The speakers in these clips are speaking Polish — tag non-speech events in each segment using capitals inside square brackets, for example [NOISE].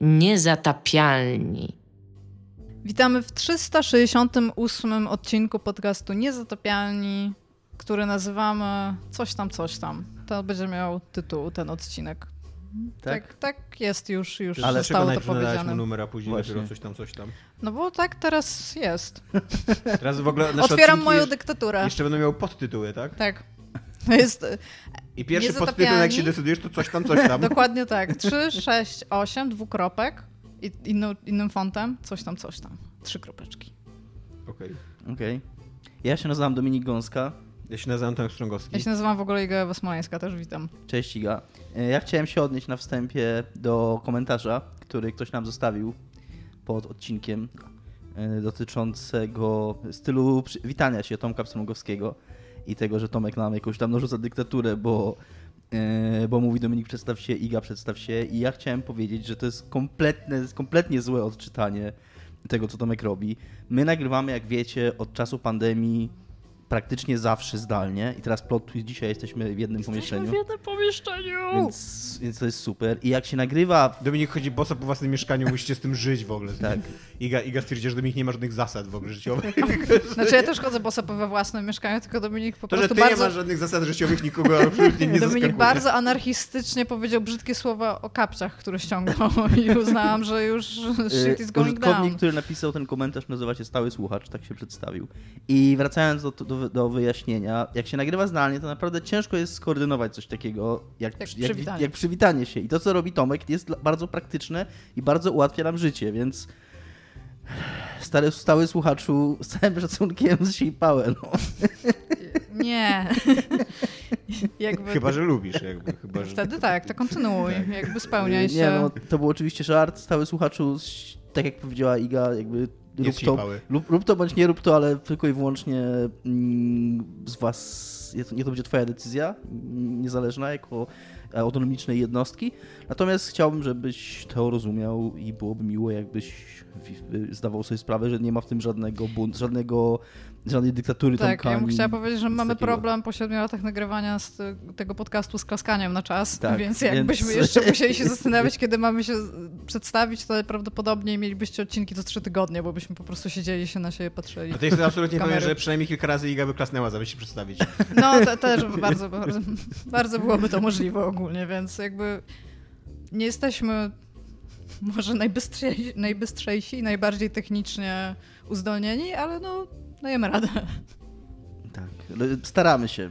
Niezatapialni. Witamy w 368 odcinku podcastu Niezatapialni, który nazywamy Coś tam, coś tam. To będzie miał tytuł ten odcinek. Tak? Tak, tak jest już, już Ale zostało to powiedziane. numer, a później Właśnie. dopiero coś tam, coś tam. No bo tak teraz jest. Teraz w ogóle Otwieram moją dyktaturę. jeszcze będą miały podtytuły, tak? Tak. To jest I pierwszy podtytuł, jak się decydujesz, to coś tam, coś tam. [LAUGHS] dokładnie tak. 3, 6, 8, dwukropek i inną, innym fontem, coś tam, coś tam. Trzy kropeczki. Okej. Okej. Ja się nazywam Dominik Gąska. Ja się nazywam Tomek Strągowski. Ja się nazywam w ogóle Iga Ewa Smoleńska, też witam. Cześć Iga. E, Ja chciałem się odnieść na wstępie do komentarza, który ktoś nam zostawił pod odcinkiem e, dotyczącego stylu przy- witania się Tomka Pstrągowskiego i tego, że Tomek nam jakąś tam narzuca dyktaturę, bo, e, bo mówi Dominik przedstaw się, Iga przedstaw się i ja chciałem powiedzieć, że to jest kompletne, kompletnie złe odczytanie tego, co Tomek robi. My nagrywamy, jak wiecie, od czasu pandemii praktycznie zawsze zdalnie i teraz plot twist, dzisiaj jesteśmy w jednym pomieszczeniu. jednym pomieszczeniu! Więc, więc to jest super. I jak się nagrywa. Dominik chodzi boso po własnym mieszkaniu, musicie z tym żyć w ogóle. Tak. Iga, Iga stwierdziła, że Dominik nie ma żadnych zasad w ogóle życiowych. [LAUGHS] Znaczy ja też chodzę boso we własnym mieszkaniu, tylko Dominik po To, że prostu ty nie bardzo... masz żadnych zasad życiowych, nikogo absolutnie nie [LAUGHS] Dominik zaskakuje. bardzo anarchistycznie powiedział brzydkie słowa o kapciach, które ściągnął i uznałam, że już [LAUGHS] shit is Yy, going Użytkownik, down. który napisał ten komentarz, nazywa się Stały Słuchacz, tak się przedstawił. I wracając do, do, do wyjaśnienia, jak się nagrywa zdalnie, to naprawdę ciężko jest skoordynować coś takiego, jak, Jak przy- jak, przywitanie. jak przywitanie się. I to, co robi Tomek, jest bardzo praktyczne i bardzo ułatwia nam życie, więc. Stary, stały słuchaczu, z całym szacunkiem zsij pałę, no. Nie. [LAUGHS] Jakby... Chyba, że lubisz, jakby. Chyba, że... Wtedy tak, to kontynuuj, jakby spełniaj się. Nie, no, to był oczywiście żart. Stały słuchaczu, tak jak powiedziała Iga, jakby rób to, lub, rób to bądź nie rób to, ale tylko i wyłącznie mm, z was, nie to, będzie twoja decyzja, mm, niezależna jako autonomicznej jednostki. Natomiast chciałbym, żebyś to rozumiał i byłoby miło, jakbyś zdawał sobie sprawę, że nie ma w tym żadnego bunt, żadnego, żadnej dyktatury Tak, Tomka, ja bym chciała powiedzieć, że mamy takiego. problem po siedmiu latach nagrywania z te- tego podcastu z klaskaniem na czas, Tak, więc jakbyśmy więc- jeszcze musieli się [LAUGHS] zastanawiać, kiedy mamy się przedstawić, to prawdopodobnie mielibyście odcinki co trzy tygodnie, bo byśmy po prostu siedzieli się na siebie patrzyli. A to jest absolutnie Kamery. pewne, że przynajmniej kilka razy Iga by klasnęła, zamiast się przedstawić. No, to, [LAUGHS] też bardzo, bardzo, bardzo byłoby to możliwe ogólnie, więc jakby nie jesteśmy może najbystrzejsi, najbystrzejsi i najbardziej technicznie uzdolnieni, ale no, dajemy radę. Tak, ale staramy się.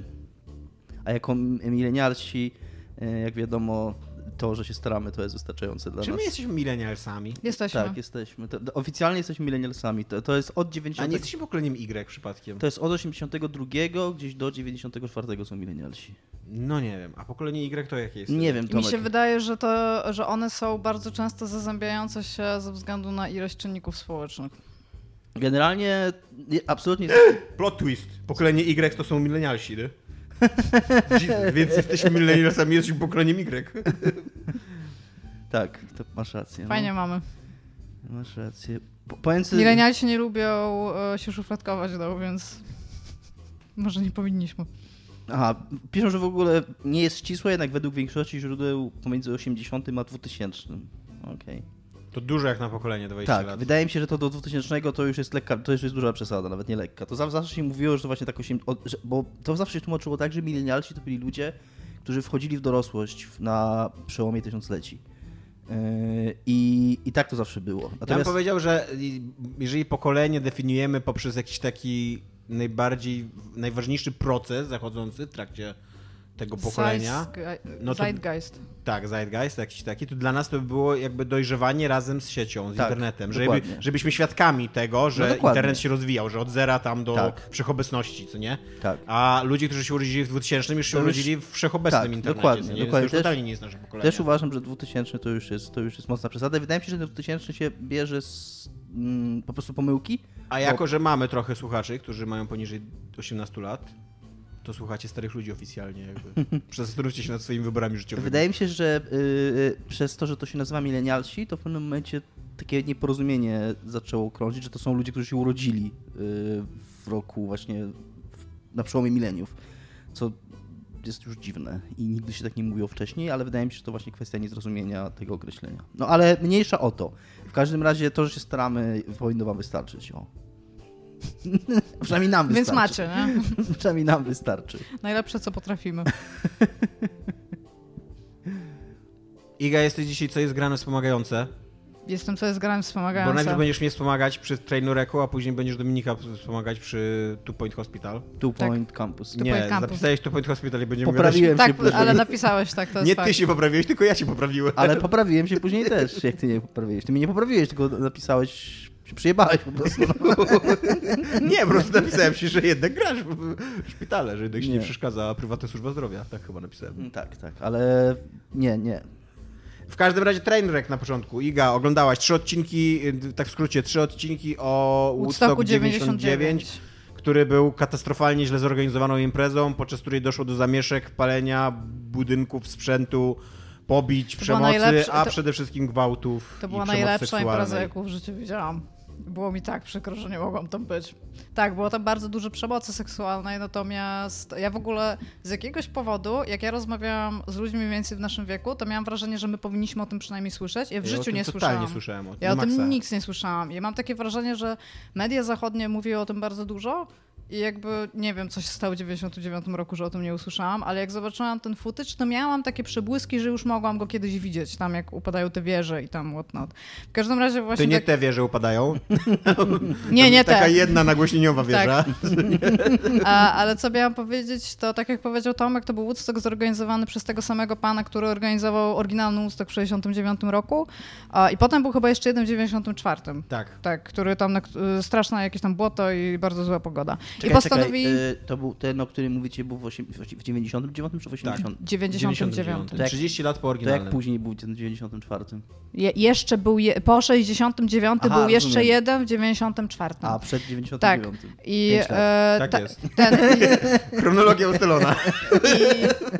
A jako milenialsi, e, jak wiadomo, to, że się staramy, to jest wystarczające dla Czy nas. my jesteśmy milenialsami? Jesteśmy. Tak, jesteśmy. To, oficjalnie jesteśmy milenialsami. To, to jest od A 90. nie jesteśmy pokoleniem Y przypadkiem? To jest od 82 gdzieś do 94 są milenialsi. No nie wiem. A pokolenie Y to jakie jest? Nie wiem, Mi Tomek. się wydaje, że, to, że one są bardzo często zazębiające się ze względu na ilość czynników społecznych. Generalnie nie, absolutnie [GASPS] Plot twist. Pokolenie Y to są milenialsi, nie? [LAUGHS] Jesus, więc jesteśmy milenialsami, jesteśmy pokoleniem Y. [LAUGHS] tak, to masz rację. Fajnie No. mamy. Masz rację. Po- Pomiędzy... Milenialsi nie lubią e, się szufladkować, no, więc [LAUGHS] może nie powinniśmy. Aha, piszą, że w ogóle nie jest ścisłe, jednak według większości źródeł pomiędzy 80 a 2000. Okej. To dużo jak na pokolenie 20 Tak, lat. wydaje mi się, że to do 2000 to już jest lekka, to już jest duża przesada, nawet nie lekka. To zawsze, się mówiło, że to właśnie tak 8, od, że, bo to zawsze się tłumaczyło tak, że milenialsi to byli ludzie, którzy wchodzili w dorosłość na przełomie tysiącleci. Yy, I, I tak to zawsze było. Ja bym Natomiast powiedział, że jeżeli pokolenie definiujemy poprzez jakiś taki najbardziej, najważniejszy proces zachodzący w trakcie tego pokolenia, no to- Zeitgeist. tak, zeitgeist jakiś taki, to dla nas to by było jakby dojrzewanie razem z siecią, z Tak, internetem, żeby, żebyśmy świadkami tego, że No internet się rozwijał, że od zera tam do Tak. wszechobecności, co nie? tak. A ludzie, którzy się urodzili w 2000 już się To urodzili w wszechobecnym tak, internecie, dokładnie, nie? Dokładnie. To już Też- totalnie nie jest nasze pokolenie. Też uważam, że 2000 to już jest, to już jest mocna przesada. Wydaje mi się, że 2000 się bierze z mm, po prostu pomyłki. A jako, że mamy trochę słuchaczy, którzy mają poniżej 18 lat, to słuchacie starych ludzi oficjalnie jakby. [LAUGHS] Zastanówcie się nad swoimi wyborami życiowymi. Wydaje mi się, że yy, przez to, że to się nazywa milenialsi, to w pewnym momencie takie nieporozumienie zaczęło krążyć, że to są ludzie, którzy się urodzili yy, w roku właśnie w, na przełomie mileniów. Co jest już dziwne i nigdy się tak nie mówiło wcześniej, ale wydaje mi się, że to właśnie kwestia niezrozumienia tego określenia. No ale mniejsza o to. W każdym razie to, że się staramy, powinno wam wystarczyć. O. [LAUGHS] Przynajmniej nam Więc wystarczy. macie, nie? [LAUGHS] Przynajmniej nam wystarczy. Najlepsze, co potrafimy. [LAUGHS] Iga, jesteś dzisiaj, co jest grane wspomagające? Jestem co jest grałem Bo wspomagające. najpierw będziesz mnie wspomagać przy Trainureku, a później będziesz Dominika wspomagać przy Two Point Hospital. Two Tak. Point Campus. Two nie, Point Campus. zapisałeś Two Point Hospital i będziemy Poprawiłem Tak, się później. ale napisałeś tak, to Nie fakt. ty się poprawiłeś, tylko ja się poprawiłem. Ale poprawiłem się później też, jak ty nie poprawiłeś. Ty mnie nie poprawiłeś, tylko napisałeś, się przyjebałeś po prostu. [LAUGHS] Nie, po prostu napisałem ci, że jednak grasz w szpitale, że jednak się nie, Nie. przeszkadza prywatna służba zdrowia. Tak chyba napisałem. Tak, tak, ale nie, nie. W każdym razie Trainwreck na początku. Iga, oglądałaś trzy odcinki, y, tak w skrócie, trzy odcinki o Woodstocku Woodstock 99, który był katastrofalnie źle zorganizowaną imprezą, podczas której doszło do zamieszek, palenia budynków, sprzętu, pobić, To przemocy, a to- przede wszystkim gwałtów To była najlepsza seksualnej. impreza, jaką w życiu widziałam. Było mi tak przykro, że nie mogłam tam być. Tak, było tam bardzo dużo przemocy seksualnej, natomiast ja w ogóle z jakiegoś powodu, jak ja rozmawiałam z ludźmi mniej więcej w naszym wieku, to miałam wrażenie, że my powinniśmy o tym przynajmniej słyszeć. Ja w Ja życiu nie słyszałam. słyszałem o tym. Ja o tym nic nie słyszałam. Ja mam takie wrażenie, że media zachodnie mówiły o tym bardzo dużo i jakby nie wiem, co się stało w 99 roku, że o tym nie usłyszałam, ale jak zobaczyłam ten footage, to miałam takie przebłyski, że już mogłam go kiedyś widzieć, tam jak upadają te wieże i tam whatnot. W każdym razie właśnie... To nie tak... te wieże upadają. [LAUGHS] Nie, nie Taka te. jedna nagłośnieniowa wieża. A, ale co miałam powiedzieć, to tak jak powiedział Tomek, to był Woodstock zorganizowany przez tego samego pana, który organizował oryginalny Woodstock w 69 roku a, i potem był chyba jeszcze jeden w 94. Tak. Tak, który tam, na, straszne jakieś tam błoto i bardzo zła pogoda. Czekaj, I postanowi... czekaj, y, to był ten, o którym mówicie, był w, osiem, w 99 czy w 80? 99. To jak- 30 lat po To jak oryginalnym. później był w 94? Je, jeszcze był, je, po 69 Aha, był jeszcze rozumiem. jeden w 94. A przed 99. Tak. I, e, Tak ta- jest. ten, [LAUGHS] Chronologia ustalona.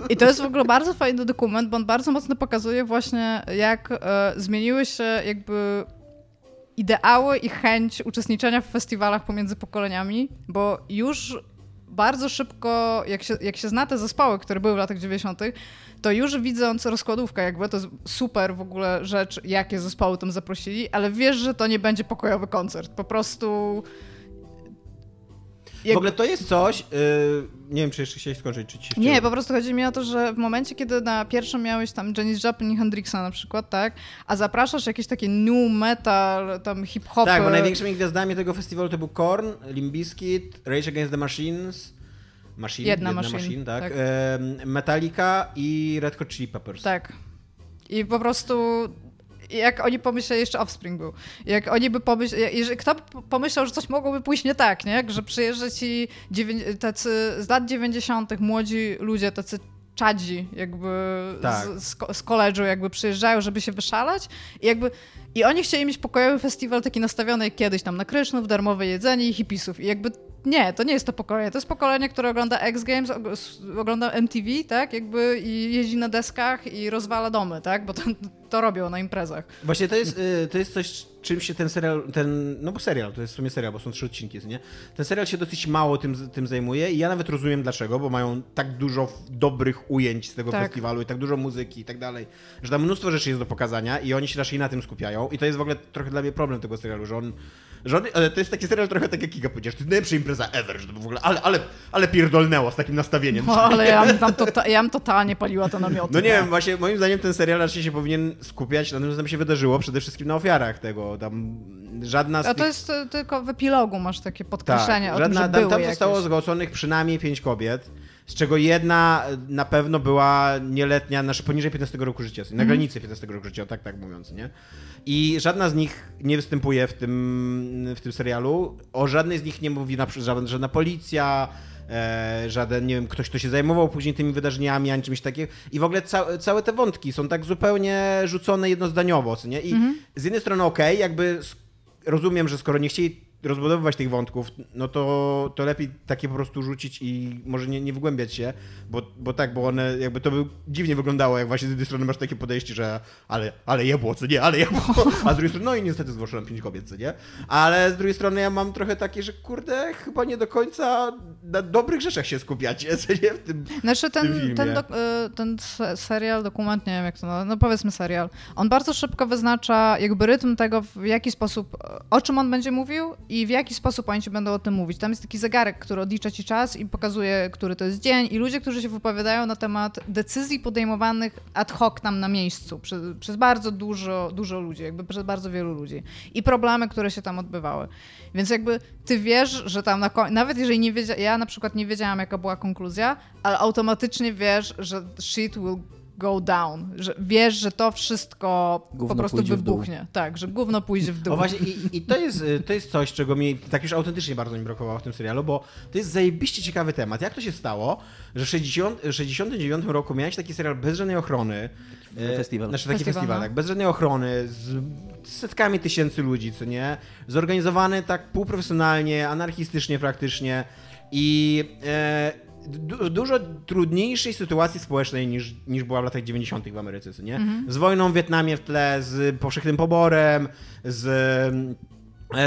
I, I to jest w ogóle bardzo fajny dokument, bo on bardzo mocno pokazuje właśnie, jak e, zmieniły się jakby ideały i chęć uczestniczenia w festiwalach pomiędzy pokoleniami, bo już bardzo szybko, jak się, jak się zna te zespoły, które były w latach 90., to już widząc rozkładówkę, jakby to jest super w ogóle rzecz, jakie zespoły tam zaprosili, ale wiesz, że to nie będzie pokojowy koncert. Po prostu. W ogóle to jest coś, yy, nie wiem czy jeszcze chciałeś skończyć, czy ci Nie, po prostu chodzi mi o to, że w momencie, kiedy na pierwszym miałeś tam Janis Joplin i Hendrixa na przykład, tak, a zapraszasz jakieś takie new metal, tam hip-hopy. Tak, bo największymi gwiazdami tego festiwalu to był Korn, Limp Bizkit, Rage Against the Machines, Machine, Jedna machine, tak, tak. em, Metallica i Red Hot Chili Peppers. Tak. I po prostu jak oni pomyśleli, jeszcze Offspring był, jak oni by pomyśleli, kto by pomyślał, że coś mogłoby pójść nie tak, nie? Że przyjeżdża ci tacy z lat 90. młodzi ludzie, tacy czadzi jakby Tak. z, z, ko- z koledżu jakby przyjeżdżają, żeby się wyszalać i jakby i oni chcieli mieć pokojowy festiwal taki nastawiony jak kiedyś tam na Krysznów, darmowe jedzenie i hipisów i jakby nie, to nie jest to pokolenie. To jest pokolenie, które ogląda X Games, ogląda MTV, tak? Jakby i jeździ na deskach i rozwala domy, tak? Bo to, to robią na imprezach. Właśnie to jest, y, to jest coś, czym się ten serial, ten, no bo serial, to jest w sumie serial, bo są trzy odcinki, nie? Ten serial się dosyć mało tym, tym zajmuje i ja nawet rozumiem dlaczego, bo mają tak dużo dobrych ujęć z tego Tak. festiwalu i tak dużo muzyki i tak dalej, że tam mnóstwo rzeczy jest do pokazania i oni się raczej na tym skupiają i to jest w ogóle trochę dla mnie problem tego serialu, że on ale to jest taki serial trochę tak jak Giga powiedział, że to jest najlepsza impreza ever, że to w ogóle, ale, ale, ale pierdolnęło z takim nastawieniem. No, ale ja bym tam tota- ja bym totalnie paliła te namioty. No nie wiem, właśnie moim zdaniem ten serial raczej się powinien skupiać na tym, co tam się wydarzyło, przede wszystkim na ofiarach tego. Tam żadna z A tych... to jest e, tylko w epilogu masz takie podkreślenie o tym, żadna, że tam, tam jakieś. zostało zgłoconych przynajmniej pięć kobiet, z czego jedna na pewno była nieletnia, znaczy poniżej 15 roku życia, na Mhm. granicy 15 roku życia, tak tak mówiąc, nie? I żadna z nich nie występuje w tym, w tym serialu. O żadnej z nich nie mówi na przykład żadna, żadna policja, e, żaden, nie wiem, ktoś, kto się zajmował później tymi wydarzeniami, ani czymś takiego. I w ogóle ca całe te wątki są tak zupełnie rzucone jednozdaniowo, nie? I Mhm. z jednej strony okej, jakby s- rozumiem, że skoro nie chcieli rozbudowywać tych wątków, no to, to lepiej takie po prostu rzucić i może nie, nie wgłębiać się, bo, bo tak, bo one jakby to by dziwnie wyglądało, jak właśnie z jednej strony masz takie podejście, że ale, ale jebło, co nie, ale jebło, a z drugiej strony, no i niestety zgłoszono pięć kobiet, co nie, ale z drugiej strony ja mam trochę takie, że kurde, chyba nie do końca na dobrych rzeczach się skupiacie, [LAUGHS] co nie, w tym, Znaczy w tym ten, filmie. ten, y, ten se- serial, dokument, nie wiem jak to nazwać, no powiedzmy serial, on bardzo szybko wyznacza jakby rytm tego, w jaki sposób, o czym on będzie mówił i w jaki sposób oni ci będą o tym mówić. Tam jest taki zegarek, który odlicza ci czas i pokazuje, który to jest dzień i ludzie, którzy się wypowiadają na temat decyzji podejmowanych ad hoc tam na miejscu przez, przez bardzo dużo, dużo ludzi, jakby przez bardzo wielu ludzi i problemy, które się tam odbywały. Więc jakby ty wiesz, że tam na koń... nawet jeżeli nie wiedziałam, ja na przykład nie wiedziałam jaka była konkluzja, ale automatycznie wiesz, że shit will go down, że wiesz, że to wszystko Gówno po prostu wybuchnie. Tak, że gówno pójdzie w dół. O właśnie i, i to, jest, y, to jest coś, czego mi tak już autentycznie bardzo mi brakowało w tym serialu, bo to jest zajebiście ciekawy temat. Jak to się stało, że w 60, 69 roku miałeś taki serial bez żadnej ochrony. e, Festiwal. Znaczy taki Festiwal, festiwal, no. tak, bez żadnej ochrony, z setkami tysięcy ludzi, co nie? Zorganizowany tak półprofesjonalnie, anarchistycznie praktycznie i e, du, dużo trudniejszej sytuacji społecznej niż, niż była w latach 90. w Ameryce, nie? Z wojną w Wietnamie w tle, z powszechnym poborem, z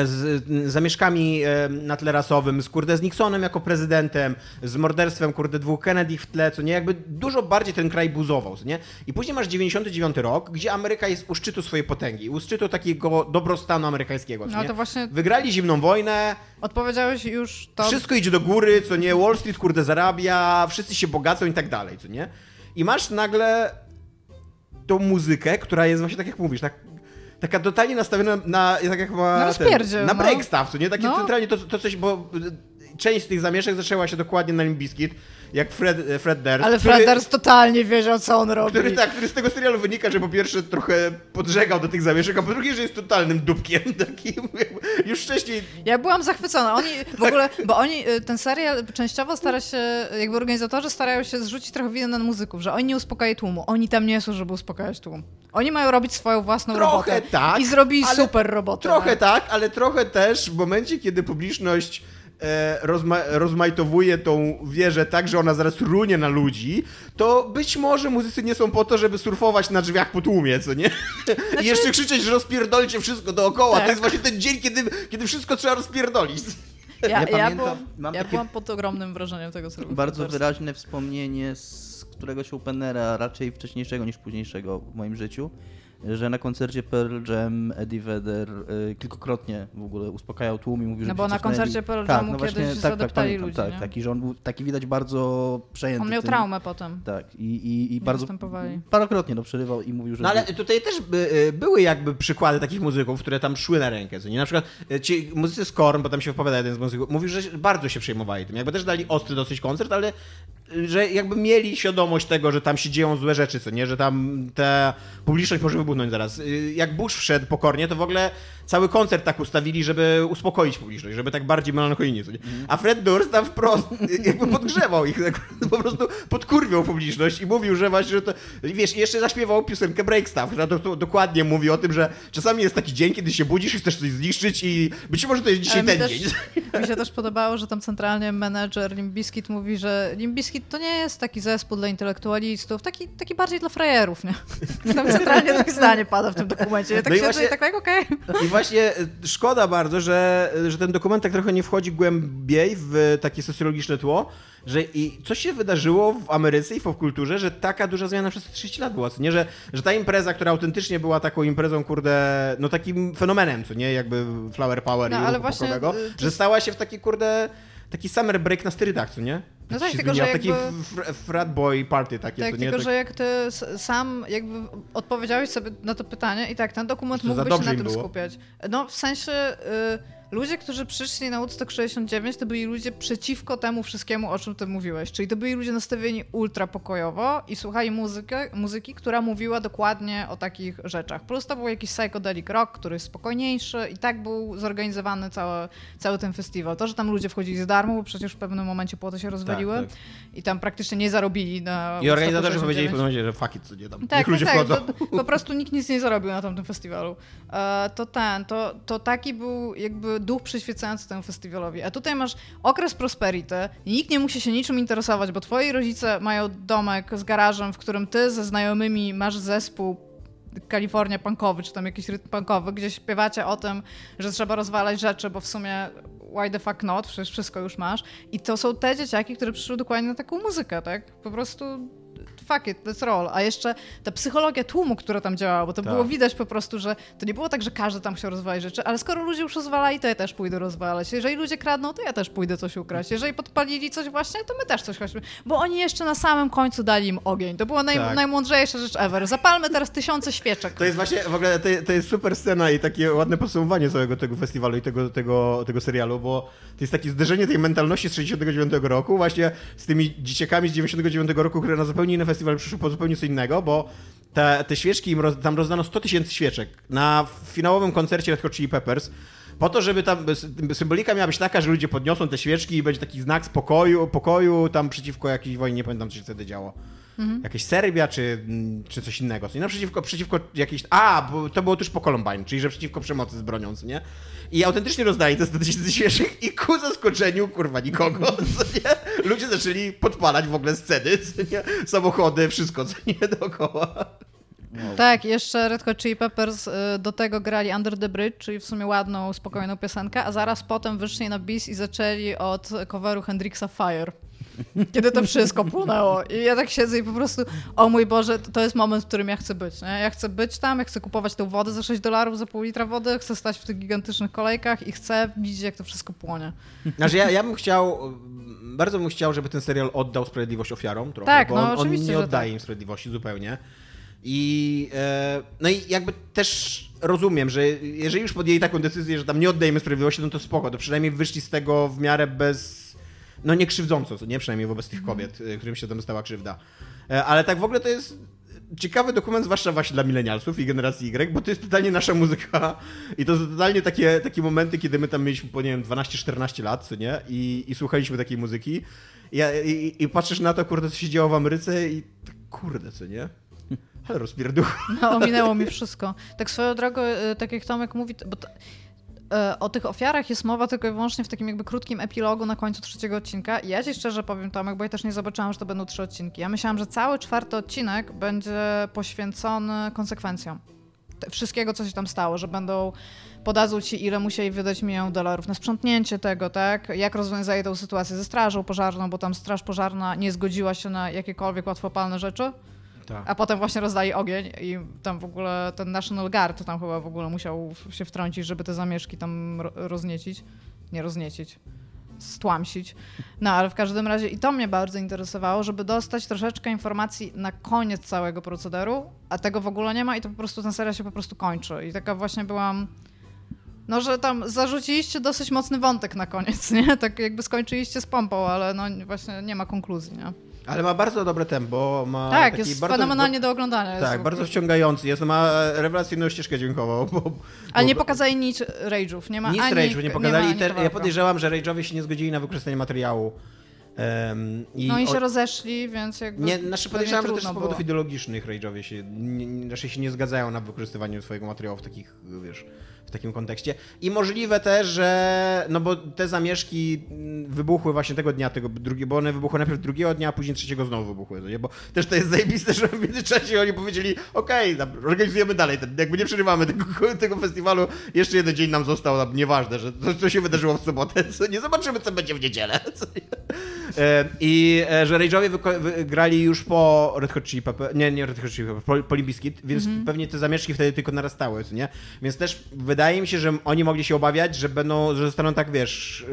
z zamieszkami e, na tle rasowym, z kurde z Nixonem jako prezydentem, z morderstwem kurde dwóch Kennedy w tle, co nie, jakby dużo bardziej ten kraj buzował, co nie? I później masz 99 rok, gdzie Ameryka jest u szczytu swojej potęgi, u szczytu takiego dobrostanu amerykańskiego, No nie? to właśnie Wygrali zimną wojnę, odpowiedziałeś już to... wszystko idzie do góry, co nie, Wall Street kurde zarabia, wszyscy się bogacą i tak dalej, co nie? I masz nagle tą muzykę, która jest właśnie tak jak mówisz, tak Taka totalnie nastawiona na, tak jak ma Na na no. break stuff, co nie? Takie No. centralnie to, to coś, bo y, część z tych zamieszek zaczęła się dokładnie na Limp Bizkit, jak Fred, Fred Durst. Ale który- Fred Durst totalnie wiedział, co on robi. który, tak, który z tego serialu wynika, że po pierwsze trochę podżegał do tych zamieszek, a po drugie, że jest totalnym dupkiem [LAUGHS] takim. Już wcześniej Ja byłam zachwycona. Oni w ogóle, bo oni, y, ten serial częściowo stara się, jakby organizatorzy starają się zrzucić trochę winę na muzyków, że oni nie uspokajają tłumu. Oni tam nie są, żeby uspokajać tłum. Oni mają robić swoją własną Trochę robotę. tak, I zrobili super robotę. Trochę no. tak, ale trochę też w momencie, kiedy publiczność e, rozma rozmajtowuje tą wieżę tak, że ona zaraz runie na ludzi, to być może muzycy nie są po to, żeby surfować na drzwiach po tłumie, co nie? I jeszcze krzyczeć, że rozpierdolcie wszystko dookoła. Znaczy- Tak. To jest właśnie ten dzień, kiedy, kiedy wszystko trzeba rozpierdolić. Ja, Ja ja, pamiętam, byłam, mam ja takie- byłam pod ogromnym wrażeniem tego serialu. Bardzo wyraźne wspomnienie z któregoś openera, raczej wcześniejszego niż późniejszego w moim życiu, że na koncercie Pearl Jam Eddie Vedder y, kilkukrotnie w ogóle uspokajał tłum i mówił, że No bo na koncercie Pearl tak, Jamu no właśnie, kiedyś tak, tak, pamiętam, ludzi, Tak, nie? taki, że on był taki widać bardzo przejęty On miał tym. traumę potem. Tak, i, i, i bardzo parokrotnie to przerywał i mówił, że... No ale tutaj też by, y, były jakby przykłady takich muzyków, które tam szły na rękę. Co nie? Na przykład y, ci muzycy z Korn, bo tam się wypowiada jeden z muzyków, mówił, że bardzo się przejmowali tym. Jakby też dali ostry dosyć koncert, ale y, że jakby mieli świadomość tego, że tam się dzieją złe rzeczy, co nie? Że tam ta publiczność może zaraz. Y, Jak Bush wszedł pokornie, to w ogóle cały koncert tak ustawili, żeby uspokoić publiczność, żeby tak bardziej melancholijnie, nie? A Fred Durst tam wprost [LAUGHS] jakby podgrzewał ich, tak, po prostu podkurwiał publiczność i mówił, że właśnie, że to, wiesz, jeszcze zaśpiewał piosenkę Break Stuff, która to, to dokładnie mówi o tym, że czasami jest taki dzień, kiedy się budzisz i chcesz coś zniszczyć i być może to jest dzisiaj ten też- dzień. [LAUGHS] Mi się też podobało, że tam centralnie menedżer Limbiskit mówi, że Limbiskit to nie jest taki zespół dla intelektualistów, taki, taki bardziej dla frajerów, nie? [LAUGHS] Tam centralnie takie zdanie pada w tym dokumencie. Ja tak No siedzę właśnie- i tak, tak okej. I właśnie y, szkoda bardzo, że, że ten dokument tak trochę nie wchodzi głębiej w takie socjologiczne tło, że i coś się wydarzyło w Ameryce i w popkulturze, że taka duża zmiana przez 30 lat była, co nie? Że, że ta impreza, która autentycznie była taką imprezą, kurde, no takim fenomenem, co nie? Jakby Flower Power No, i ale właśnie, y, że stała się w taki, kurde, taki summer break na sterydach, co nie? No Tak tylko że taki jakby- fr- frat boy party takie, Tak, co nie? tylko Tak- że jak ty sam jakby odpowiedziałeś sobie na to pytanie i tak, ten dokument mógłby się na tym było. skupiać. No w sensie y, ludzie, którzy przyszli na Woodstock 69 to byli ludzie przeciwko temu wszystkiemu, o czym ty mówiłeś. Czyli to byli ludzie nastawieni ultra pokojowo i słuchali muzykę, muzyki, która mówiła dokładnie o takich rzeczach. Plus to był jakiś psychedelic rock, który jest spokojniejszy i tak był zorganizowany cały, cały ten festiwal. To, że tam ludzie wchodzili za darmo, bo przecież w pewnym momencie płoty się rozwaliły tak. i tam praktycznie nie zarobili na I organizatorzy powiedzieli w 69. pewnym momencie, że fuck it, co nie tam. Tak, Niech ludzie tak, wchodzą. tak. Po, po prostu nikt nic nie zarobił na tamtym festiwalu. E, to ten, to, to taki był jakby duch przyświecający temu festiwalowi. A tutaj masz okres prosperity nikt nie musi się niczym interesować, bo twoi rodzice mają domek z garażem, w którym ty ze znajomymi masz zespół Kalifornia punkowy, czy tam jakiś rytm punkowy, gdzie śpiewacie o tym, że trzeba rozwalać rzeczy, bo w sumie why the fuck not, przecież wszystko już masz. I to są te dzieciaki, które przyszły dokładnie na taką muzykę, tak? Po prostu fuck it, that's roll. A jeszcze ta psychologia tłumu, która tam działała, bo to Tak. było widać po prostu, że to nie było tak, że każdy tam chciał rozwalać rzeczy, ale skoro ludzie już rozwalali, to ja też pójdę rozwalać. Jeżeli ludzie kradną, to ja też pójdę coś ukraść. Jeżeli podpalili coś właśnie, to my też coś chodźmy. Bo oni jeszcze na samym końcu dali im ogień. To była naj, Tak. najmądrzejsza rzecz ever. Zapalmy teraz tysiące świeczek. To jest właśnie, w ogóle to, to jest super scena i takie ładne podsumowanie całego tego festiwalu i tego, tego, tego serialu, bo to jest takie zderzenie tej mentalności z 69 roku właśnie z tymi dzieciakami z 99 roku, które na zupełnie inny festiwal przyszły po zupełnie co innego, bo te, te świeczki, im roz, tam rozdano 100 tysięcy świeczek na finałowym koncercie Red Hot Chili Peppers, po to, żeby tam sy- symbolika miała być taka, że ludzie podniosą te świeczki i będzie taki znak spokoju, pokoju tam przeciwko jakiejś wojnie, nie pamiętam co się wtedy działo. Jakieś Serbia czy, czy coś innego. co nie? No przeciwko, przeciwko jakiejś... A, bo to było tuż po Columbine, czyli że przeciwko przemocy z bronią, co nie? I autentycznie rozdali te 100 tysięcy świeczek i ku zaskoczeniu, kurwa, nikogo, [LAUGHS] co nie? Ludzie zaczęli podpalać w ogóle sceny, co nie? Samochody, wszystko, co nie, dookoła. Tak, jeszcze Red Hot Chili Peppers y, do tego grali Under the Bridge, czyli w sumie ładną, spokojną piosenkę, a zaraz potem wyszli na bis i zaczęli od coveru Hendrixa Fire. Kiedy to wszystko płonęło. I ja tak siedzę i po prostu, o mój Boże, to jest moment, w którym ja chcę być. Nie? Ja chcę być tam, ja chcę kupować tą wodę za 6 dolarów za pół litra wody, chcę stać w tych gigantycznych kolejkach i chcę widzieć, jak to wszystko płonie. Znaczy ja, ja bym chciał, bardzo bym chciał, żeby ten serial oddał sprawiedliwość ofiarom trochę, Tak, bo no on, on nie oddaje tak. im sprawiedliwości zupełnie. I e, no i jakby też rozumiem, że jeżeli już podjęli taką decyzję, że tam nie oddajemy sprawiedliwości, no to spoko, to przynajmniej wyszli z tego w miarę bez, no nie krzywdząco, co nie? Przynajmniej wobec tych kobiet, e, którym się tam stała krzywda. E, ale tak w ogóle to jest ciekawy dokument, zwłaszcza właśnie dla milenialsów i generacji Y, bo to jest totalnie nasza muzyka i to są totalnie takie, takie momenty, kiedy my tam mieliśmy po, nie wiem, 12-14 lat, co nie? I, i słuchaliśmy takiej muzyki. I, i, I patrzysz na to, kurde, co się działo w Ameryce i tak, kurde, co nie? Ale rozpierduch. No, ominęło mi wszystko. Tak swoją drogą, y, tak jak Tomek mówi, bo to, y, o tych ofiarach jest mowa tylko i wyłącznie w takim jakby krótkim epilogu na końcu trzeciego odcinka. I ja ci szczerze powiem, Tomek, bo ja też nie zobaczyłam, że to będą trzy odcinki. Ja myślałam, że cały czwarty odcinek będzie poświęcony konsekwencjom. Wszystkiego, co się tam stało, że będą podadzą ci, ile musieli wydać milion dolarów na sprzątnięcie tego, tak? Jak rozwiązali tą sytuację ze strażą pożarną, bo tam straż pożarna nie zgodziła się na jakiekolwiek łatwopalne rzeczy. Tak. A potem właśnie rozdali ogień i tam w ogóle ten National Guard tam chyba w ogóle musiał się wtrącić, żeby te zamieszki tam ro- rozniecić. Nie rozniecić, stłamsić. No ale w każdym razie i to mnie bardzo interesowało, żeby dostać troszeczkę informacji na koniec całego procederu, a tego w ogóle nie ma i to po prostu ten serial się po prostu kończy. I taka właśnie byłam... No, że tam zarzuciliście dosyć mocny wątek na koniec, nie? Tak jakby skończyliście z pompą, ale no właśnie nie ma konkluzji, nie? Ale ma bardzo dobre tempo, ma Tak, jest bardzo, fenomenalnie do oglądania. jest Tak, w bardzo wciągający jest, ma rewelacyjną ścieżkę dźwiękową. Bo, Ale bo- nie pokazali nic rage'ów, nie ma Nic ani... Rage'u nie pokazali ma i te, ja podejrzewam, że Rage'owie się nie zgodzili na wykorzystanie materiału. Em, i No i się o- rozeszli, więc jakby... Nie, znaczy podejrzewam, że też z powodów było. ideologicznych Rage'owie się, nie, nie, raczej się nie zgadzają na wykorzystywaniu swojego materiału w takich, wiesz, takim kontekście. I możliwe też, że, no bo te zamieszki wybuchły właśnie tego dnia, tego drugiego, bo one wybuchły najpierw drugiego dnia, a później trzeciego znowu wybuchły, no nie? bo też to jest zajebiste, [LAUGHS] że w międzyczasie oni powiedzieli, okej, okay, organizujemy dalej, ten, jakby nie przerywamy tego, [LAUGHS] tego festiwalu, jeszcze jeden dzień nam został, tam, nieważne, że to, co się wydarzyło w sobotę, [LAUGHS] co nie zobaczymy, co będzie w niedzielę. Co nie? E, I e, że Rage'owie grali już po Red Hot Chili nie, nie Red Hot Chili po, po Limp Bizkit, więc pewnie te zamieszki wtedy tylko narastały, co nie? Więc też wydaje mi się, że oni mogli się obawiać, że będą, że zostaną tak, wiesz,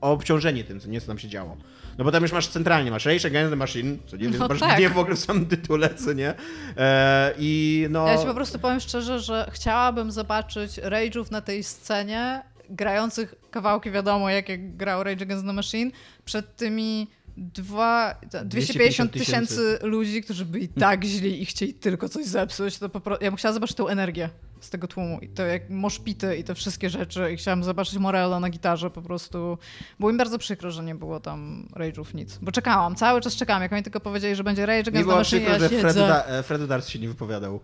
obciążeni tym, co nie, co tam się działo. No bo tam już masz centralnie, masz Rage Against the Machine, co nie, No masz tak. w ogóle w samym tytule, co nie? E, I no... Ja ci po prostu powiem szczerze, że chciałabym zobaczyć rage'ów na tej scenie, grających kawałki wiadomo, jak, jak grał Rage Against the Machine, przed tymi dwa, 250 tysięcy ludzi, którzy byli tak źli i chcieli tylko coś zepsuć, to po prostu, ja bym chciała zobaczyć tą energię z tego tłumu. I to jak moszpity i te wszystkie rzeczy. I chciałam zobaczyć Morello na gitarze po prostu. Było mi bardzo przykro, że nie było tam rage'ów nic, bo czekałam, cały czas czekałam, jak oni tylko powiedzieli, że będzie Rage Against the było Machine, przykro, ja siedzę. da, e, Fred Dars się nie wypowiadał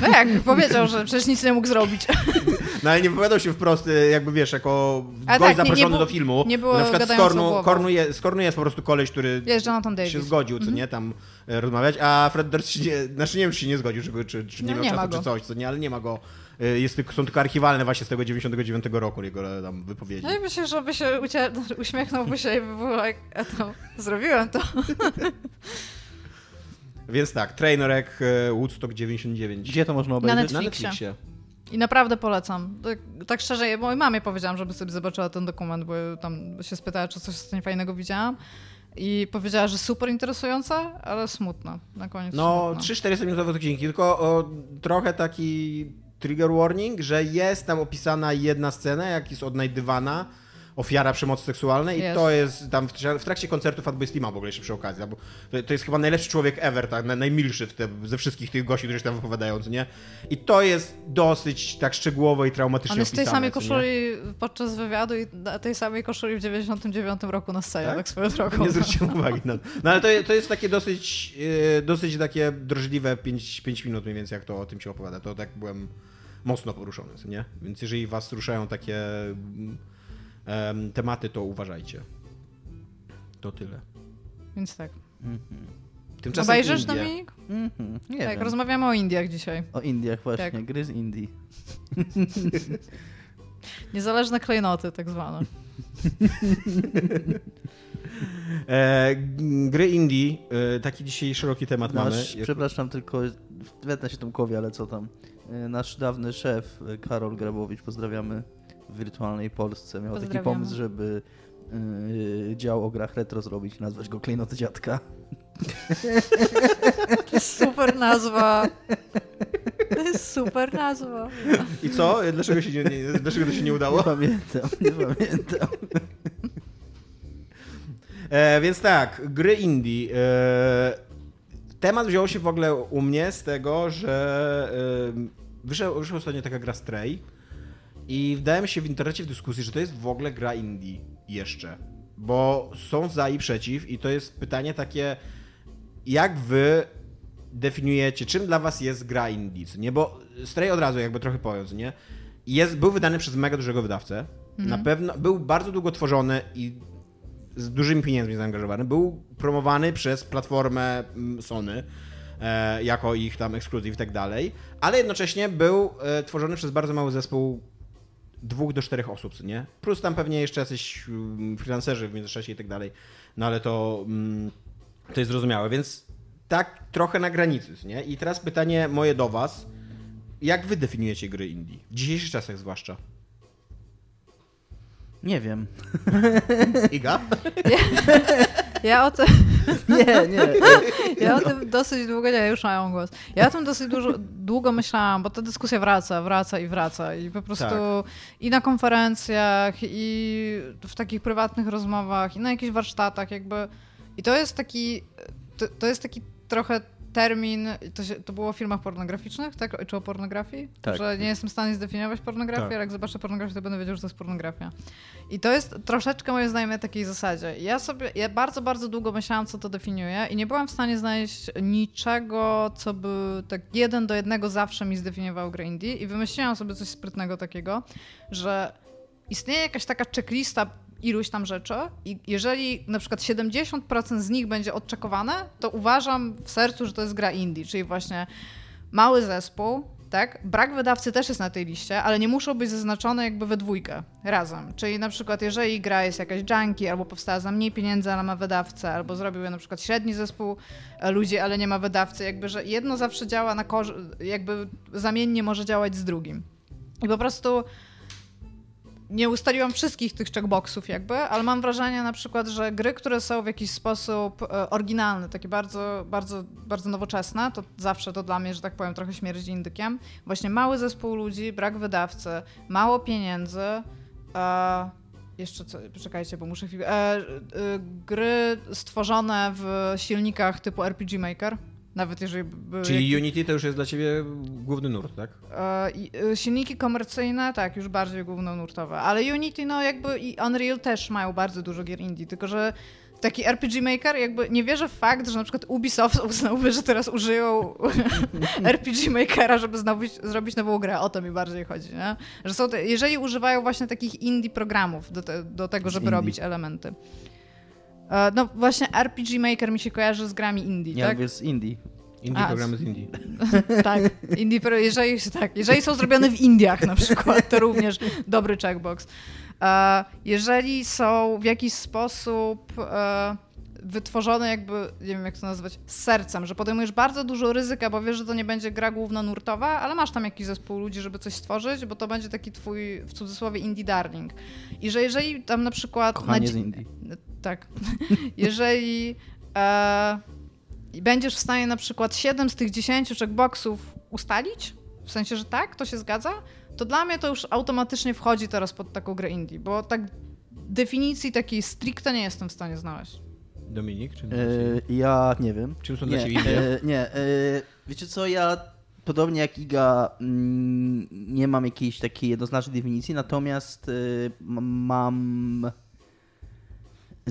No jak, powiedział, że przecież nic nie mógł zrobić. No ale nie wypowiadał się wprost, y, jakby wiesz, jako A gość tak, nie- nie zaproszony było- do filmu. nie było Na przykład z Kornu. Kornu, je, z Kornu jest po prostu koleś, który się zgodził, co nie, tam e, rozmawiać, a Fred Durst się nie, znaczy nie wiem, czy się nie zgodził, czy, czy, czy nie No, miał nie czasu, czy coś, co nie, ale nie ma go. E, Jest, tylko- są tylko archiwalne właśnie z tego 99 roku jego e, tam wypowiedzi. No i myślę, że by się ucie... [LAUGHS] uśmiechnąłby się i by było jak, a to zrobiłem to. [LAUGHS] Więc tak, Trainerek e, Woodstock 99. Gdzie to można Na obejrzeć? Na Netflixie. Netflixie. I naprawdę polecam. Tak, tak szczerze, ja mojej mamie powiedziałam, żeby sobie zobaczyła ten dokument, bo tam się spytała, czy coś fajnego widziałam. I powiedziała, że super interesująca, ale smutna. Na koniec No, smutna. 3-4 minutowe odcinki, tylko o, trochę taki trigger warning, że jest tam opisana jedna scena, jak jest odnajdywana ofiara przemocy seksualnej i Jest. to jest tam w, trakcie koncertu Fatboy Slima w ogóle jeszcze przy okazji, bo to, to jest chyba najlepszy człowiek ever, tak, naj- najmilszy w te, ze wszystkich tych gości, którzy się tam wypowiadają, nie? I to jest dosyć tak szczegółowo i traumatycznie On jest w tej samej co nie? koszuli podczas wywiadu i tej samej koszuli w 99 roku na scenie, Tak? tak, swoją drogą. Nie zwróciłem [LAUGHS] uwagi na to. No ale to, to jest takie dosyć, e, dosyć takie drożliwe 5, 5 minut mniej więcej, jak to o tym się opowiada. To tak byłem mocno poruszony, nie? Więc jeżeli was ruszają takie mm, tematy, to uważajcie. To tyle. Więc tak. Tymczasem Obejrzysz, Indie. Dominik? Mhm, nie tak, wiem. rozmawiamy o Indiach dzisiaj. O Indiach właśnie, Tak. gry z Indii. [LAUGHS] Niezależne klejnoty tak zwane. [LAUGHS] E, gry indie, e, taki dzisiaj szeroki temat mamy. Nasz, przepraszam, tylko wetnę się Tomkowi, ale co tam. E, Nasz dawny szef, e, Karol Grabowicz, pozdrawiamy w wirtualnej Polsce, miał taki pomysł, żeby e, dział o grach retro zrobić i nazwać go Klejnoty Dziadka. To [LAUGHS] jest super nazwa. To jest super nazwa. I co? Dlaczego, się nie, nie, dlaczego to się nie Nie udało? pamiętam, nie pamiętam. E, więc tak, gry indie. E, temat wziął się w ogóle u mnie z tego, że e, wyszła, wyszła ostatnio taka gra Stray i wdałem się w internecie w dyskusji, że to jest w ogóle gra indie jeszcze. Bo są za i przeciw i to jest pytanie takie, jak wy definiujecie, czym dla was jest gra indie, nie? Bo Stray od razu jakby trochę co nie? Jest, był wydany przez mega dużego wydawcę. Na pewno był bardzo długo tworzony i z dużymi pieniędzmi zaangażowany. Był promowany przez platformę mm, Sony e, jako ich tam ekskluzyw i tak dalej, ale jednocześnie był e, tworzony przez bardzo mały zespół dwóch do czterech osób, nie? Plus tam pewnie jeszcze jacyś mm, freelancerzy w międzyczasie i tak dalej. No ale to, mm, to jest zrozumiałe, więc tak trochę na granicy, nie? I teraz pytanie moje do was. Jak wy definiujecie gry indie? W dzisiejszych czasach zwłaszcza. Nie wiem. [LAUGHS] Iga? [LAUGHS] Ja o tym, [LAUGHS] Nie, nie. ja o tym dosyć długo, nie, już mają głos. Ja o tym dosyć dużo, długo myślałam, bo ta dyskusja wraca, wraca i wraca. I po prostu Tak. i na konferencjach, i w takich prywatnych rozmowach, i na jakichś warsztatach jakby. I to jest taki, to, to jest taki trochę termin, to, się, to było o filmach pornograficznych, tak? Czy o pornografii? Tak. Że nie jestem w stanie zdefiniować pornografii, Tak. ale jak zobaczę pornografię, to będę wiedział, że to jest pornografia. I to jest troszeczkę moim zdaniem na takiej zasadzie. Ja sobie, ja bardzo, bardzo długo myślałam, co to definiuje i nie byłam w stanie znaleźć niczego, co by tak jeden do jednego zawsze mi zdefiniował grę indie i wymyśliłam sobie coś sprytnego takiego, że istnieje jakaś taka checklista iluś tam rzeczy i jeżeli na przykład 70% z nich będzie odczekowane, to uważam w sercu, że to jest gra indie, czyli właśnie mały zespół, tak? Brak wydawcy też jest na tej liście, ale nie muszą być zaznaczone jakby we dwójkę razem. Czyli na przykład jeżeli gra jest jakaś junkie, albo powstała za mniej pieniędzy, ale ma wydawcę, albo zrobił ją na przykład średni zespół e, ludzi, ale nie ma wydawcy, jakby, że jedno zawsze działa na korzyść, jakby zamiennie może działać z drugim. I po prostu nie ustaliłam wszystkich tych checkboxów jakby, ale mam wrażenie na przykład, że gry, które są w jakiś sposób e, oryginalne, takie bardzo, bardzo, bardzo nowoczesne, to zawsze to dla mnie, że tak powiem, trochę śmierdzi indykiem. Właśnie mały zespół ludzi, brak wydawcy, mało pieniędzy, e, jeszcze co, poczekajcie, bo muszę chwilę, e, e, gry stworzone w silnikach typu RPG Maker, nawet jeżeli były Czyli Unity to już jest dla ciebie główny nurt, tak? E, e, Silniki komercyjne, tak, już bardziej głównonurtowe, ale Unity, no jakby i Unreal też mają bardzo dużo gier indie, tylko że taki RPG Maker, jakby nie wierzę w fakt, że na przykład Ubisoft [LAUGHS] uznałby, że teraz użyją [LAUGHS] RPG Makera, żeby zrobić nową grę. O to mi bardziej chodzi, nie? Że są te, jeżeli używają właśnie takich indie programów do, te, do tego, żeby robić elementy. E, no właśnie RPG Maker mi się kojarzy z grami indie, ja tak? Ja z indie. Indie A, programy z Indii. [LAUGHS] tak, indie, jeżeli, tak, jeżeli są zrobione w Indiach na przykład, to również dobry checkbox. E, jeżeli są w jakiś sposób e, wytworzone jakby, nie wiem jak to nazwać, z sercem, że podejmujesz bardzo dużo ryzyka, bo wiesz, że to nie będzie gra głównonurtowa, ale masz tam jakiś zespół ludzi, żeby coś stworzyć, bo to będzie taki twój, w cudzysłowie, indie darling. I że jeżeli tam na przykład... Kochanie na... z Indii. Tak. [LAUGHS] jeżeli e, będziesz w stanie na przykład 7 z tych 10 checkboxów ustalić, w sensie, że tak, to się zgadza, to dla mnie to już automatycznie wchodzi teraz pod taką grę indie, bo tak definicji takiej stricte nie jestem w stanie znaleźć. Dominik? Czy yy, ja nie wiem. Czym są nie, dla Indie? Yy, nie, yy, wiecie co, ja podobnie jak Iga mm, nie mam jakiejś takiej jednoznacznej definicji, natomiast mam...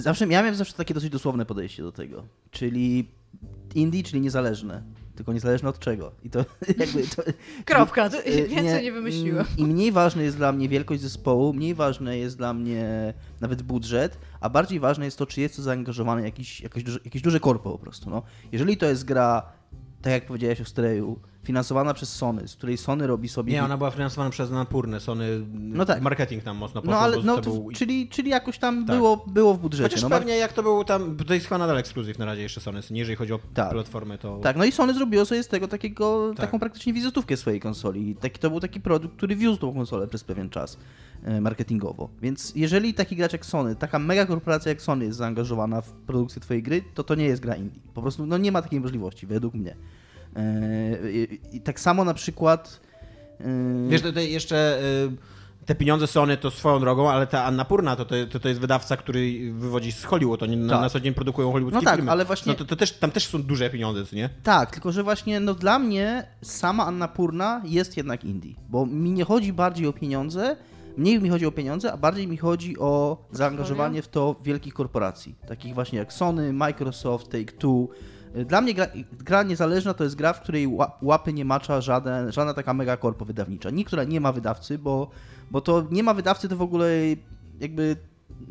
Zawsze, ja miałem zawsze takie dosyć dosłowne podejście do tego, czyli indie, czyli niezależne tylko niezależne od czego. I to [LAUGHS] jakby... To, Kropka, to y, więcej nie, nie wymyśliłem. I mniej ważne jest dla mnie wielkość zespołu, mniej ważne jest dla mnie nawet budżet, a bardziej ważne jest to, czy jest to zaangażowane jakiś, jakieś, duże, jakieś duże korpo po prostu. No. Jeżeli to jest gra, tak jak powiedziałeś o Streju, finansowana przez Sony, z której Sony robi sobie... Nie, ona była finansowana przez Napurne, Sony no tak. marketing tam mocno poszło, No ale no, był... czyli, czyli jakoś tam tak. było, było w budżecie. Chociaż no, pewnie jak to był tam, to jest chyba nadal ekskluzyw na razie jeszcze Sony, nie jeżeli chodzi o tak. platformę to... Tak, no i Sony zrobiło sobie z tego takiego, tak. taką praktycznie wizytówkę swojej konsoli. Taki, to był taki produkt, który wiózł tą konsolę przez pewien czas e, marketingowo. Więc jeżeli taki gracz jak Sony, taka mega korporacja jak Sony jest zaangażowana w produkcję twojej gry, to to nie jest gra indie. Po prostu no, nie ma takiej możliwości, według mnie. E, I tak samo na przykład. E, Wiesz, tutaj jeszcze e, te pieniądze Sony to swoją drogą, ale ta Anna Purna to, to, to jest wydawca, który wywodzi z Hollywood. Oni tak. na, na co dzień produkują hollywoodzkie no tak, filmy. ale właśnie... No to, to, też, tam też są duże pieniądze, nie? Tak, tylko że właśnie no dla mnie sama Anna Purna jest jednak indie, bo mi nie chodzi bardziej o pieniądze, mniej mi chodzi o pieniądze, a bardziej mi chodzi o zaangażowanie w to wielkich korporacji, takich właśnie jak Sony, Microsoft, Take-Two, dla mnie gra, gra, niezależna to jest gra, w której łapy nie macza żadna taka mega korpo wydawnicza. Nikt, która nie ma wydawcy, bo, bo to nie ma wydawcy, to w ogóle jakby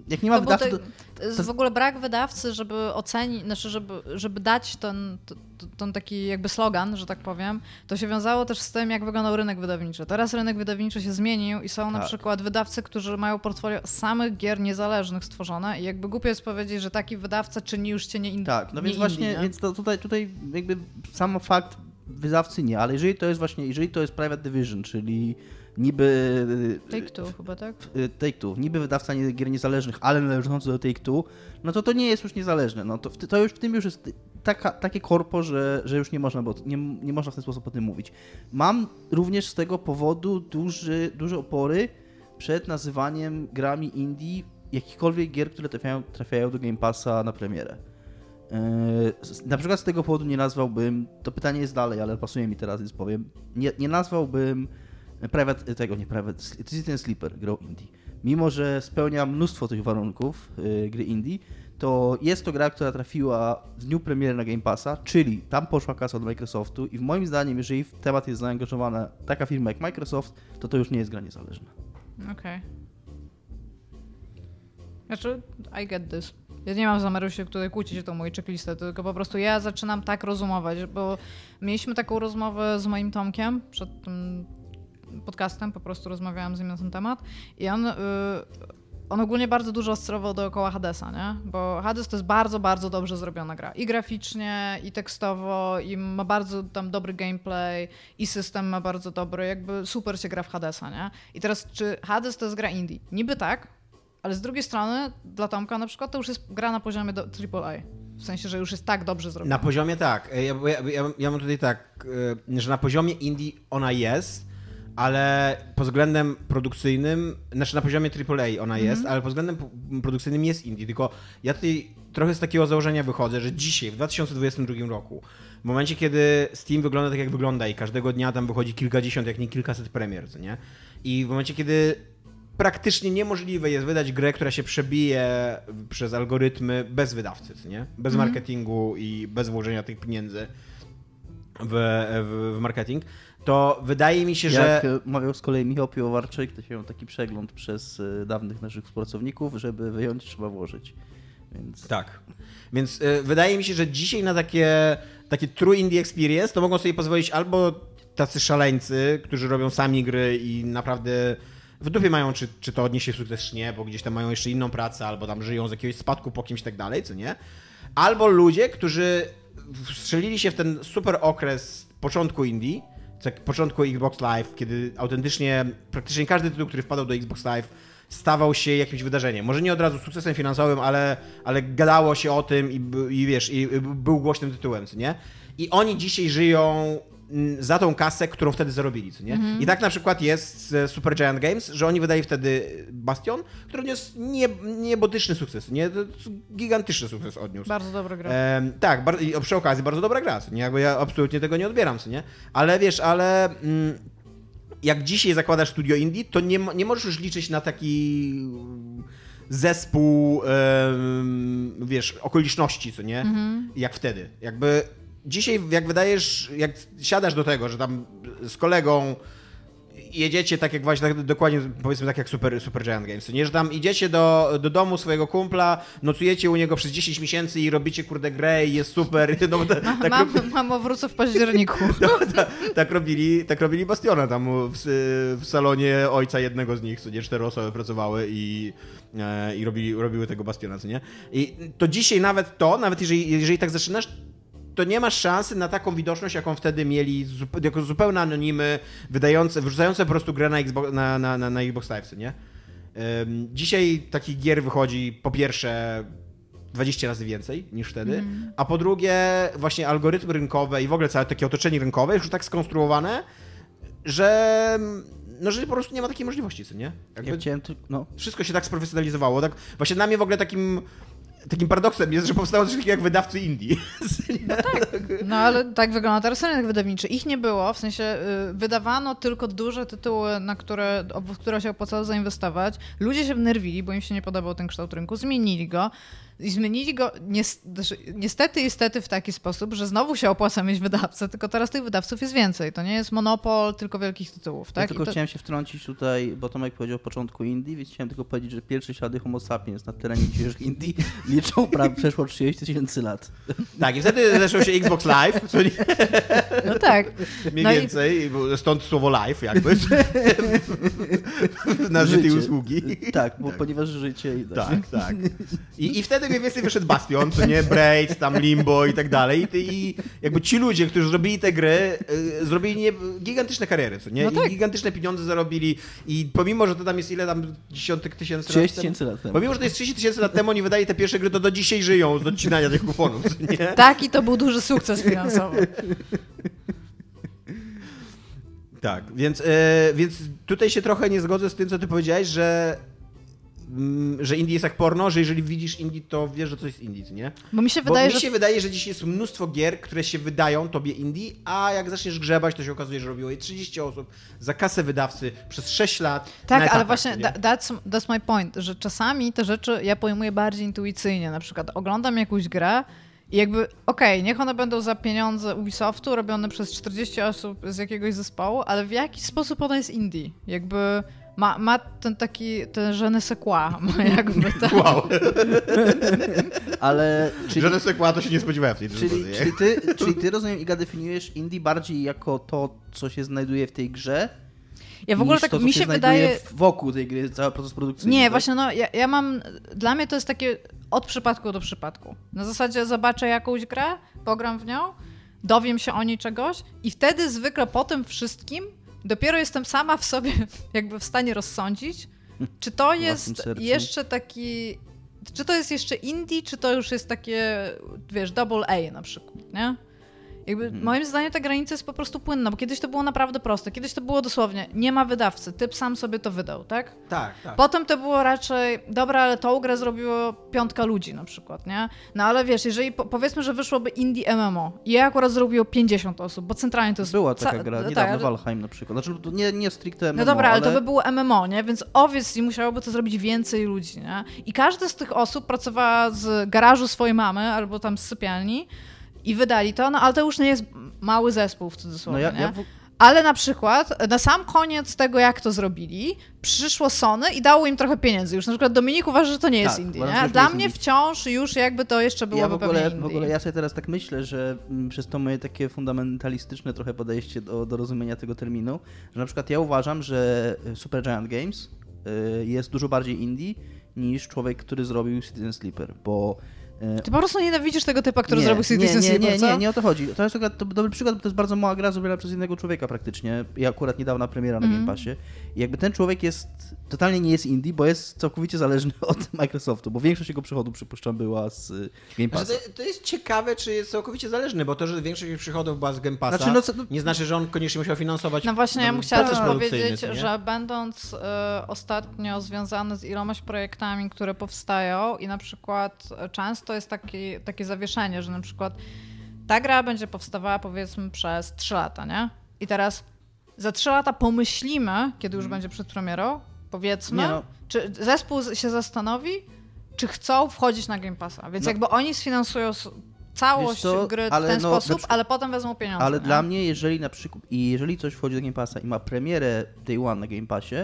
jak nie ma no wydawcy, to, to, jest w ogóle brak wydawcy, żeby ocenić, znaczy żeby, żeby dać ten, ten taki jakby slogan, że tak powiem, to się wiązało też z tym, jak wyglądał rynek wydawniczy. Teraz rynek wydawniczy się zmienił i są tak. na przykład wydawcy, którzy mają portfolio samych gier niezależnych stworzone i jakby głupio jest powiedzieć, że taki wydawca czyni już cię nie inny. Tak, no więc indie, właśnie, nie? więc to tutaj, tutaj jakby sam fakt wydawcy nie, ale jeżeli to jest właśnie, jeżeli to jest private division, czyli niby... Take-Two chyba, tak? Y, Take-Two. Niby wydawca gier niezależnych, ale należący do Take-Two, no to to nie jest już niezależne. No to, to już w tym już jest taka, takie korpo, że, że już nie można, bo nie, nie można w ten sposób o tym mówić. Mam również z tego powodu duży, duże opory przed nazywaniem grami indie jakichkolwiek gier, które trafiają, trafiają do Game Passa na premierę. Yy, na przykład z tego powodu nie nazwałbym, to pytanie jest dalej, ale pasuje mi teraz, więc powiem, nie, nie nazwałbym Private, tego nie Private, Citizen Sleeper grą indie. Mimo, że spełnia mnóstwo tych warunków yy, gry indie, to jest to gra, która trafiła w dniu premiery na Game Passa, czyli tam poszła kasa od Microsoftu i moim zdaniem, jeżeli w temat jest zaangażowana taka firma jak Microsoft, to to już nie jest gra niezależna. Okej. Okay. Znaczy, I get this. Ja nie mam zamiaru się tutaj kłócić o tą moją checklistę, tylko po prostu ja zaczynam tak rozumować, bo mieliśmy taką rozmowę z moim Tomkiem przed tym podcastem, po prostu rozmawiałam z nim na ten temat i on, y, on ogólnie bardzo dużo oscylował dookoła Hadesa, nie? Bo Hades to jest bardzo, bardzo dobrze zrobiona gra. I graficznie, i tekstowo, i ma bardzo tam dobry gameplay, i system ma bardzo dobry, jakby super się gra w Hadesa, nie? I teraz, czy Hades to jest gra indie? Niby tak, ale z drugiej strony, dla Tomka na przykład, to już jest gra na poziomie AAA. W sensie, że już jest tak dobrze zrobiona. Na poziomie tak. Ja, ja, ja, ja mam tutaj tak, y, że na poziomie indie ona jest, ale pod względem produkcyjnym, znaczy na poziomie AAA ona jest, mm -hmm. ale pod względem produkcyjnym jest indie, tylko ja tutaj trochę z takiego założenia wychodzę, że dzisiaj, w 2022 roku, w momencie, kiedy Steam wygląda tak, jak wygląda i każdego dnia tam wychodzi kilkadziesiąt, jak nie kilkaset premier, nie? I w momencie, kiedy praktycznie niemożliwe jest wydać grę, która się przebije przez algorytmy bez wydawcy, nie? Bez Mhm. marketingu i bez włożenia tych pieniędzy w, w, w marketing, to wydaje mi się, że... Jak e, mawiał z kolei Michał Piłowarczyk, to się miał taki przegląd przez e, dawnych naszych współpracowników, żeby wyjąć trzeba włożyć. Więc Tak. Więc y, wydaje mi się, że dzisiaj na takie, takie true indie experience to mogą sobie pozwolić albo tacy szaleńcy, którzy robią sami gry i naprawdę w dupie mają, czy, czy to odniesie sukces, czy nie, bo gdzieś tam mają jeszcze inną pracę, albo tam żyją z jakiegoś spadku po kimś i tak dalej, co nie? Albo ludzie, którzy strzelili się w ten super okres początku indie, tak początku Xbox Live, kiedy autentycznie praktycznie każdy tytuł, który wpadał do Xbox Live, stawał się jakimś wydarzeniem. Może nie od razu sukcesem finansowym, ale, ale gadało się o tym i, i wiesz, i był głośnym tytułem, co nie? I oni dzisiaj żyją za tą kasę, którą wtedy zarobili, co nie? I tak na przykład jest z Super Giant Games, że oni wydali wtedy Bastion, który odniósł nie, niebotyczny sukces, nie? Gigantyczny sukces odniósł. Bardzo dobra gra. Tak, bar- i przy okazji bardzo dobra gra, co nie? Jakby ja absolutnie tego nie odbieram, co nie? Ale wiesz, ale mm, jak dzisiaj zakładasz studio indie, to nie, nie możesz już liczyć na taki mm, zespół, em, wiesz, okoliczności, co nie? Jak wtedy. Jakby dzisiaj, jak wydajesz, jak siadasz do tego, że tam z kolegą jedziecie tak jak właśnie, tak, dokładnie powiedzmy tak jak Super, Super Giant Games, nie? Że tam idziecie do, do domu swojego kumpla, nocujecie u niego przez 10 miesięcy i robicie kurde grę i jest super. [LAUGHS] No, bo ta, tak, Mam, mamo, wrócę w październiku. [LAUGHS] no, ta, tak, robili, tak robili Bastiona tam w, s- w salonie ojca jednego z nich, co nie cztery osoby pracowały i, e, i robili, robiły tego Bastiona, co nie? I to dzisiaj nawet to, nawet jeżeli, jeżeli tak zaczynasz, to nie masz szansy na taką widoczność, jaką wtedy mieli jako zupełne anonimy, wydające, wrzucające po prostu grę na Xbox, na, na, na, na Xbox Live, nie? Ym, Dzisiaj takich gier wychodzi po pierwsze 20 razy więcej niż wtedy, a po drugie właśnie algorytmy rynkowe i w ogóle całe takie otoczenie rynkowe już tak skonstruowane, że no, że po prostu nie ma takiej możliwości, co nie? Jakby ja chciałem no, wszystko się tak sprofesjonalizowało. Tak, właśnie dla mnie w ogóle takim takim paradoksem jest, że powstało coś takiego jak wydawcy indie. No ale tak wygląda teraz rynek wydawniczy. Ich nie było, w sensie y, wydawano tylko duże tytuły, na które, w które się opłacało zainwestować. Ludzie się wnerwili, bo im się nie podobał ten kształt rynku, zmienili go. I zmienili go znaczy, niestety i stety w taki sposób, że znowu się opłaca mieć wydawcę, tylko teraz tych wydawców jest więcej. To nie jest monopol tylko wielkich tytułów. ja Tak? tylko I to... chciałem się wtrącić tutaj, bo Tomek powiedział o początku Indii, więc chciałem tylko powiedzieć, że pierwsze ślady homo sapiens na terenie dzisiejszych Indii [LAUGHS] liczą prawie przeszło 30 tysięcy lat. [LAUGHS] tak, i wtedy zaczął się Xbox Live, nie, [LAUGHS] No tak. mniej No i- więcej, bo stąd słowo live jakby, tej Życie. usługi. Tak, bo ponieważ życie i Tak, tak. I, I wtedy mniej więcej wyszedł Bastion, co nie, Braid, tam Limbo i tak dalej. I, jakby ci ludzie, którzy zrobili te gry, y, zrobili nie, gigantyczne kariery, co nie? No tak. I gigantyczne pieniądze zarobili. I pomimo, że to tam jest ile tam dziesiątek tysięcy 30 lat temu- tysięcy lat temu. Pomimo, że to jest 30 tysięcy lat temu, oni wydali te pierwsze gry, to do dzisiaj żyją z odcinania tych kuponów, nie? Tak, i to był duży sukces finansowy. Tak, więc, e, więc tutaj się trochę nie zgodzę z tym, co ty powiedziałeś, że, że indie jest jak porno, że jeżeli widzisz indie, to wiesz, że to jest indie, nie? Bo mi się Bo wydaje, mi że się wydaje, że dziś jest mnóstwo gier, które się wydają tobie indie, a jak zaczniesz grzebać, to się okazuje, że robiło je 30 osób za kasę wydawcy przez 6 lat. Tak, ale etapach, właśnie co nie? tha- that's, that's my point, że czasami te rzeczy ja pojmuję bardziej intuicyjnie. Na przykład oglądam jakąś grę i jakby, okej, niech one będą za pieniądze Ubisoftu, robione przez 40 osób z jakiegoś zespołu, ale w jaki sposób ona jest indie? Jakby ma, ma ten taki, ten je ne sais quoi, ma jakby tak. Wow, [LAUGHS] Ale czyli, że sekła to się nie spodziewałem w tej czyli, czyli, ty, czyli ty, rozumiem, Iga, definiujesz indie bardziej jako to, co się znajduje w tej grze, Ja w ogóle niż tak, to, co mi się, się znajduje wydaje... wokół tej gry, cały proces produkcyjny. Nie, tak? właśnie no, ja, ja mam, dla mnie to jest takie od przypadku do przypadku. Na zasadzie zobaczę jakąś grę, pogram w nią, dowiem się o niej czegoś i wtedy zwykle po tym wszystkim dopiero jestem sama w sobie [LAUGHS] jakby w stanie rozsądzić, czy to jest jeszcze taki, czy to jest jeszcze indie, czy to już jest takie, wiesz, double A na przykład, nie? Jakby Mhm. moim zdaniem ta granica jest po prostu płynna, bo kiedyś to było naprawdę proste. Kiedyś to było dosłownie, nie ma wydawcy, typ sam sobie to wydał, tak? Tak, tak. Potem to było raczej, dobra, ale tą grę zrobiło piątka ludzi na przykład, nie? No ale wiesz, jeżeli po, powiedzmy, że wyszłoby indie MMO i je akurat zrobiło 50 osób, bo centralnie to jest... Była taka gra, tak, niedawno ale- Valheim na przykład. Znaczy, nie, nie stricte MMO, no dobra, ale ale to by było MMO, nie? Więc obviously musiałoby to zrobić więcej ludzi, nie? I każda z tych osób pracowała z garażu swojej mamy albo tam z sypialni i wydali to, no ale to już nie jest mały zespół w No cudzysłowie, ja, nie? ja w... Ale na przykład na sam koniec tego, jak to zrobili, przyszło Sony i dało im trochę pieniędzy. Już na przykład Dominik uważa, że to nie jest Tak, indie. uważam, że Nie? Dla nie jest mnie indie. wciąż już jakby to jeszcze Ja byłoby w ogóle, w indie. ogóle ja sobie teraz tak myślę, że mm, przez to moje takie fundamentalistyczne trochę podejście do, do rozumienia tego terminu, że na przykład ja uważam, że Super Giant Games y, jest dużo bardziej indie niż człowiek, który zrobił Citizen Sleeper, bo Ty po prostu nienawidzisz tego typa, który nie, zrobił nie, Citizen nie, Sleeper, nie, co? nie, nie o to chodzi. To jest to dobry przykład, bo to jest bardzo mała gra zrobiona przez innego człowieka praktycznie. I akurat niedawna premiera na Mhm. Game Passie. I jakby ten człowiek jest, totalnie nie jest indie, bo jest całkowicie zależny [LAUGHS] od Microsoftu, bo większość jego przychodów, przypuszczam, była z y, Game Znaczy, Passa. to, to jest ciekawe, czy jest całkowicie zależny, bo to, że większość ich przychodów była z Game Passa, Znaczy, no co- no- nie znaczy, że on koniecznie musiał finansować No właśnie, ja mu chciałam proces też produkcyjny, powiedzieć, nie? że będąc e, ostatnio związany z ilomaś projektami, które powstają i na przykład e, często jest taki, takie zawieszenie, że na przykład ta gra będzie powstawała powiedzmy przez 3 lata, nie? I teraz za 3 lata pomyślimy, kiedy już będzie przed premierą, powiedzmy, no. czy zespół się zastanowi, czy chcą wchodzić na Game Passa. Więc No. jakby oni sfinansują całość co, gry w ten no, sposób, przykład- ale potem wezmą pieniądze. Ale nie? dla mnie, jeżeli na przykład, i jeżeli coś wchodzi do Game Passa i ma premierę Day One na Game Passie,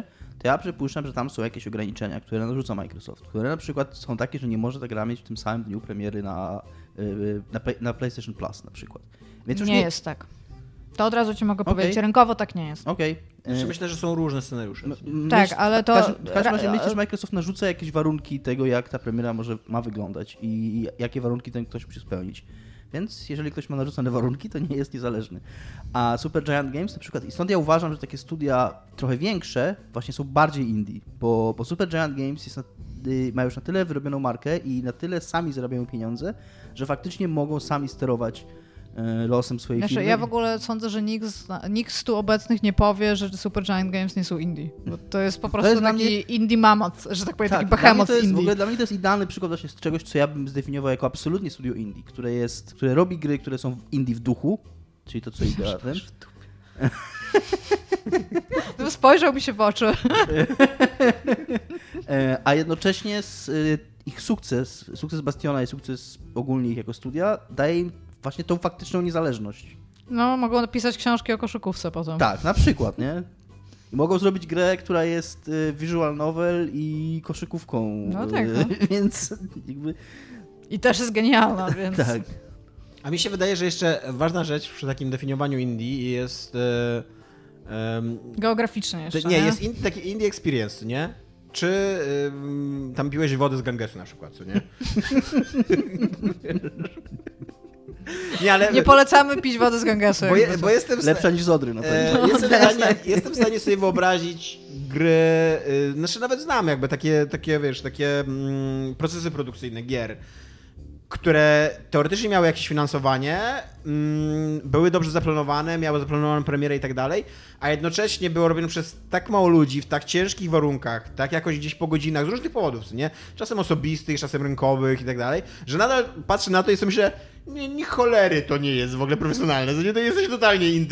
to ja przypuszczam, że tam są jakieś ograniczenia, które narzuca Microsoft, które na przykład są takie, że nie może ta gra mieć w tym samym dniu premiery na, y, na, na PlayStation Plus na przykład. Więc już nie, jest tak. To od razu ci mogę Okej. powiedzieć. Rynkowo tak nie jest. Okej. Znaczy, Y, myślę, że są różne scenariusze. Tak, myśl- ale to- W każdym razie ra- myślę, że Microsoft narzuca jakieś warunki tego, jak ta premiera może ma wyglądać i jakie warunki ten ktoś musi spełnić. Więc jeżeli ktoś ma narzucone warunki, to nie jest niezależny. A Super Giant Games na przykład, i stąd ja uważam, że takie studia trochę większe właśnie są bardziej indie, bo, bo Super Giant Games jest na, y, ma już na tyle wyrobioną markę i na tyle sami zarabiają pieniądze, że faktycznie mogą sami sterować losem swojej Znaczy, firmy. ja w ogóle sądzę, że nikt z, nikt z tu obecnych nie powie, że Super Giant Games nie są indie. Bo to jest po prostu jest taki mnie- indie mamot, że tak powiem, taki dla mnie behemoth to jest, w indie. ogóle dla mnie to jest idealny przykład właśnie z czegoś, co ja bym zdefiniował jako absolutnie studio indie, które jest, które robi gry, które są w indie w duchu, czyli to, co idea ten. No, [LAUGHS] Spojrzał mi się w oczy. [LAUGHS] E, a jednocześnie z, y, ich sukces, sukces Bastiona i sukces ogólnie ich jako studia daje im właśnie tą faktyczną niezależność. No, mogą napisać książki o koszykówce potem. Tak, na przykład, nie? I mogą zrobić grę, która jest y, visual novel i koszykówką. No tak, y, no. [LAUGHS] Więc jakby I też jest genialna, [LAUGHS] więc... tak. A mi się wydaje, że jeszcze ważna rzecz przy takim definiowaniu indie jest... E, em, Geograficznie jeszcze, nie, jest in, taki indie experience, nie? Czy tam piłeś wodę z Gangesu na przykład, co nie? [LAUGHS] nie, ale... Nie polecamy pić wody z Gangesu. bo, je, bo jestem... sta- Lepsza niż Zodry na pewno. E, jestem, w [LAUGHS] stanie, jestem w stanie sobie wyobrazić gry, y, znaczy nawet znam jakby takie, takie wiesz, takie mm, procesy produkcyjne gier, które teoretycznie miały jakieś finansowanie, mm, były dobrze zaplanowane, miały zaplanowaną premierę i tak dalej, a jednocześnie było robione przez tak mało ludzi, w tak ciężkich warunkach, tak jakoś gdzieś po godzinach, z różnych powodów, nie? Czasem osobistych, czasem rynkowych i tak dalej, że nadal patrzę na to i sobie myślę, nie, nie cholery to nie jest w ogóle profesjonalne, to nie, to jesteś totalnie [LAUGHS] nie?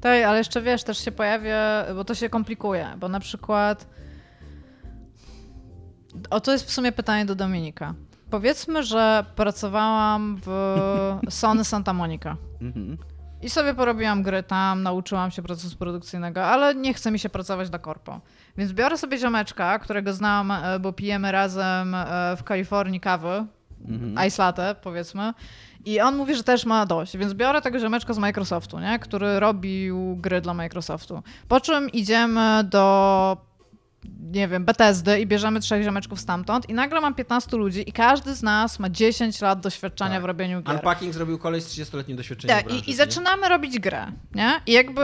Tak, ale jeszcze wiesz, też się pojawia, bo to się komplikuje, bo na przykład. O to jest w sumie pytanie do Dominika. Powiedzmy, że pracowałam w [LAUGHS] Sony Santa Monica. Mhm. I sobie porobiłam gry tam, nauczyłam się procesu produkcyjnego, ale nie chce mi się pracować dla korpo. Więc biorę sobie ziomeczka, którego znam, e, bo pijemy razem e, w Kalifornii kawy, Mhm. ice latte powiedzmy. I on mówi, że też ma dość, więc biorę tego ziomeczka z Microsoftu, nie? który robił gry dla Microsoftu. Po czym idziemy do nie wiem, Bethesdy i bierzemy trzech ziomeczków stamtąd i nagle mam 15 ludzi i każdy z nas ma 10 lat doświadczenia Tak. w robieniu gier. Unpacking zrobił koleś z 30-letnim doświadczeniem Tak, branży, i, i zaczynamy robić grę, nie? I jakby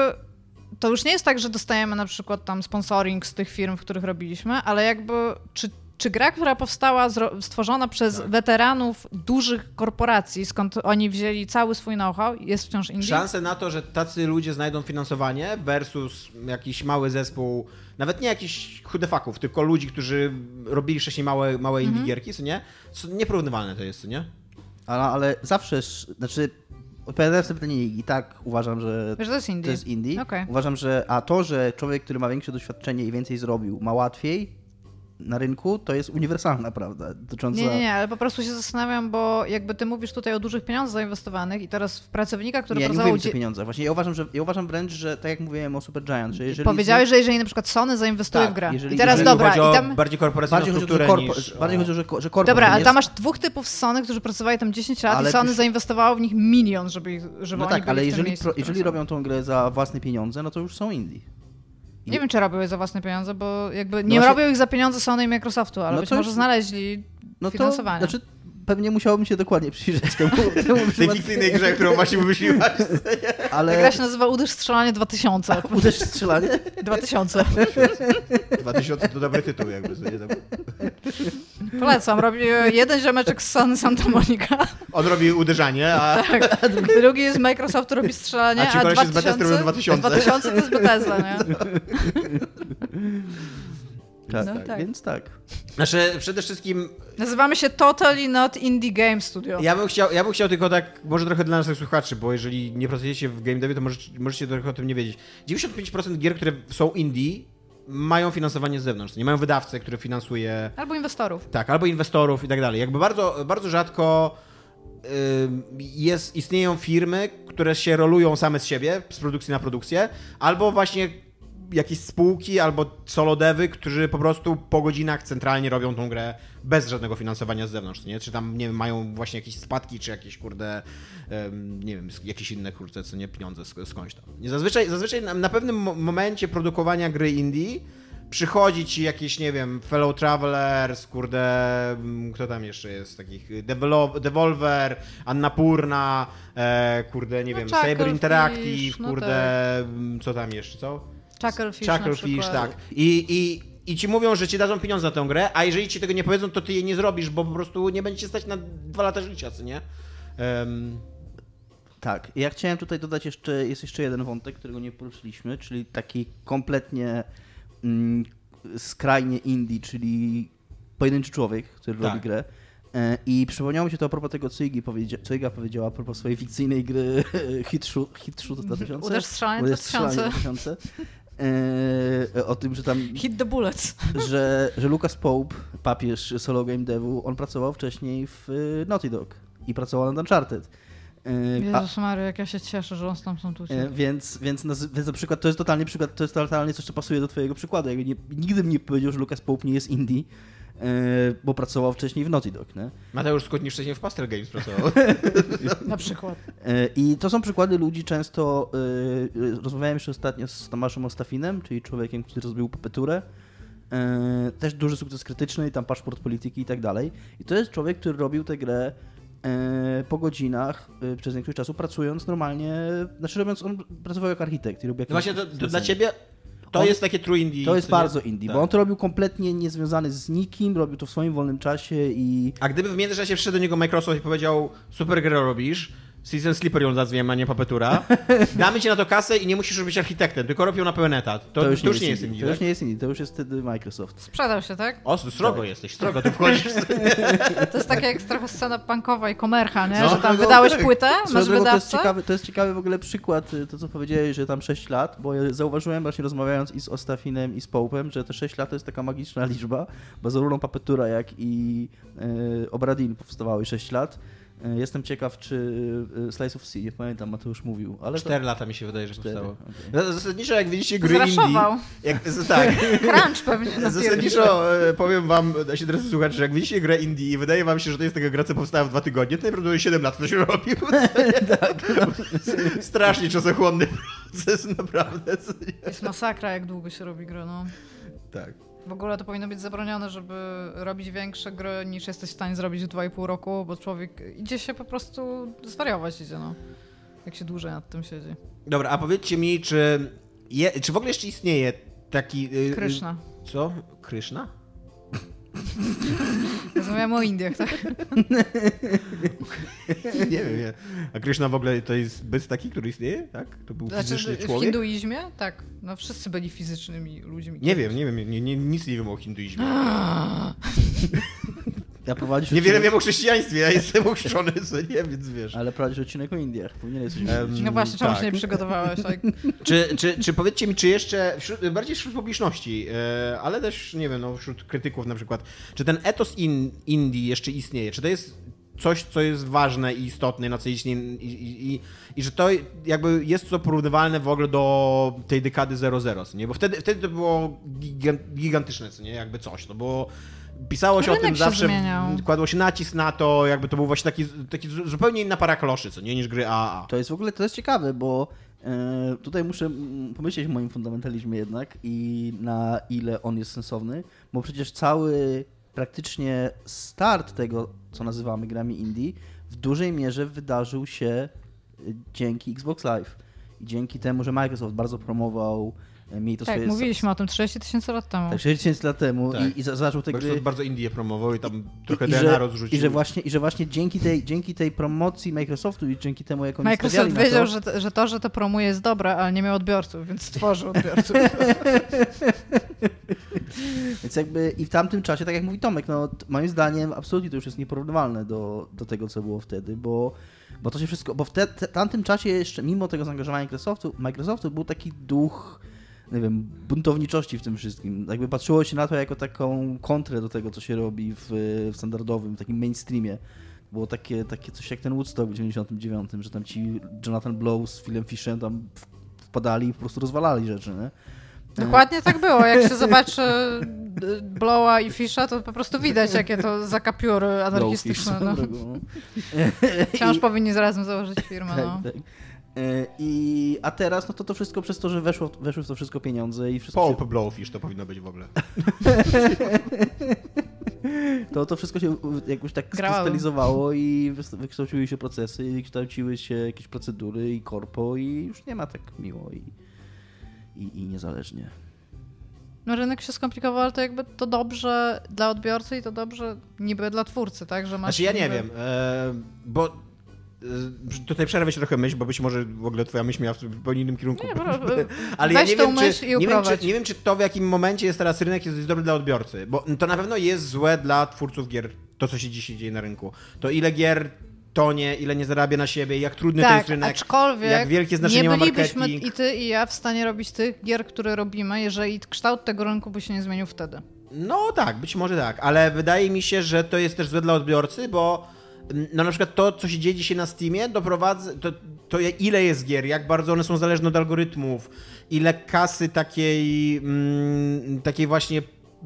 to już nie jest tak, że dostajemy na przykład tam sponsoring z tych firm, w których robiliśmy, ale jakby czy czy gra, która powstała, stworzona przez Tak. weteranów dużych korporacji, skąd oni wzięli cały swój know-how, jest wciąż indie? Szanse na to, że tacy ludzie znajdą finansowanie versus jakiś mały zespół, nawet nie jakiś chudefaków, tylko ludzi, którzy robili wcześniej małe, małe indie gierki, co nie? Są nieporównywalne to jest, co nie? Ale, ale zawsze, sz- znaczy, odpowiadając na pytanie i tak uważam, że Wiesz, to jest indie. to jest indie. Okej. Uważam, że a to, że człowiek, który ma większe doświadczenie i więcej zrobił, ma łatwiej na rynku, to jest uniwersalna prawda dotycząca... Nie, nie, nie, ale po prostu się zastanawiam, bo jakby ty mówisz tutaj o dużych pieniądzach zainwestowanych i teraz w pracownika, który Nie, nie pracował... mówię o dzie- pieniądzach. Właśnie ja uważam, że ja uważam wręcz, że tak jak mówiłem o Supergiant, że jeżeli Powiedziałeś, że jeżeli na przykład Sony zainwestuje Tak, w grę jeżeli- i teraz jeżeli dobra, chodzi i o tam... bardziej korporacyjną bardziej chodzi o to, że, strukturę korpo, niż... bardziej o- chodzi o, że, że korpo Dobra, nie ale jest- tam masz dwóch typów z Sony, którzy pracowali tam 10 lat Ale i Sony pisz- zainwestowało w nich milion, żeby, ich, żeby No oni tak, byli ale w tym jeżeli, miejscu, pro, jeżeli robią tą grę za własne pieniądze, no to już są indie. I- Nie wiem, czy robią je za własne pieniądze, bo jakby nie właśnie- robią ich za pieniądze Sony i Microsoftu, ale No być to może już- znaleźli No to, finansowanie. znaczy, pewnie musiałbym się dokładnie przyjrzeć temu, [LAUGHS] temu W tej fikcyjnej grze, którą właśnie wymyśliłaś. [LAUGHS] Ta ale gra się nazywa Uderz Strzelanie 2000. [LAUGHS] uderz w strzelanie? 2000. 2000 to dobry tytuł jakby. Polecam, robi jeden ziomeczek z Sony Santa Monica, On robi uderzanie, a tak. drugi jest Microsoft, robi strzelanie, A ci a, kolesie z 2000, Bethesdy robią 2000. 2000 to jest Bethesda, nie? Tak, No tak, tak. więc tak. znaczy przede wszystkim Nazywamy się Totally Not Indie Game Studio. Ja bym, chciał, ja bym chciał tylko tak, może trochę dla naszych słuchaczy, bo jeżeli nie pracujecie w game devie, to możecie, możecie trochę o tym nie wiedzieć. 95% gier, które są indie, mają finansowanie z zewnątrz. Nie mają wydawcę, który finansuje, Albo inwestorów. tak, albo inwestorów i tak dalej. Jakby bardzo, bardzo rzadko ym, jest, istnieją firmy, które się rolują same z siebie, z produkcji na produkcję, albo właśnie jakieś spółki, albo solo devy, którzy po prostu po godzinach centralnie robią tą grę bez żadnego finansowania z zewnątrz, nie? Czy tam, nie wiem, mają właśnie jakieś spadki, czy jakieś, kurde, nie wiem, jakieś inne, kurde, co nie, pieniądze sk- skądś tam. Nie, zazwyczaj, zazwyczaj na, pewnym mo- momencie produkowania gry indie przychodzi ci jakieś, nie wiem, Fellow Travelers, kurde, kto tam jeszcze jest takich, Devolver, Annapurna, e, kurde, nie No, wiem, Chucklefish, Saber Interactive, no kurde, mm, co tam jeszcze, co? Chucklefish, Chucklefish, tak. I, i, I ci mówią, że ci dadzą pieniądze na tę grę, a jeżeli ci tego nie powiedzą, to ty jej nie zrobisz, bo po prostu nie będzie stać na dwa lata życia, co nie? Em, Tak, ja chciałem tutaj dodać jeszcze, jest jeszcze jeden wątek, którego nie poruszyliśmy, czyli taki kompletnie mm, skrajnie indie, czyli pojedynczy człowiek, który Tak. robi grę. E, I przypomniało mi się to a propos tego, co, Iggy powiedzia, co Iga powiedziała a propos swojej fikcyjnej gry [LAUGHS] Hit Shoot, hit shoot 2000. Uderz strzelanie Uderz 2000. strzelanie 2000. E, o tym, że tam Hit the bullets. [LAUGHS] że, że Lucas Pope, papież solo game devu, on pracował wcześniej w y, Naughty Dog i pracował nad Uncharted. A- Jezus Mary, jak ja się cieszę, że on stamtąd E, uciekł. Więc, więc, na, więc na przykład to jest totalnie przykład, to jest totalnie coś, co pasuje do twojego przykładu. Jakby nie, nigdy bym nie powiedział, że Lucas Pope nie jest indie, e, bo pracował wcześniej w Naughty Dog. Nie? Mateusz Skutni wcześniej w Pastel Games pracował. Na przykład. E, I to są przykłady ludzi często. e, Rozmawiałem jeszcze ostatnio z Tomaszem Ostafinem, czyli człowiekiem, który rozbił Papeturę. Też duży sukces krytyczny, tam paszport polityki i tak dalej. I to jest człowiek, który robił tę grę po godzinach, przez większość czasu pracując normalnie, znaczy robiąc, on pracował jako architekt i robił No jakieś właśnie, to, to dla ciebie to On- jest takie true indie. To jest bardzo indie, Tak. bo on to robił kompletnie niezwiązany z nikim, robił to w swoim wolnym czasie i A gdyby w międzyczasie wszedł do niego Microsoft i powiedział, super grę robisz, Season Sleeper ją nazwiemy, a nie Papetura, [LAUGHS] damy ci na to kasę i nie musisz robić architektem, tylko robią na pełen etat. To, to, już, nie jest indie, To tak? już nie jest indie, to już jest wtedy Microsoft. Sprzedał się, tak? O, strogo Tak. jesteś, strogo, ty wchodzisz. [LAUGHS] To jest tak jak trochę scena punkowa i komercha, nie? No, że tam no, wydałeś tak. płytę, masz drogą, to, jest wydawcę. ciekawy, to jest ciekawy w ogóle przykład, y, to co powiedziałeś, że tam 6 lat, bo ja zauważyłem właśnie rozmawiając i z Ostafinem i z Pope'em, że te 6 lat to jest taka magiczna liczba, bo zarówno Papetura jak i y, Obradin powstawały 6 lat. Y, Jestem ciekaw, czy y, Slice of Sea, nie pamiętam, Mateusz mówił, ale to... Cztery lata mi się wydaje, że Cztery, powstało. okej. Zasadniczo jak widzicie gry indie... Zraszował. Jak, tak. [LAUGHS] Crunch pewnie Zasadniczo e, powiem wam, nasi drodzy słuchacze, że jak widzicie grę indie i wydaje wam się, że to jest taka gra, co powstała w dwa tygodnie, to najprawdopodobniej 7 lat ktoś robił. [LAUGHS] [LAUGHS] tak. Strasznie czasochłonny proces, naprawdę. Jest masakra, jak długo się robi gry, no. Tak. W ogóle to powinno być zabronione, żeby robić większe gry niż jesteś w stanie zrobić w 2,5 roku, bo człowiek idzie się po prostu zwariować idzie, no. Jak się dłużej nad tym siedzi. Dobra, a powiedzcie mi, czy, je, czy w ogóle jeszcze istnieje taki... y, y, Kryszna. Co? Kryszna? Rozmawiamy o Indiach, tak? [LAUGHS] nie wiem, nie. A Krishna w ogóle to jest byt taki, który istnieje? Tak? To był Znaczy, fizyczny w człowiek? hinduizmie? Tak. No wszyscy byli fizycznymi ludźmi. Nie wiem, nie wiem, nie, nie, nic nie wiem o hinduizmie. [GASPS] [LAUGHS] Ja prowadzisz Niewiele odcinek, wiem o chrześcijaństwie, ja jestem ochrzczony, co nie, więc wiesz. Ale prowadzisz odcinek o Indiach. Coś Em, wiedzieć. No właśnie, czemu tak. się nie przygotowałeś? Tak? [LAUGHS] Czy, czy, czy powiedzcie mi, czy jeszcze, wśród, bardziej wśród publiczności, e, ale też, nie wiem, no, wśród krytyków na przykład, czy ten etos in, Indii jeszcze istnieje? Czy to jest coś, co jest ważne i istotne, na co istnieje i, i, i, i że to jakby jest to porównywalne w ogóle do tej dekady 00, co nie? Bo wtedy, wtedy to było gigan- gigantyczne, co nie? Jakby coś, no bo pisało się o Rynek tym się zawsze, zmieniał. kładło się nacisk na to, jakby to był właśnie taki, taki zupełnie inna para kloszy, co nie? Niż gry AAA. To jest w ogóle to jest ciekawe, bo e, tutaj muszę pomyśleć o moim fundamentalizmie jednak i na ile on jest sensowny, bo przecież cały praktycznie start tego, co nazywamy grami indie, w dużej mierze wydarzył się e, dzięki Xbox Live. I dzięki temu, że Microsoft bardzo promował, mieli to Tak, swoje... mówiliśmy o tym 30 tysięcy lat temu. Tak, 60 lat temu Tak. i, i za- zaczął te Microsoft gry... bardzo Indię promował i tam trochę I, DNA że, rozrzucił. I że właśnie, i że właśnie dzięki, tej, dzięki tej promocji Microsoftu i dzięki temu, jak oni Microsoft wiedział, to, że, to- że to, że to promuje jest dobre, ale nie miał odbiorców, więc stworzył odbiorców. [LAUGHS] Więc jakby i w tamtym czasie, tak jak mówi Tomek, no moim zdaniem absolutnie to już jest nieporównywalne do, do tego, co było wtedy, bo, bo to się wszystko, bo w te, te, tamtym czasie jeszcze, mimo tego zaangażowania Microsoftu, Microsoftu był taki duch, nie wiem, buntowniczości w tym wszystkim. Jakby patrzyło się na to jako taką kontrę do tego, co się robi w, w standardowym, w takim mainstreamie. Było takie, takie coś jak ten Woodstock w 99, że tam ci Jonathan Blow z Philem Fishem tam wpadali i po prostu rozwalali rzeczy, nie? Dokładnie tak było. Jak się zobaczy Blowa i Fisha, to po prostu widać, jakie to zakapióry anarchistyczne. No. [LAUGHS] Wciąż powinni zarazem założyć firmę. No. Tak, tak. E, I, a teraz, no to to wszystko przez to, że weszło, weszły w to wszystko pieniądze i wszystko Pope Blowfish to powinno być w ogóle. się, [LAUGHS] to, to wszystko się jakoś tak skrystalizowało i wykształciły się procesy, i wykształciły się jakieś procedury i korpo i już nie ma tak miło i, i, i niezależnie. no rynek się skomplikował, ale to jakby to dobrze dla odbiorcy i to dobrze niby dla twórcy, tak? Że masz Znaczy ja nie niby... wiem, e, bo tutaj przerwę się trochę myśl, bo być może w ogóle twoja myśl miała w zupełnie innym kierunku. Nie, bro, [LAUGHS] Ale ja nie wiem, myśl czy, i nie, wiem, czy, nie wiem, czy to w jakim momencie jest teraz rynek jest dobry dla odbiorcy, bo to na pewno jest złe dla twórców gier, to co się dzisiaj dzieje na rynku. To ile gier tonie, ile nie zarabia na siebie, jak trudny to Tak, jest rynek. aczkolwiek jak wielkie znaczenie nie ma bylibyśmy marketing. i ty i ja w stanie robić tych gier, które robimy, jeżeli kształt tego rynku by się nie zmienił wtedy. No tak, być może tak, ale wydaje mi się, że to jest też złe dla odbiorcy, bo no na przykład to, co się dzieje dzisiaj na Steamie, doprowadza, to, to ile jest gier, jak bardzo one są zależne od algorytmów, ile kasy takiej, mm, takiej właśnie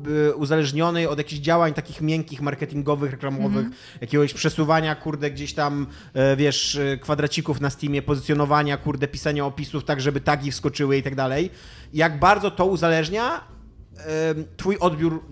y, uzależnionej od jakichś działań takich miękkich, marketingowych, reklamowych, jakiegoś przesuwania, kurde, gdzieś tam, e, wiesz, e, kwadracików na Steamie, pozycjonowania, kurde, pisania opisów tak, żeby tagi wskoczyły i tak dalej. Jak bardzo to uzależnia em, twój odbiór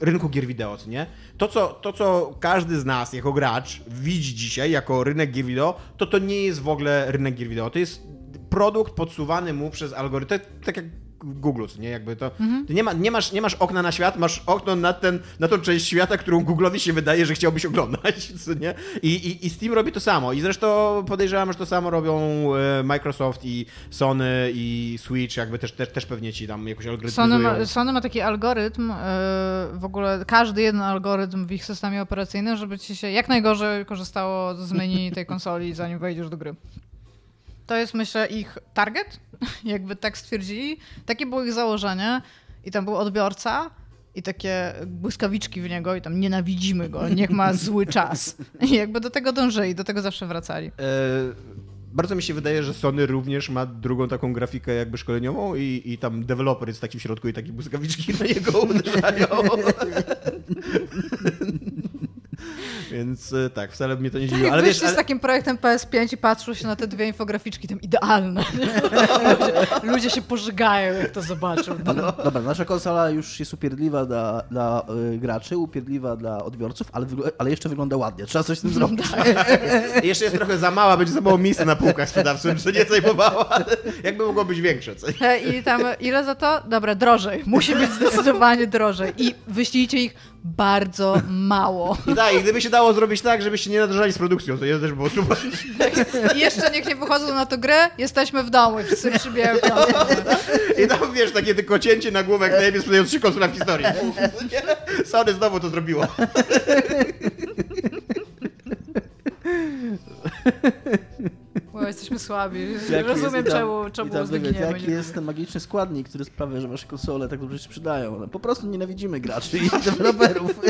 rynku gier wideo, co nie? To co, to, co każdy z nas jako gracz widzi dzisiaj jako rynek gier wideo, to to nie jest w ogóle rynek gier wideo. To jest produkt podsuwany mu przez algorytm. Tak, tak jak Google, nie? Jakby to, ty nie, ma, nie, masz, nie masz okna na świat, masz okno na, ten, na tą część świata, którą Google'owi się wydaje, że chciałbyś oglądać, [LAUGHS] nie? I, i, I Steam robi to samo. I zresztą podejrzewam, że to samo robią e, Microsoft i Sony i Switch, jakby też, też, też pewnie ci tam jakoś algorytmizują. Sony ma, Sony ma taki algorytm, yy, w ogóle każdy jeden algorytm w ich systemie operacyjnym, żeby ci się jak najgorzej korzystało z menu tej konsoli, zanim wejdziesz do gry. To jest, myślę, ich target, [LAUGHS] jakby tak stwierdzili. Takie było ich założenie i tam był odbiorca i takie błyskawiczki w niego i tam nienawidzimy go, niech ma [LAUGHS] zły czas. I jakby do tego dążyli, do tego zawsze wracali. E, bardzo mi się wydaje, że Sony również ma drugą taką grafikę jakby szkoleniową i, i tam deweloper jest taki w środku i takie błyskawiczki na niego [LAUGHS] uderzają. Więc e, tak, wcale mnie to nie dziwiło. Ale Ale wiesz, wiesz, z ale, takim projektem PS5 i patrzą się na te dwie infograficzki, tam idealne. [LAUGHS] ludzie, ludzie się pożygają, jak to zobaczą. No. No, dobra, nasza konsola już jest upierdliwa dla, dla y, graczy, upierdliwa dla odbiorców, ale, ale jeszcze wygląda ładnie. Trzeba coś z tym zrobić. jeszcze jest trochę za mała, będzie za mało miejsca na półkach sprzedawczym, co nie zajmowała, ale jakby mogło być większe. Co? E, I tam, ile za to? Dobra, drożej. Musi być zdecydowanie drożej. I wyślijcie ich bardzo mało. I tak, i gdyby się dało zrobić tak, żebyście nie nadążali z produkcją, to jest też było super. I jeszcze niech nie wychodzą na to grę, jesteśmy w domu i wszyscy przybijają piątkę. I tam, wiesz, takie tylko cięcie na głowę, jak najlepiej sprzedając trzy konsole w historii. [LAUGHS] Sony znowu to zrobiło. Bo jesteśmy słabi. Jaki Rozumiem, jest- tam- czemu, czemu tam wywiad, zginiemy. Jaki jest ten magiczny składnik, który sprawia, że wasze konsole tak dobrze się sprzedają? No, po prostu nienawidzimy graczy i [LAUGHS] deweloperów.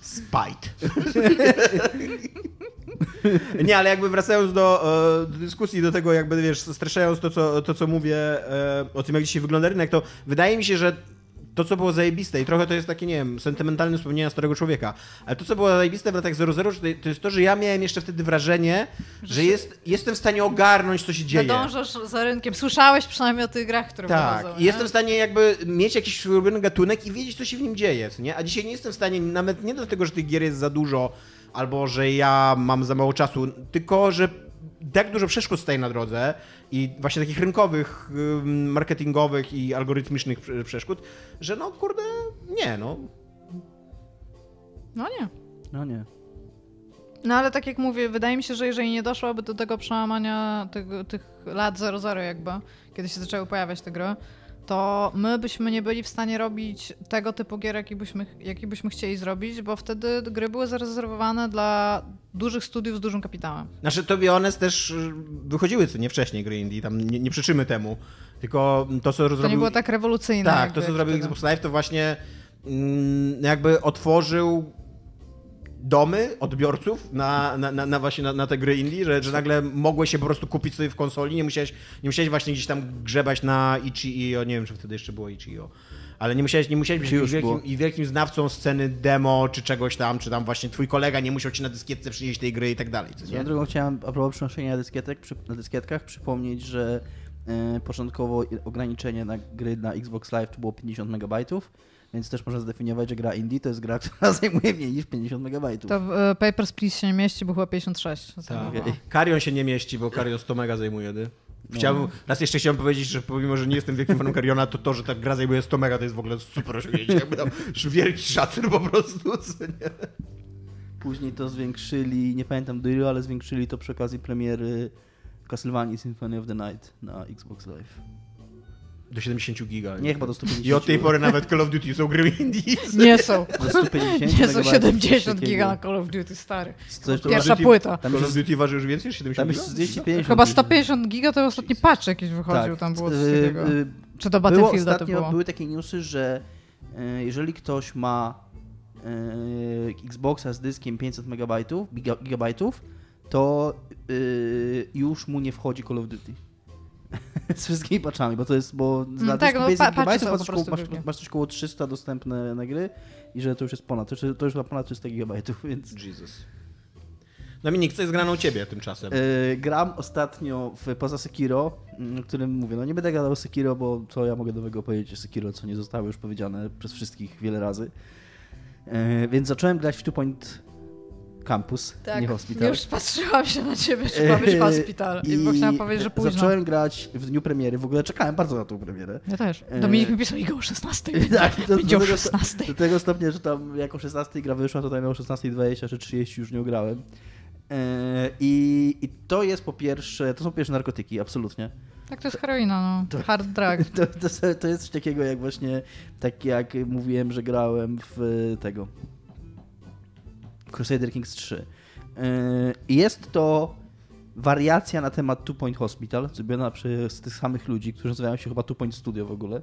Spite. [LAUGHS] Nie, ale jakby wracając do, e, do dyskusji, do tego jakby, wiesz, streszczając to, co, to, co mówię e, o tym, jak dzisiaj wygląda rynek, to wydaje mi się, że to, co było zajebiste i trochę to jest takie, nie wiem, sentymentalne wspomnienia starego człowieka, ale to, co było zajebiste w latach 00, to- jest to, że ja miałem jeszcze wtedy wrażenie, że jest, jestem w stanie ogarnąć, co się dzieje. Nadążasz za rynkiem. Słyszałeś przynajmniej o tych grach, które Tak, nie? jestem w stanie jakby mieć jakiś ulubiony gatunek i wiedzieć, co się w nim dzieje, nie? A dzisiaj nie jestem w stanie, nawet nie dlatego, że tych gier jest za dużo, albo że ja mam za mało czasu, tylko, że tak dużo przeszkód staje na drodze i właśnie takich rynkowych, marketingowych i algorytmicznych prze- przeszkód, że no kurde, nie no. No nie. No nie. No ale tak jak mówię, wydaje mi się, że jeżeli nie doszłoby do tego przełamania tego, tych lat 00 jakby, kiedy się zaczęły pojawiać te gry, to my byśmy nie byli w stanie robić tego typu gier, jaki byśmy, jaki byśmy chcieli zrobić, bo wtedy gry były zarezerwowane dla dużych studiów z dużym kapitałem. Znaczy, to be honest, też wychodziły co nie wcześniej gry indie, tam nie, nie przeczymy temu, tylko to, co To zrobił... nie było tak rewolucyjne. Tak, to co zrobił. Xbox Live to właśnie mm, jakby otworzył domy odbiorców na, na, na, na właśnie na, na te gry indie, że, że nagle mogłeś się po prostu kupić sobie w konsoli, nie musiałeś, nie musiałeś właśnie gdzieś tam grzebać na Itch.io, nie wiem, czy wtedy jeszcze było Itch.io. Ale nie musiałeś, nie musiałeś być już wielkim, było? i wielkim znawcą sceny demo, czy czegoś tam, czy tam właśnie twój kolega nie musiał ci na dyskietce przynieść tej gry i tak dalej. Nie? drogą chciałem a propos przenoszenia dyskietek, przy, na dyskietkach przypomnieć, że e, początkowo ograniczenie na gry na Xbox Live to było 50 MB, więc też można zdefiniować, że gra indie to jest gra, [LAUGHS] która zajmuje mniej niż 50 MB. To w e, Papers, Please się nie mieści, bo chyba 56. Tak. Karion się nie mieści, bo Karion 100 mega zajmuje. Nie? No. Chciałbym, raz jeszcze chciałem powiedzieć, że pomimo, że nie jestem wielkim fanem Kariona, to to, że ta gra zajmuje 100 mega, to jest w ogóle super osiągnięcie. Jakby tam wielki szacun po prostu. Co nie? Później to zwiększyli, nie pamiętam do ilu, ale zwiększyli to przy okazji premiery Castlevania Symphony of the Night na Xbox Live. Do 70 giga. Nie chyba do 150. I od tej pory nawet Call of Duty są gry indies. Nie są. Do 150 Nie są megabajtów, 70 coś giga na. Call of Duty, stary. Coś Pierwsza Duty- płyta. Tam Call of Duty waży już więcej niż 70 Tam giga? już z 250. Chyba już- 150 giga to ostatni patch jakiś wychodził, tam było coś y, takiego. y, Czy do Battlefielda to było? Były takie newsy, że e, jeżeli ktoś ma Xboxa z dyskiem 500 megabajtów, giga, gigabajtów, to już mu nie wchodzi Call of Duty. [LAUGHS] z wszystkimi patchami, bo to jest, bo na tak, no, 500 pa- patchy masz, po masz, masz coś około 300 dostępne na gry i że to już jest ponad, to już, to już chyba ponad 300 gigabajtów, [LAUGHS] więc... Jesus. Dominik, co jest grane u ciebie tymczasem? E, gram ostatnio w, poza Sekiro, m, o którym mówię, no nie będę gadał o Sekiro, bo co ja mogę nowego powiedzieć o Sekiro, co nie zostało już powiedziane przez wszystkich wiele razy. E, więc zacząłem grać w Two Point Campus, nie Hospital. już patrzyłam się na ciebie, czy ma być E, hospital. I, bo chciałam powiedzieć, że późno. Zacząłem grać w dniu premiery, w ogóle czekałem bardzo na tą premierę. Ja też. E, Dominik mi pisał, Igo o 16. [LAUGHS] Tak, do, do, tego, 16. do tego stopnia, że tam jako 16 gra wyszła, to tam o 16.20 czy 30 już nie ugrałem. E, I, I to jest po pierwsze, to są po pierwsze narkotyki, absolutnie. Tak, to jest heroina, no. Hard drug. [LAUGHS] To, to, to jest coś takiego jak właśnie, tak jak mówiłem, że grałem w tego Crusader Kings 3. Yy, Jest to wariacja na temat Two Point Hospital, zrobiona przez tych samych ludzi, którzy nazywają się chyba Two Point Studio w ogóle.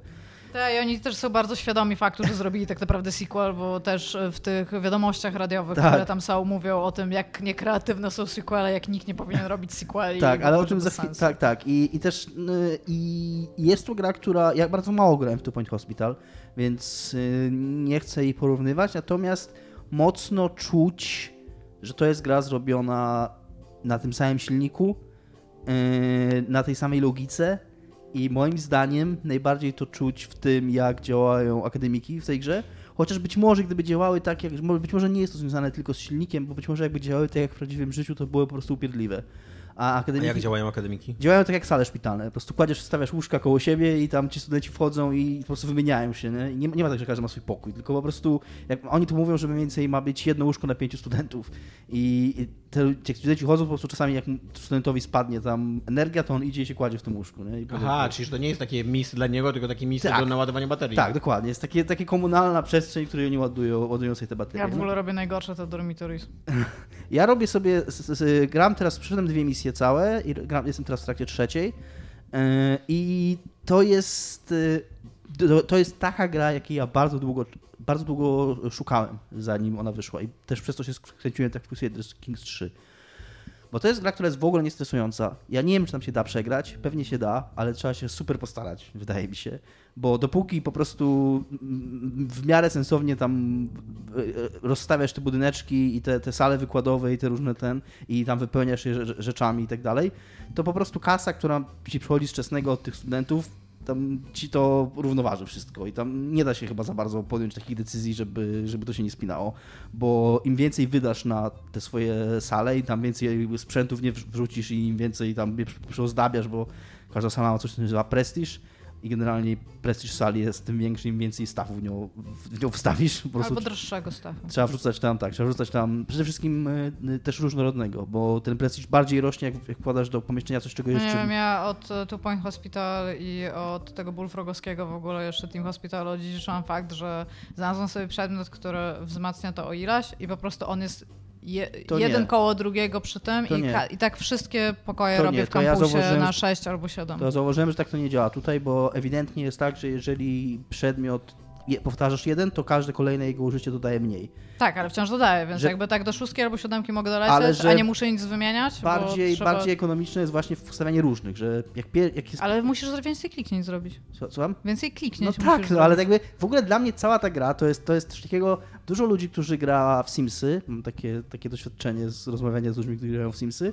Tak, i oni też są bardzo świadomi faktu, że zrobili tak naprawdę sequel, bo też w tych wiadomościach radiowych, Tak. które tam są, mówią o tym, jak niekreatywne są sequele, jak nikt nie powinien robić sequeli. Tak, ale o tym za chwilę. Tak, tak. I, I też yy, i jest to gra, która. Ja bardzo mało grałem w Two Point Hospital, więc yy, nie chcę jej porównywać. Natomiast mocno czuć, że to jest gra zrobiona na tym samym silniku, yy, na tej samej logice i moim zdaniem najbardziej to czuć w tym, jak działają akademiki w tej grze. Chociaż być może gdyby działały tak, jak, być może nie jest to związane tylko z silnikiem, bo być może jakby działały tak jak w prawdziwym życiu, to były po prostu upierdliwe. A, akademiki, A jak działają akademiki? Działają tak jak sale szpitalne. Po prostu kładziesz, stawiasz łóżka koło siebie i tam ci studenci wchodzą i po prostu wymieniają się. Nie, nie, nie ma tak, że każdy ma swój pokój, tylko po prostu jak oni tu mówią, że mniej więcej ma być jedno łóżko na pięciu studentów. I, i te, jak studenci chodzą, po prostu czasami jak studentowi spadnie tam energia, to on idzie i się kładzie w tym łóżku. Nie? I Aha, czyli to nie jest takie miejsce dla niego, tylko takie miejsce Tak. do naładowania baterii. Tak, dokładnie. Jest takie, takie komunalna przestrzeń, w której oni ładują, ładują sobie te baterie. Ja w No. ogóle robię najgorsze te dormitories. [LAUGHS] Ja robię sobie, z, z, gram teraz, przeszedłem dwie misje całe i gram, jestem teraz w trakcie trzeciej yy, i to jest, yy, to, to jest taka gra, jakiej ja bardzo długo, bardzo długo szukałem, zanim ona wyszła i też przez to się skręciłem tak w Crusader Kings 3. Bo to jest gra, która jest w ogóle niestresująca. Ja nie wiem, czy tam się da przegrać, pewnie się da, ale trzeba się super postarać, wydaje mi się. Bo dopóki po prostu w miarę sensownie tam e, rozstawiasz te budyneczki i te, te sale wykładowe i te różne ten i tam wypełniasz je rze- rzeczami i tak dalej, to po prostu kasa, która ci przychodzi z czesnego od tych studentów, tam ci to równoważy wszystko i tam nie da się chyba za bardzo podjąć takich decyzji, żeby, żeby to się nie spinało, bo im więcej wydasz na te swoje sale i tam więcej sprzętów nie wrzucisz i im więcej tam przyozdabiasz, bo każda sala ma coś, co nazywa prestiż i generalnie prestiż sali jest tym większy, im więcej stawu w nią, w nią wstawisz. Po Albo droższego stawu. Trzeba wrzucać tam, tak, trzeba wrzucać tam przede wszystkim y, też różnorodnego, bo ten prestiż bardziej rośnie, jak, jak wkładasz do pomieszczenia coś, czego No jeszcze... nie wiem, ja od e, Two Point Hospital i od tego Bullfrogowskiego w ogóle jeszcze Team Hospital odziedziczyłam fakt, że znalazłam sobie przedmiot, który wzmacnia to o ileś i po prostu on jest je, To nie. jeden koło drugiego przy tym i, i tak wszystkie pokoje To robię nie, w ja kampusie zauważyłem, na że- 6 albo 7. To zauważyłem, że tak to nie działa tutaj, bo ewidentnie jest tak, że jeżeli przedmiot je, powtarzasz jeden, to każde kolejne jego użycie dodaje mniej. Tak, ale wciąż dodaję, więc Że- jakby tak do szóstki albo siódemki mogę dolecieć, Ale a nie muszę nic wymieniać, Bardziej, trzeba... bardziej ekonomiczne jest właśnie wstawianie różnych, że jak, pier, jak jest... Ale musisz więcej kliknięć zrobić. Słucham? Więcej No kliknięć tak, musisz no, ale zrobić. jakby w ogóle dla mnie cała ta gra to jest, to jest coś takiego, dużo ludzi, którzy gra w Simsy, mam takie, takie doświadczenie z rozmawiania z ludźmi, którzy grają w Simsy,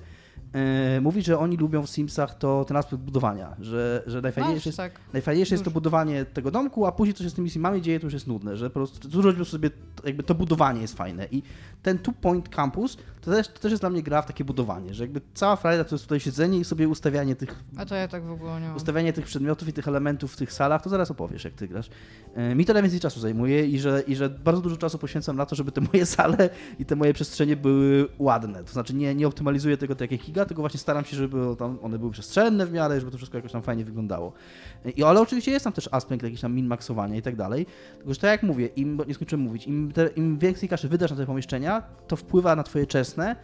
mówi, że oni lubią w Simsach to ten aspekt budowania, że, że najfajniejsze jest, tak. najfajniejsze jest to budowanie tego domku, a później co się z tymi Simami dzieje, to już jest nudne, że po prostu dużo sobie, jakby to budowanie jest fajne i ten Two Point Campus to też, to też jest dla mnie gra w takie budowanie, że jakby cała frajda to jest tutaj siedzenie i sobie ustawianie tych A to ja tak w ogóle nie mam. ustawianie tych przedmiotów i tych elementów w tych salach, to zaraz opowiesz, jak ty grasz. E, Mi to najwięcej czasu zajmuje i że, i że bardzo dużo czasu poświęcam na to, żeby te moje [LAUGHS] sale i te moje przestrzenie były ładne. To znaczy nie, nie optymalizuję tego tak jak Giga, tylko właśnie staram się, żeby tam one były przestrzenne w miarę, żeby to wszystko jakoś tam fajnie wyglądało. I, ale oczywiście jest tam też aspekt jakiś tam min-maxowania i tak dalej. Tylko, że tak jak mówię, im, nie skończyłem mówić, im, te, im więcej kaszy wydasz na te pomieszczenia, to wpływa na twoje czesne,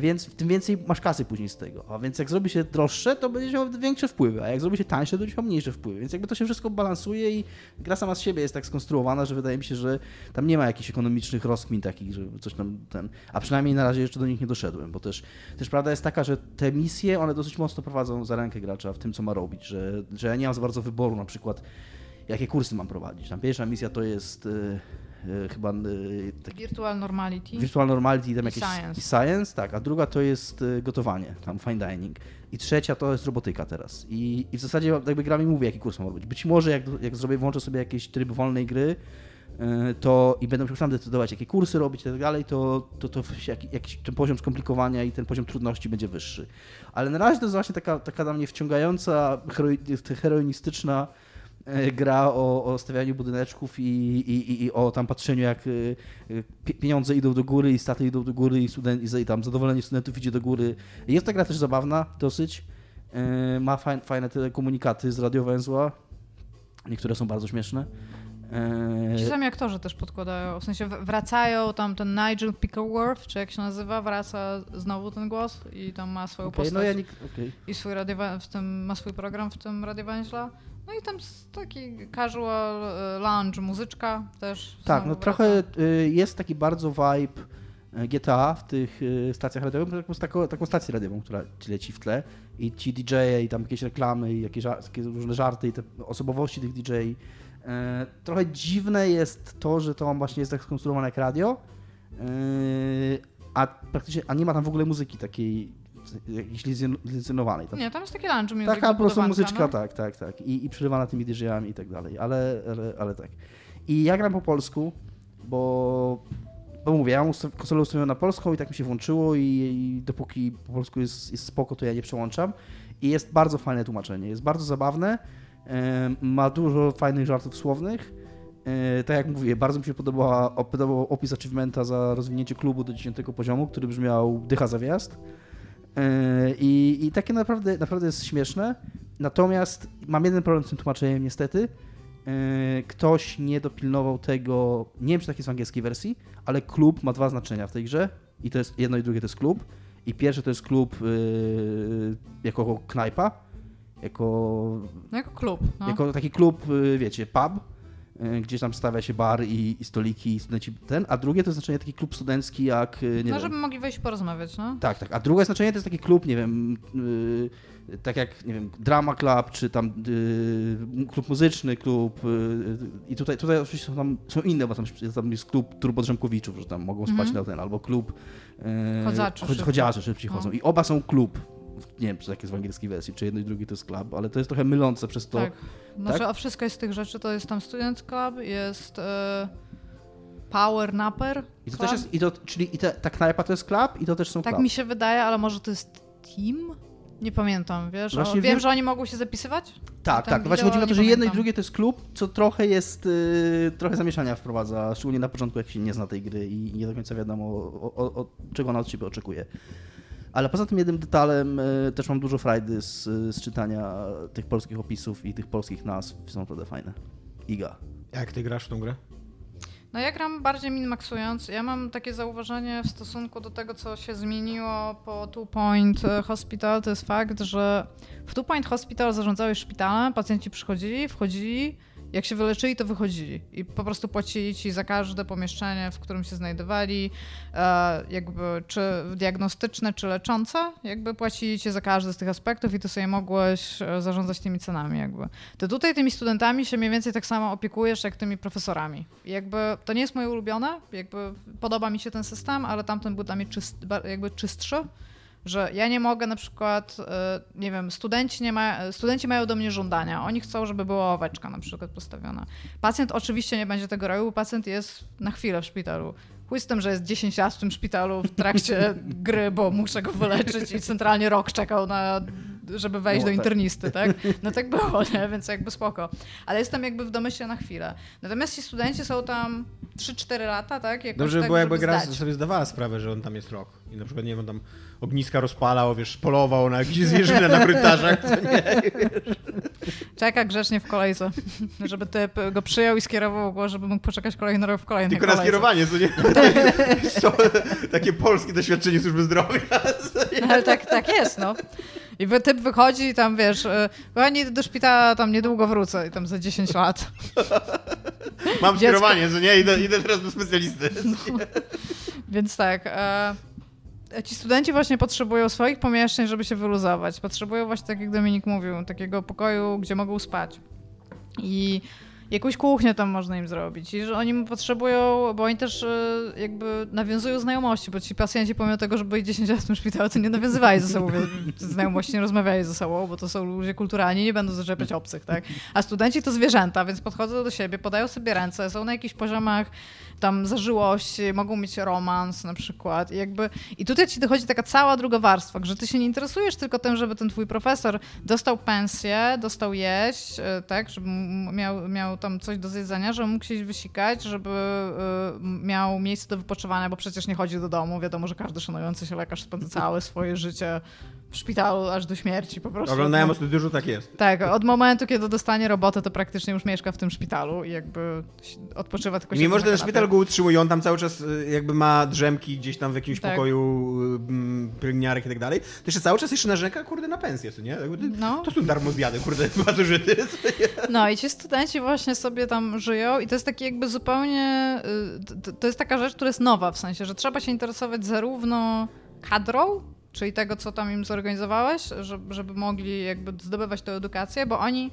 więc tym więcej masz kasy później z tego. A więc jak zrobi się droższe, to będziesz miał większe wpływy, a jak zrobi się tańsze, to będziesz miał mniejsze wpływy. Więc jakby to się wszystko balansuje i gra sama z siebie jest tak skonstruowana, że wydaje mi się, że tam nie ma jakichś ekonomicznych rozkmin takich, że coś tam ten. A przynajmniej na razie jeszcze do nich nie doszedłem, bo też, też prawda jest taka, że te misje, one dosyć mocno prowadzą za rękę gracza w tym, co ma robić, że, że ja nie mam za bardzo wyboru na przykład jakie kursy mam prowadzić. Tam pierwsza misja to jest e, e, chyba e, taki Virtual Normality. Virtual Normality tam jakieś science. science, tak, a druga to jest y, gotowanie, tam fine dining. I trzecia to jest robotyka teraz. I, i w zasadzie jakby gra mi mówi, jaki kurs mam robić. Być może jak, jak zrobię, włączę sobie jakiś tryb wolnej gry, to i będę musiał sam decydować, jakie kursy robić i tak dalej, to, to, to jak, jakiś ten poziom skomplikowania i ten poziom trudności będzie wyższy. Ale na razie to jest właśnie taka, taka dla mnie wciągająca, heroi, heroinistyczna e, gra o, o stawianiu budyneczków i, i, i- i o tam patrzeniu, jak pie- pieniądze idą do góry i staty idą do góry i, student, i tam zadowolenie studentów idzie do góry. Jest ta gra też zabawna dosyć. E, Ma fajne, fajne te komunikaty z radiowęzła. Niektóre są bardzo śmieszne. E, Ci sami aktorzy też podkładają, w sensie wracają, tam ten Nigel Pickleworth, czy jak się nazywa, wraca znowu ten głos i tam ma swoją okej, postać no ja nie, okej. i swój radiowa- w tym, ma swój program w tym radiowęźle. No i tam taki casual e, lounge, muzyczka też. Tak, no wraca. trochę y, jest taki bardzo vibe y, GTA w tych y, stacjach radiowych, taką, taką, taką stację radiową, która ci leci w tle i ci DJ i tam jakieś reklamy i jakieś, takie różne żarty i te osobowości tych DJ. E, Trochę dziwne jest to, że to właśnie jest tak skonstruowane jak radio, a praktycznie, a nie ma tam w ogóle muzyki takiej jakiejś licencjonowanej. Nie, tam jest taki lunch music Taka po prostu muzyczka, no? tak, tak, tak. I, i przerywana tymi DJ-ami i tak dalej, ale, ale, ale tak. I ja gram po polsku, bo, bo mówię, ja mam konsolę ustawioną na polską i tak mi się włączyło i, i dopóki po polsku jest, jest spoko, to ja nie przełączam. I jest bardzo fajne tłumaczenie, jest bardzo zabawne, ma dużo fajnych żartów słownych. E, tak jak mówię, bardzo mi się podobała, podobał opis achievementa za rozwinięcie klubu do 10 poziomu, który brzmiał dycha za wjazd. E, I, I takie naprawdę, naprawdę jest śmieszne. Natomiast mam jeden problem z tym tłumaczeniem, niestety. E, ktoś nie dopilnował tego, nie wiem czy tak jest w angielskiej wersji, ale klub ma dwa znaczenia w tej grze. I to jest jedno i drugie to jest klub. I pierwsze to jest klub yy, jako knajpa, jako... No jako klub. No. Jako taki klub, wiecie, pub, yy, gdzie tam stawia się bar i, i, stoliki i studenci ten, a drugie to jest znaczenie taki klub studencki jak, yy, nie No, żeby mogli wejść porozmawiać, no. Tak, tak, a drugie znaczenie to jest taki klub, nie wiem, yy, tak jak, nie wiem, drama club, czy tam yy, klub muzyczny, klub yy, i tutaj, tutaj oczywiście są, tam, są inne, bo tam, tam jest klub turbodrzemkowiczów, że tam mogą spać mm -hmm. na ten, albo klub yy, Chodzaczy szybciej chodzą. No. I oba są klub. Nie wiem, czy tak jest w angielskiej wersji, czy jedno i drugie to jest club, ale to jest trochę mylące przez to. Tak, znaczy, tak? a wszystko jest z tych rzeczy, to jest tam Student Club, jest... Yy... Power Napper. I to club? też jest, i to, czyli i te, ta knajpa to jest club i to też są Tak club. mi się wydaje, ale może to jest team? Nie pamiętam, wiesz? O, wiem, wiem, że oni mogą się zapisywać? Tak, tak. No właśnie chodzi o to, że jedno i drugie to jest klub, co trochę jest, yy, trochę zamieszania wprowadza, szczególnie na początku, jak się nie zna tej gry i nie do końca wiadomo, o, o, o czego ona od ciebie oczekuje. Ale poza tym jednym detalem yy, też mam dużo frajdy z, z czytania tych polskich opisów i tych polskich nazw. Są naprawdę fajne. Iga. Jak ty grasz w tą grę? No ja gram bardziej minmaksując. Ja mam takie zauważenie w stosunku do tego, co się zmieniło po Two Point Hospital. To jest fakt, że w Two Point Hospital zarządzałeś szpitalem, pacjenci przychodzili, wchodzili, jak się wyleczyli, to wychodzili i po prostu płacili ci za każde pomieszczenie, w którym się znajdowali, e, jakby czy diagnostyczne, czy leczące, jakby płacili ci za każdy z tych aspektów i ty sobie mogłeś e, zarządzać tymi cenami jakby. To tutaj tymi studentami się mniej więcej tak samo opiekujesz, jak tymi profesorami. Jakby to nie jest moje ulubione, jakby podoba mi się ten system, ale tamten był dla mnie czyst, jakby czystszy że ja nie mogę na przykład, e, nie wiem, studenci, nie ma, studenci mają do mnie żądania. Oni chcą, żeby była oweczka na przykład postawiona. Pacjent oczywiście nie będzie tego robił, bo pacjent jest na chwilę w szpitalu. Chuj z tym, że jest 10 lat w tym szpitalu w trakcie [LAUGHS] gry, bo muszę go wyleczyć i centralnie rok czekał na żeby wejść no, do tak. internisty, tak? [LAUGHS] No tak było, nie? Więc jakby spoko. Ale jestem jakby w domyśle na chwilę. Natomiast ci studenci są tam 3-4 lata, tak? Jakoś Dobrze, tak, bo jakby gra sobie zdawała sprawę, że on tam jest rok. I na przykład, nie wiem, tam ogniska rozpalał, wiesz, polował na jakieś zwierzynę na korytarzach, co nie? Czeka grzecznie w kolejce, żeby typ go przyjął i skierował go, żeby mógł poczekać kolejny rok w kolejnej Tylko kolejce. na skierowanie, co nie? [LAUGHS] takie polskie doświadczenie służby zdrowia. Ale tak, tak jest, no. I typ wychodzi i tam, wiesz, kochani, do szpitala tam niedługo wrócę i tam za 10 lat. Mam Dziecko. skierowanie, co nie? Idę, idę teraz do specjalisty. No. Więc tak, e, ci studenci właśnie potrzebują swoich pomieszczeń, żeby się wyluzować. Potrzebują właśnie, tak jak Dominik mówił, takiego pokoju, gdzie mogą spać. I jakąś kuchnię tam można im zrobić. I że oni potrzebują, bo oni też e, jakby nawiązują znajomości, bo ci pacjenci pomimo tego, że byli 10 lat w tym szpitalu, to nie nawiązywali ze sobą znajomości, nie rozmawiali ze sobą, bo to są ludzie kulturalni, nie będą zaczepiać obcych, tak? A studenci to zwierzęta, więc podchodzą do siebie, podają sobie ręce, są na jakichś poziomach tam zażyłości, mogą mieć romans na przykład. I, jakby, I tutaj ci dochodzi taka cała druga warstwa, że ty się nie interesujesz tylko tym, żeby ten twój profesor dostał pensję, dostał jeść, e, tak, żeby miał, miał tam coś do zjedzenia, żeby mógł się wysikać, żeby y, miał miejsce do wypoczywania, bo przecież nie chodzi do domu. Wiadomo, że każdy szanujący się lekarz spędza całe swoje życie w szpitalu aż do śmierci po prostu. Oglądałem ostatnio dużo, tak jest. Tak, od momentu, kiedy dostanie robotę, to praktycznie już mieszka w tym szpitalu i jakby odpoczywa tylko się Mimo, że ten szpital go utrzymuje, on tam cały czas y, jakby ma drzemki gdzieś tam w jakimś tak. pokoju y, pielęgniarek i tak dalej, to jeszcze cały czas jeszcze narzeka, kurde, na pensję, co nie? No. To są darmozjady, kurde, [LAUGHS] pasożyty. No i ci studenci właśnie sobie tam żyją i to jest taki jakby zupełnie, y, to jest taka rzecz, która jest nowa, w sensie, że trzeba się interesować zarówno kadrą, czyli tego, co tam im zorganizowałeś, żeby, mogli jakby zdobywać tę edukację, bo oni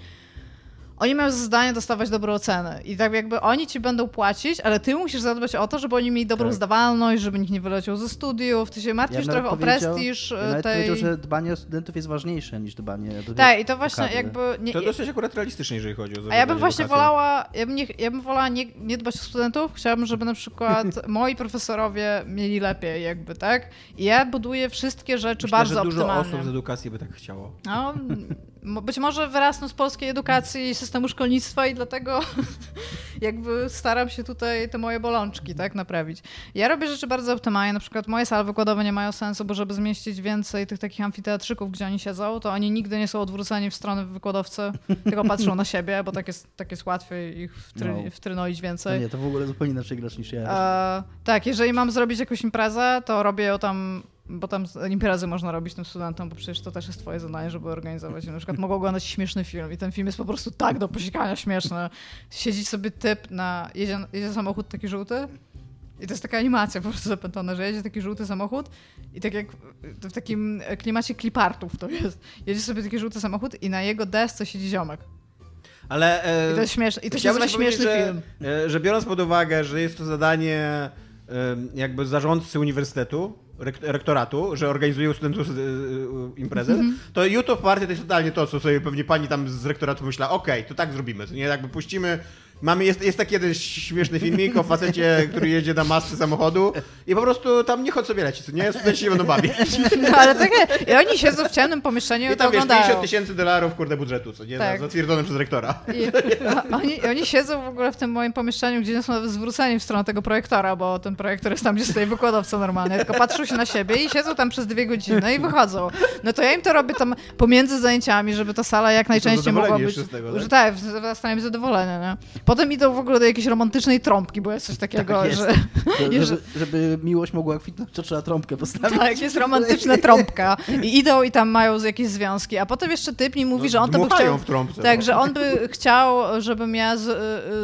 oni mają za zadanie dostawać dobre oceny. I tak jakby oni ci będą płacić, ale ty musisz zadbać o to, żeby oni mieli dobrą Tak. zdawalność, żeby nikt nie wyleciał ze studiów. Ty się martwisz bym trochę o prestiż Ja tej... powiedział, że dbanie o studentów jest ważniejsze niż dbanie o Tak, i to właśnie kadry. jakby... Nie, To dosyć akurat realistyczne, jeżeli chodzi o a ja bym właśnie edukacją. wolała, ja bym, nie, ja bym wolała nie, nie dbać o studentów, chciałabym, żeby na przykład [LAUGHS] moi profesorowie mieli lepiej jakby, tak? I ja buduję wszystkie rzeczy Myślę, bardzo że dużo optymalnie. osób z edukacji by tak chciało. No, być może wyrasnę z polskiej edukacji i systemu szkolnictwa i dlatego [LAUGHS] jakby staram się tutaj te moje bolączki tak naprawić. Ja robię rzeczy bardzo optymalnie, na przykład moje sale wykładowe nie mają sensu, bo żeby zmieścić więcej tych takich amfiteatrzyków, gdzie oni siedzą, to oni nigdy nie są odwróceni w stronę wykładowcy, tylko patrzą na siebie, bo tak jest, tak jest łatwiej ich wtry, No. wtrynoić No więcej. nie, to w ogóle zupełnie inaczej grasz niż ja. E, tak, jeżeli mam zrobić jakąś imprezę, to robię ją tam, bo tam imprezy można robić tym studentom, bo przecież to też jest twoje zadanie, żeby organizować. Na przykład mogą oglądać śmieszny film i ten film jest po prostu tak do posikania śmieszny. Siedzi sobie typ na, jedzie, jedzie samochód taki żółty i to jest taka animacja po prostu zapętlona, że jedzie taki żółty samochód i tak jak w takim klimacie klipartów to jest. Jedzie sobie taki żółty samochód i na jego desce siedzi ziomek. Ale e, I to jest śmieszne. I to się nazywa śmieszny że, film. e, że biorąc pod uwagę, że jest to zadanie jakby zarządcy uniwersytetu, rektoratu, że organizują studentów imprezę, Mhm. to YouTube Party to jest totalnie to, co sobie pewnie pani tam z rektoratu myśla, okej, to tak zrobimy, to nie jakby puścimy Mamy, jest, jest taki jeden śmieszny filmik o facecie, który jedzie na masce samochodu i po prostu tam nie chodź sobie leci, co nie? Studenci się będą bawić. [LAUGHS] No, ale takie, i oni siedzą w ciemnym pomieszczeniu i, I to tam wiesz, oglądają. 50 tysięcy dolarów, kurde, budżetu, co nie? Tak. Zatwierdzone przez rektora. I, a oni, oni siedzą w ogóle w tym moim pomieszczeniu, gdzie nie są zwróceni w stronę tego projektora, bo ten projektor jest tam, gdzie stoi wykładowca normalnie, tylko patrzą się na siebie i siedzą tam przez dwie godziny i wychodzą. No to ja im to robię tam pomiędzy zajęciami, żeby ta sala jak najczęściej mogła być... tego, tak? że tak, zostaniemy zadowoleni, nie? Potem idą w ogóle do jakiejś romantycznej trąbki, bo jest coś takiego, Tak jest. że... [LAUGHS] Żeby, żeby miłość mogła kwitnąć, to trzeba trąbkę postawić. Tak, jest romantyczna trąbka i idą i tam mają jakieś związki, a potem jeszcze typ mi mówi, że on to by chciał... w trąbce. Tak, no. że on by chciał, żebym ja z,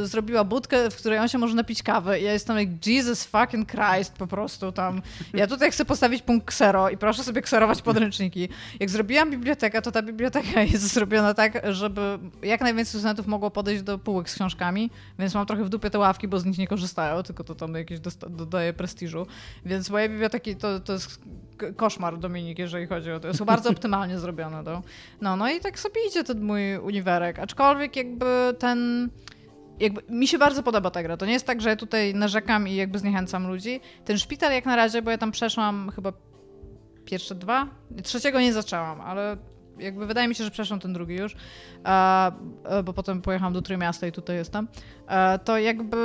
y, zrobiła budkę, w której on się może napić kawy. I ja jestem like, Jesus fucking Christ po prostu tam. Ja tutaj chcę postawić punkt ksero i proszę sobie kserować podręczniki. Jak zrobiłam bibliotekę, to ta biblioteka [LAUGHS] jest zrobiona tak, żeby jak najwięcej studentów mogło podejść do półek z książkami, więc mam trochę w dupie te ławki, bo z nich nie korzystają, tylko to tam jakieś dodaje prestiżu. Więc moje biblioteki to, to jest koszmar, Dominik, jeżeli chodzi o to. Są bardzo [LAUGHS] optymalnie zrobione. To. No, no i tak sobie idzie ten mój uniwerek. Aczkolwiek jakby ten... Jakby, mi się bardzo podoba ta gra. To nie jest tak, że ja tutaj narzekam i jakby zniechęcam ludzi. Ten szpital jak na razie, bo ja tam przeszłam chyba pierwsze dwa. Trzeciego nie zaczęłam, ale jakby wydaje mi się, że przeszłam ten drugi już, e, e, bo potem pojechałam do Trójmiasta i tutaj jestem. E, to jakby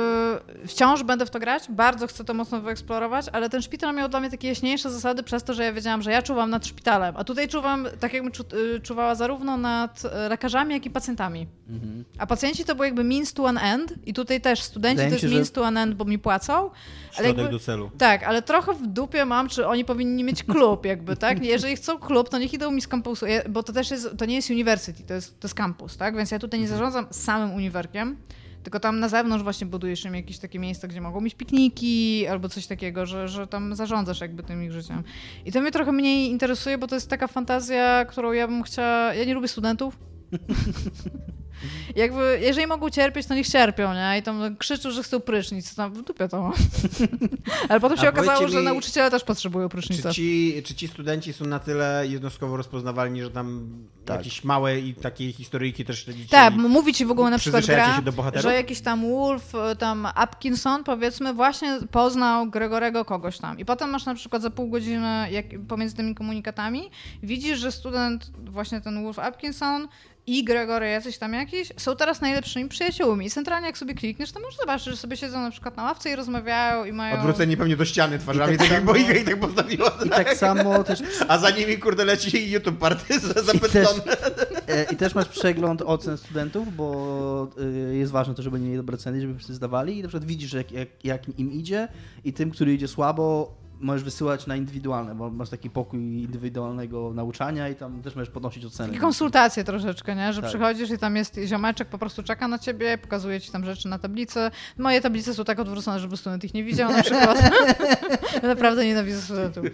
wciąż będę w to grać, bardzo chcę to mocno wyeksplorować, ale ten szpital miał dla mnie takie jaśniejsze zasady przez to, że ja wiedziałam, że ja czuwam nad szpitalem, a tutaj czuwam tak jakbym czu, y, czuwała zarówno nad e, lekarzami, jak i pacjentami. Mhm. A pacjenci to był jakby means to an end i tutaj też studenci Wydaje to jest się, means to an end, bo mi płacą. Ale jakby, do celu. tak, ale trochę w dupie mam, czy oni powinni mieć klub jakby, tak? [LAUGHS] Jeżeli chcą klub, to niech idą mi z kampusu, bo to też jest, to nie jest university, to jest, to jest kampus, tak? Więc ja tutaj nie zarządzam samym uniwerkiem, tylko tam na zewnątrz właśnie budujesz im jakieś takie miejsca, gdzie mogą mieć pikniki albo coś takiego, że, że tam zarządzasz jakby tym ich życiem. I to mnie trochę mniej interesuje, bo to jest taka fantazja, którą ja bym chciała... Ja nie lubię studentów. [LAUGHS] Jakby, jeżeli mogą cierpieć, to niech cierpią, nie? I tam krzyczą, że chcą prysznic, tam w dupie to mam. [LAUGHS] Ale potem się A okazało, powiedzcie że mi, nauczyciele też potrzebują Czy prysznica. ci, czy ci studenci są na tyle jednostkowo rozpoznawalni, że tam Tak. jakieś małe i takie historyjki też śledzicie? Tak, mówi ci w ogóle na przykład gra, się do bohaterów? że jakiś tam Wolf, y, tam Atkinson powiedzmy właśnie poznał Gregorego kogoś tam. I potem masz na przykład za pół godziny jak, pomiędzy tymi komunikatami widzisz, że student, właśnie ten Wolf Atkinson i Gregory jacyś tam jakiś są teraz najlepszymi przyjaciółmi. I centralnie jak sobie klikniesz, to możesz zobaczyć, że sobie siedzą na przykład na ławce i rozmawiają i mają... Odwróceni pewnie do ściany twarzami, I tak tak, jak Boiga i tak postawiła. I tak samo też, A za nimi, kurde, leci YouTube party za- i, e, i też masz przegląd ocen studentów, bo y, jest ważne to, żeby mieli dobre ceny, żeby wszyscy zdawali i na przykład widzisz, jak, jak, jak im idzie i tym, który idzie słabo, możesz wysyłać na indywidualne, bo masz taki pokój indywidualnego nauczania i tam też możesz podnosić oceny. Takie konsultacje troszeczkę, nie? Że Tak. przychodzisz i tam jest ziomeczek, po prostu czeka na ciebie, pokazuje ci tam rzeczy na tablicy. Moje tablice są tak odwrócone, żeby student ich nie widział na przykład. [LAUGHS] naprawdę nienawidzę studentów.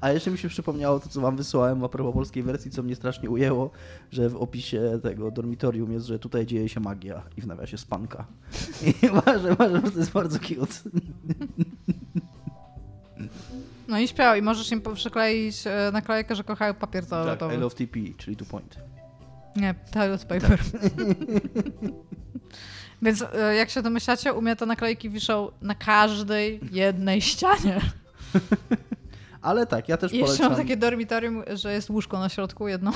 A jeszcze mi się przypomniało to, co wam wysłałem a propos polskiej wersji, co mnie strasznie ujęło, że w opisie tego dormitorium jest, że tutaj dzieje się magia i w nawiasie spanka. [LAUGHS] I uważam, że to jest bardzo cute. No i śpiał i możesz im przykleić e, naklejkę, że kochają papier Tak, toaletowy. I love TP, czyli two point. Nie, toilet paper. [LAUGHS] Więc e, jak się domyślacie, u mnie te naklejki wiszą na każdej jednej ścianie. [LAUGHS] Ale tak, ja też I jeszcze polecam. mam takie dormitorium, że jest łóżko na środku jedno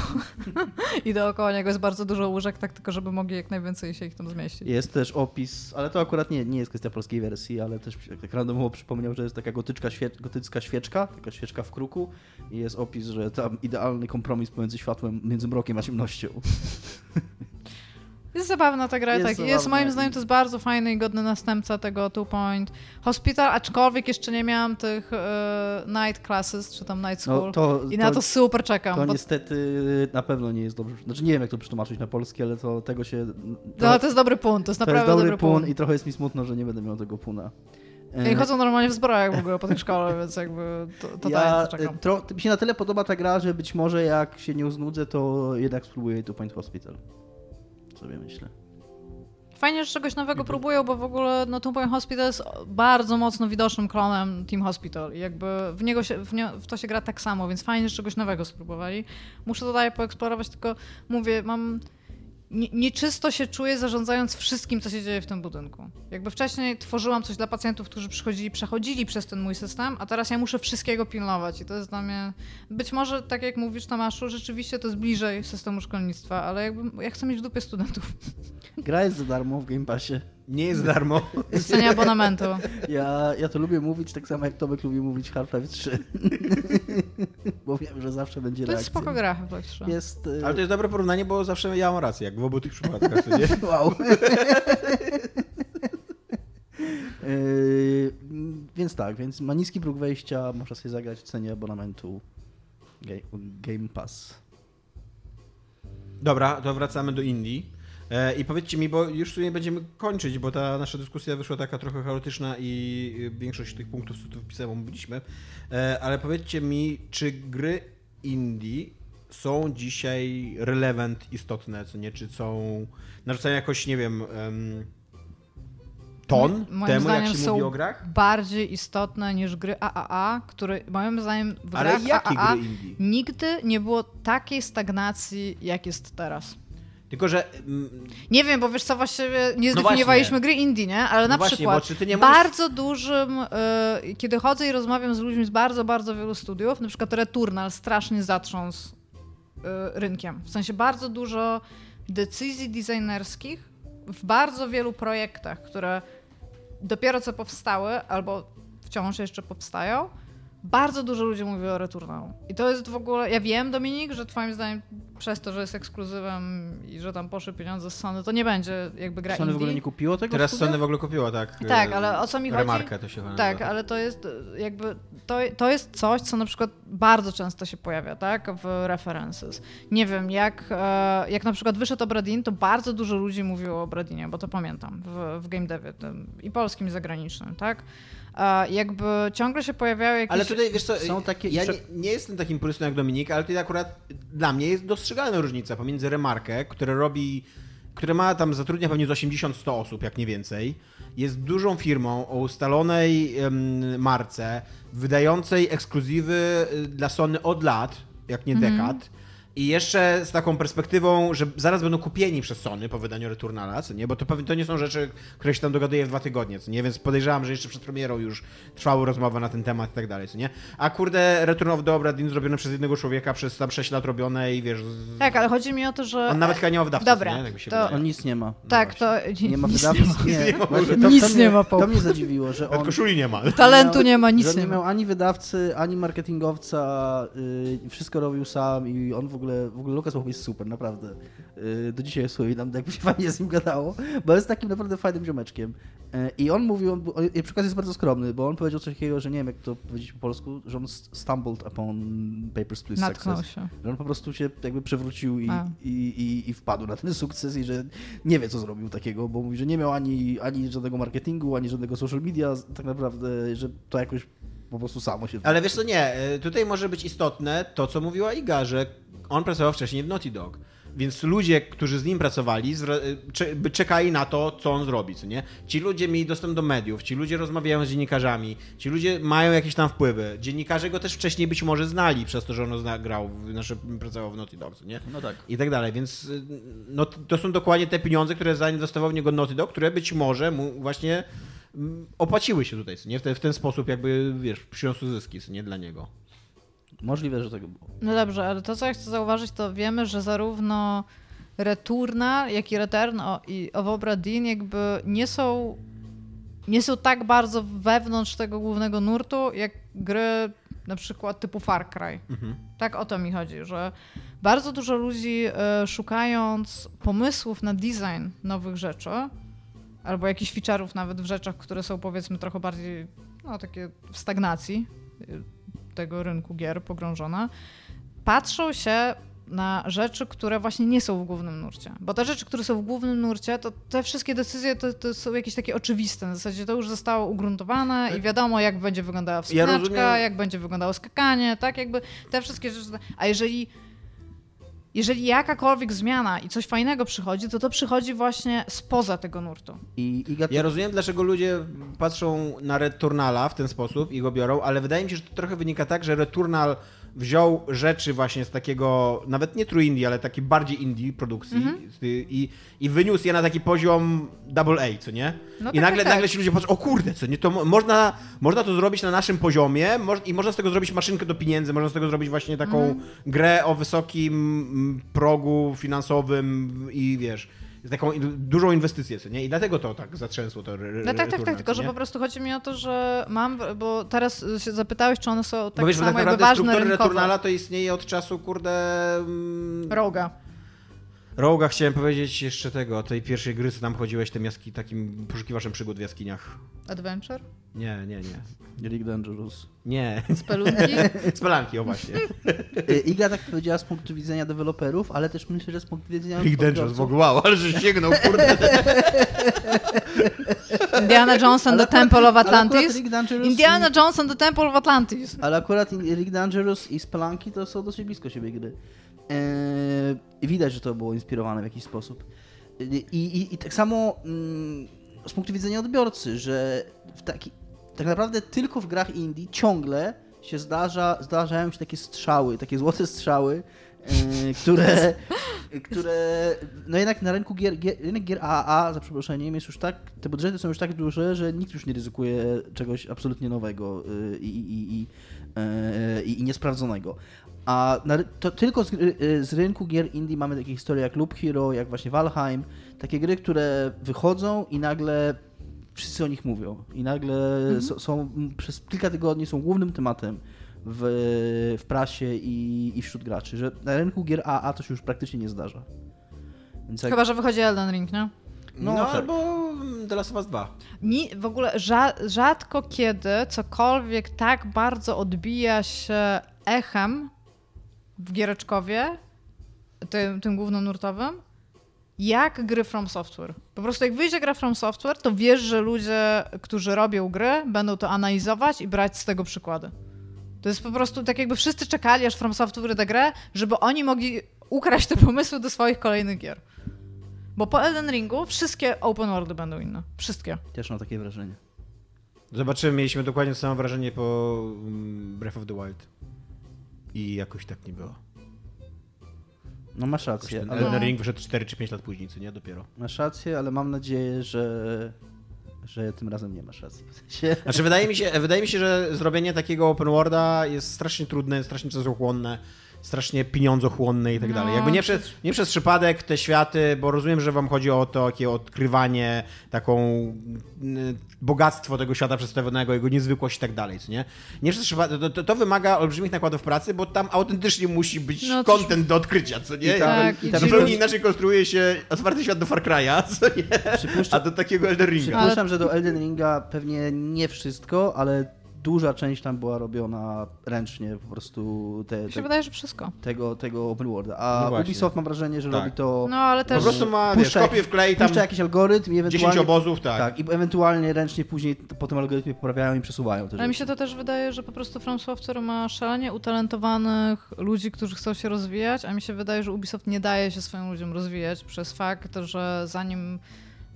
[LAUGHS] i dookoła niego jest bardzo dużo łóżek, tak tylko żeby mogli jak najwięcej się ich tam zmieścić. Jest też opis, ale to akurat nie, nie jest kwestia polskiej wersji, ale też tak randomowo przypomniał, że jest taka gotyczka świe, gotycka świeczka, taka świeczka w kruku i jest opis, że tam idealny kompromis pomiędzy światłem, między mrokiem a ciemnością. [LAUGHS] Jest zabawna ta gra, Jest tak. Jest, moim zdaniem to jest bardzo fajny i godny następca tego Two Point Hospital, aczkolwiek jeszcze nie miałam tych e, night classes, czy tam night school. No to, I na to super czekam. to bo niestety na pewno nie jest dobrze. Znaczy nie wiem, jak to przetłumaczyć na polski, ale to tego się. no, to jest dobry punkt, to jest to naprawdę jest dobry dobry pun i trochę jest mi smutno, że nie będę miał tego puna. E, I chodzą normalnie w zbrojach w ogóle po tej szkole, [LAUGHS] więc jakby to, to ja, to czekam. e, tro, mi się na tyle podoba ta gra, że być może jak się nie uznudzę, to jednak spróbuję Two Point Hospital. Sobie myślę. Fajnie, że czegoś nowego próbują, bo w ogóle no, Two Point Hospital jest bardzo mocno widocznym klonem Team Hospital i jakby w, niego się, w, nie, w to się gra tak samo, więc fajnie, że czegoś nowego spróbowali. Muszę to dalej poeksplorować, tylko mówię, mam... Nie, nieczysto się czuję zarządzając wszystkim, co się dzieje w tym budynku. Jakby wcześniej tworzyłam coś dla pacjentów, którzy przychodzili, przechodzili przez ten mój system, a teraz ja muszę wszystkiego pilnować i to jest dla mnie... Być może, tak jak mówisz Tomaszu, rzeczywiście to jest bliżej systemu szkolnictwa, ale jakby ja chcę mieć w dupie studentów. Gra jest za darmo w Game Passie. Nie jest darmo. cenie abonamentu. Ja, ja to lubię mówić tak samo jak Tomek lubi mówić Half-Life 3. [LAUGHS] Bo wiem, że zawsze będzie To jest reakcja. spoko gra. Jest, e, Ale to jest dobre porównanie, bo zawsze ja mam rację, jak w obu tych przypadkach, nie? [LAUGHS] Wow. Yy, [LAUGHS] więc tak, więc ma niski próg wejścia, można sobie zagrać w cenie abonamentu Ga- Game Pass. Dobra, to wracamy do Indii. E, I powiedzcie mi, bo już w sumie będziemy kończyć, bo ta nasza dyskusja wyszła taka trochę chaotyczna i y, większość tych punktów, co tu wpisałem, omówiliśmy. E, Ale powiedzcie mi, czy gry Indie są dzisiaj relevant, istotne, co nie? Czy są, narzucają jakoś, nie wiem, em, ton Moim- temu, jak zdaniem się są mówi o grach? bardziej istotne niż gry AAA, które moim zdaniem w Ale grach jakie AAA gry Indie? nigdy nie było takiej stagnacji, jak jest teraz. Tylko, że mm, Nie wiem, bo wiesz co, właściwie nie No zdefiniowaliśmy właśnie. gry indie, nie? Ale No na właśnie, przykład bo czy ty nie mówisz- bardzo dużym, y, kiedy chodzę i rozmawiam z ludźmi z bardzo, bardzo wielu studiów, na przykład Returnal strasznie zatrząsł y, rynkiem. W sensie bardzo dużo decyzji designerskich w bardzo wielu projektach, które dopiero co powstały albo wciąż jeszcze powstają, bardzo dużo ludzi mówi o Returnalu. I to jest w ogóle, ja wiem Dominik, że twoim zdaniem przez to, że jest ekskluzywem i że tam poszły pieniądze z Sony, to nie będzie jakby gra Sony w ogóle indie. nie kupiło tego teraz studia? Sony w ogóle kupiło, tak? Tak, e, ale o co mi chodzi? Remarkę to się nazywa. Tak, ale to jest e, jakby, to, to jest coś, co na przykład bardzo często się pojawia, tak, w references. Nie wiem, jak, e, jak na przykład wyszedł Obradin, to bardzo dużo ludzi mówiło o Obradinie, bo to pamiętam w, w game devie i polskim, i zagranicznym, tak. A jakby ciągle się pojawiały jakieś... Ale tutaj, wiesz co, Są takie- ja nie, nie jestem takim purystą jak Dominik, ale tutaj akurat dla mnie jest dostrzegalna różnica pomiędzy Remarkę, które robi, które ma tam, zatrudnia pewnie z 80-100 osób, jak nie więcej, jest dużą firmą o ustalonej em, marce, wydającej ekskluzywy y, dla Sony od lat, jak nie dekad, i jeszcze z taką perspektywą, że zaraz będą kupieni przez Sony po wydaniu Returnala, co nie? Bo to pewnie to nie są rzeczy, które się tam dogaduje w dwa tygodnie, co nie? Więc podejrzewam, że jeszcze przed premierą już trwały rozmowy na ten temat i tak dalej, co nie? A kurde, Return of the Obra Dinn zrobione przez jednego człowieka przez tam 6 lat robione i wiesz... Z... Tak, ale chodzi mi o to, że... On nawet chyba nie ma wydawcy, Dobra, nie? Tak się to- wydaje. On nic nie ma. Tak, to... Nie ma nic [LAUGHS] wydawcy. Nic Nie, nie ma. Właśnie Nic to, nie mnie, ma, Paul. To mnie zadziwiło, że [LAUGHS] on... koszuli nie ma. Talentu nie ma, nic nie nie miał ani wydawcy, ani marketingowca, y, wszystko robił sam i on w ogóle ogóle, w ogóle Lucas Bob jest super, naprawdę. Y, Do dzisiaj wspominam, jak mi się fajnie z nim gadało, bo jest takim naprawdę fajnym ziomeczkiem. Y, I on mówił, on, on, przykład jest bardzo skromny, bo on powiedział coś takiego, że nie wiem jak to powiedzieć po polsku, że on stumbled upon Papers, Please Natknął Success. się. Że on po prostu się jakby przewrócił i, i, i, i wpadł na ten sukces i że nie wie, co zrobił takiego, bo mówi, że nie miał ani, ani żadnego marketingu, ani żadnego social media, tak naprawdę, że to jakoś po prostu samo się... Ale wiesz co, nie, y, tutaj może być istotne to, co mówiła Iga, że on pracował wcześniej w Naughty Dog. Więc ludzie, którzy z nim pracowali, y, czekali na to, co on zrobi, co nie? Ci ludzie mieli dostęp do mediów, ci ludzie rozmawiają z dziennikarzami, ci ludzie mają jakieś tam wpływy. Dziennikarze go też wcześniej być może znali przez to, że on zna, grał, znaczy pracował w Naughty Dog, co nie? No tak. I tak dalej, więc y, no, to są dokładnie te pieniądze, które zainwestował w niego Naughty Dog, które być może mu właśnie opłaciły się tutaj, nie? W, te, w ten sposób jakby, wiesz, przyniosły zyski, nie? Dla niego. Możliwe, że tego było. No dobrze, ale to co ja chcę zauważyć, to wiemy, że zarówno Returnal, jak i Return o, i of Obra Dinn jakby nie są nie są tak bardzo wewnątrz tego głównego nurtu, jak gry na przykład typu Far Cry. Tak o to mi chodzi, że bardzo dużo ludzi e, szukając pomysłów na design nowych rzeczy, albo jakichś feature'ów nawet w rzeczach, które są powiedzmy trochę bardziej no, takie w stagnacji y, tego rynku gier pogrążona, patrzą się na rzeczy, które właśnie nie są w głównym nurcie. Bo te rzeczy, które są w głównym nurcie, to te wszystkie decyzje to, to są jakieś takie oczywiste. W zasadzie to już zostało ugruntowane i wiadomo, jak będzie wyglądała wspinaczka, rozumiem- jak będzie wyglądało skakanie, tak? Jakby te wszystkie rzeczy. A jeżeli jeżeli jakakolwiek zmiana i coś fajnego przychodzi, to to przychodzi właśnie spoza tego nurtu. I Iga Ja rozumiem, dlaczego ludzie patrzą na Returnala w ten sposób i go biorą, ale wydaje mi się, że to trochę wynika tak, że Returnal wziął rzeczy właśnie z takiego, nawet nie true indie, ale takiej bardziej indie produkcji i, i wyniósł je na taki poziom double A, co nie? No I tak, nagle, tak, tak. nagle ci ludzie patrzą, o kurde, co nie, to mo- można, można to zrobić na naszym poziomie moż, i można z tego zrobić maszynkę do pieniędzy, można z tego zrobić właśnie taką Mhm. grę o wysokim mm, progu finansowym i wiesz, taką dużą inwestycję, co nie? I dlatego to tak zatrzęsło to re- No tak, tak, tak, tylko że po prostu chodzi mi o to, że mam, bo teraz się zapytałeś, czy one są tak Bo wiesz, bo samo tak jakby ważne rynkowo. Returnala to istnieje od czasu, kurde... mm, Roga. Roga chciałem powiedzieć jeszcze tego, tej pierwszej gry, co tam chodziłeś tym jaski, takim poszukiwaczem przygód w jaskiniach. Adventure? Nie, nie, nie. League Dangerous. Nie. Spelunki? Spelanki, [LAUGHS] o właśnie. Y, Iga tak powiedziała z punktu widzenia deweloperów, ale też myślę, że z punktu widzenia League Dangerous, w ogóle, wow, ale że sięgnął, kurde. [LAUGHS] Indiana the Ale Temple of Atlantis? Indiana and the Temple of Atlantis. Ale akurat League Dangerous i Spelunky to są dosyć blisko siebie gry. I widać, że to było inspirowane w jakiś sposób. I, i, i tak samo mm, z punktu widzenia odbiorcy, że w taki, tak naprawdę tylko w grach indie ciągle się zdarza, zdarzają się takie strzały, takie złote strzały, e, które, [LAUGHS] które no jednak na rynku gier, gier, rynek gier AAA, za przeproszeniem, jest już tak, te budżety są już tak duże, że nikt już nie ryzykuje czegoś absolutnie nowego y, i, i, i, i, i niesprawdzonego. A na, to tylko z, gry- y, z rynku gier indie mamy takie historie jak Loop Hero, jak właśnie Valheim, takie gry, które wychodzą i nagle wszyscy o nich mówią. I nagle są, są m, przez kilka tygodni są głównym tematem w, w prasie i, i wśród graczy, że na rynku gier AA to się już praktycznie nie zdarza. Więc jak, Chyba, że wychodzi Elden Ring, nie? No, No tak. albo The Last of Us 2. Ni, w ogóle rza, rzadko kiedy cokolwiek tak bardzo odbija się echem w giereczkowie, tym, tym głównonurtowym, jak gry From Software. Po prostu jak wyjdzie gra From Software, to wiesz, że ludzie, którzy robią gry, będą to analizować i brać z tego przykłady. To jest po prostu tak jakby wszyscy czekali, aż From Software wyda grę, żeby oni mogli ukraść te pomysły do swoich kolejnych gier. Bo po Elden Ringu wszystkie open worldy będą inne. Wszystkie. też mam takie wrażenie. Zobaczymy, mieliśmy dokładnie to samo wrażenie po mm, Breath of the Wild. I jakoś tak nie było. No masz Jakoś rację, ten ale, Elden Ring wyszedł 4 czy 5 lat później, co nie? Dopiero. masz rację, ale mam nadzieję, że, że tym razem nie masz racji. W sensie, [LAUGHS] Znaczy, wydaje mi się, wydaje mi się, że zrobienie takiego open worlda jest strasznie trudne, strasznie czasochłonne strasznie pieniądzochłonne i tak No, dalej. Jakby nie przez, nie przez przypadek te światy, bo rozumiem, że wam chodzi o to takie odkrywanie, taką mm, bogactwo tego świata przedstawionego, jego niezwykłość i tak dalej, co nie? Nie przez przypadek, to, to, to wymaga olbrzymich nakładów pracy, bo tam autentycznie musi być No, coś- content do odkrycia, co nie? I tam- Tak, i tam Zupełnie inaczej konstruuje się otwarty świat do Far Cry'a, co nie? A do takiego Elden Ringa. przypuszczam, że do Elden Ringa pewnie nie wszystko, ale duża część tam była robiona ręcznie, po prostu te, Mi się te, wydaje, że wszystko. tego, tego open worlda. A No. Ubisoft mam wrażenie, że Tak. robi to... No ale Po też... prostu ma, wiesz, puszcza kopię jakiś- wklej tam Puszcza jakiś algorytm i 10 ewentualnie... obozów, tak. Tak, i ewentualnie ręcznie później po tym algorytmie poprawiają i przesuwają te Ale mi się to też wydaje, że po prostu From Software ma szalenie utalentowanych ludzi, którzy chcą się rozwijać, a mi się wydaje, że Ubisoft nie daje się swoim ludziom rozwijać przez fakt, że zanim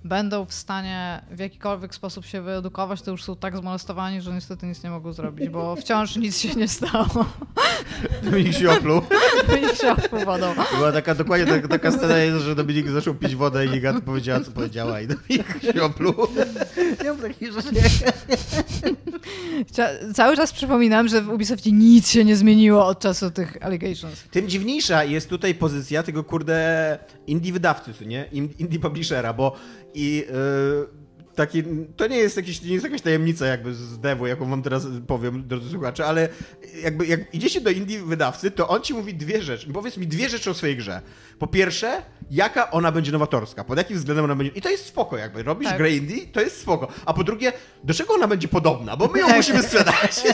będą w stanie w jakikolwiek sposób się wyedukować, to już są tak zmolestowani, że niestety nic nie mogą zrobić, bo wciąż nic się nie stało. [LAUGHS] Dominik się opluł. [LAUGHS] I się opowiadał. Była taka, dokładnie taka, taka scena jest, że Dominik zaczął pić wodę i Niga powiedziała, co powiedziała i Dominik się opluł. [LAUGHS] Nie mam takich rzeczy. Cały czas przypominam, że w Ubisoftie nic się nie zmieniło od czasu tych allegations. Tym dziwniejsza jest tutaj pozycja tego kurde indie wydawcy, nie? In- Indie publishera, bo i yy, taki, to nie jest, jakiś, nie jest jakaś tajemnica jakby z devu, jaką wam teraz powiem, drodzy słuchacze, ale jakby jak idziecie do indie wydawcy, to on ci mówi dwie rzeczy. Powiedz mi dwie rzeczy o swojej grze. Po pierwsze, jaka ona będzie nowatorska, pod jakim względem ona będzie... I to jest spoko jakby, robisz Tak. grę indie, to jest spoko. A po drugie, do czego ona będzie podobna, bo my ją Tak. musimy sprzedać. [LAUGHS]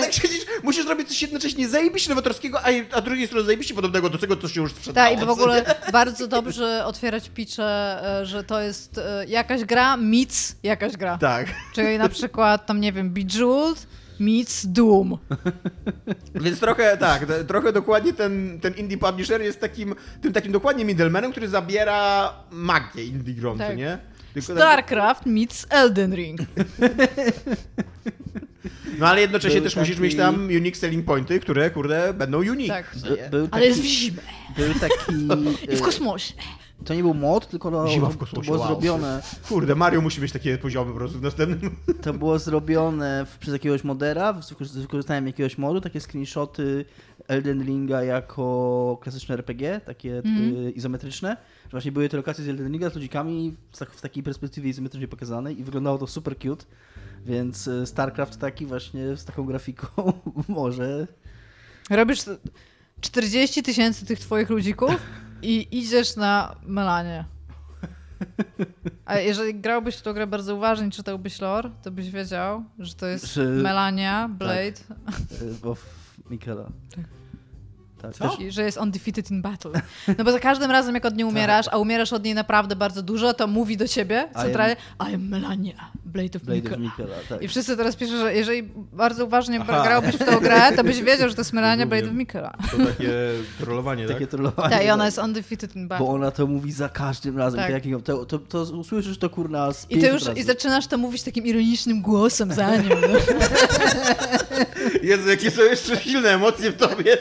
Tak siedzisz, musisz zrobić coś jednocześnie zajebiście nowatorskiego, a, a drugiej strony zajebiście podobnego do tego, co się już sprzedało. Tak, i w ogóle bardzo dobrze otwierać picze, e, że to jest e, jakaś gra meets jakaś gra. Tak. Czyli na przykład tam, nie wiem, Bejeweled meets Doom. Więc trochę tak, trochę dokładnie ten, ten indie publisher jest takim, tym takim dokładnie middlemanem, który zabiera magię indie grom, Tak. nie? Tylko tak- StarCraft meets Elden Ring. [LAUGHS] no ale jednocześnie Był też musisz taki- mieć tam unique selling pointy, które kurde będą unique. Tak. był Ale jest w taki, zimę był taki... [LAUGHS] i w e, kosmosie. To nie był mod, tylko no, Zima w to kosmosie, było wow. zrobione... Kurde, Mario musi mieć takie poziomy po prostu w następnym. [LAUGHS] To było zrobione w, przez jakiegoś modera, z wykorzy- z wykorzystaniem jakiegoś modu, takie screenshoty Elden Ringa jako klasyczne RPG, takie Mhm. y, izometryczne. Że właśnie były te lokacje z Elden Ringa z ludzikami w, tak, w takiej perspektywie izometrycznej pokazanej i wyglądało to super cute. Więc y, StarCraft taki właśnie z taką grafiką [LAUGHS] może... Robisz 40 tysięcy tych twoich ludzików i idziesz na Melanie. A jeżeli grałbyś w tą grę bardzo uważnie, czytałbyś lore, to byś wiedział, że to jest Że- Melania, Blade y, of Mikela. Tak. Tak, Co? też, że jest undefeated in battle. No bo za każdym razem, jak od niej umierasz, a umierasz od niej naprawdę bardzo dużo, to mówi do ciebie centralnie I am Melania, Blade of Blade of Mikkel. Mikela, tak. I wszyscy teraz piszą, że jeżeli bardzo uważnie Aha. grałbyś w tą grę, to byś wiedział, że to jest Melania. Blade of Mikkela. To takie trollowanie, [LAUGHS] Takie trollowanie. Tak, i ona tak. jest undefeated in battle. Bo ona to mówi za każdym razem. Tak. To, jakiego, to, to, to usłyszysz to kurna z I ty już razy. i zaczynasz to mówić takim ironicznym głosem za nią. No. [LAUGHS] Jezu, jakie są jeszcze silne emocje w tobie.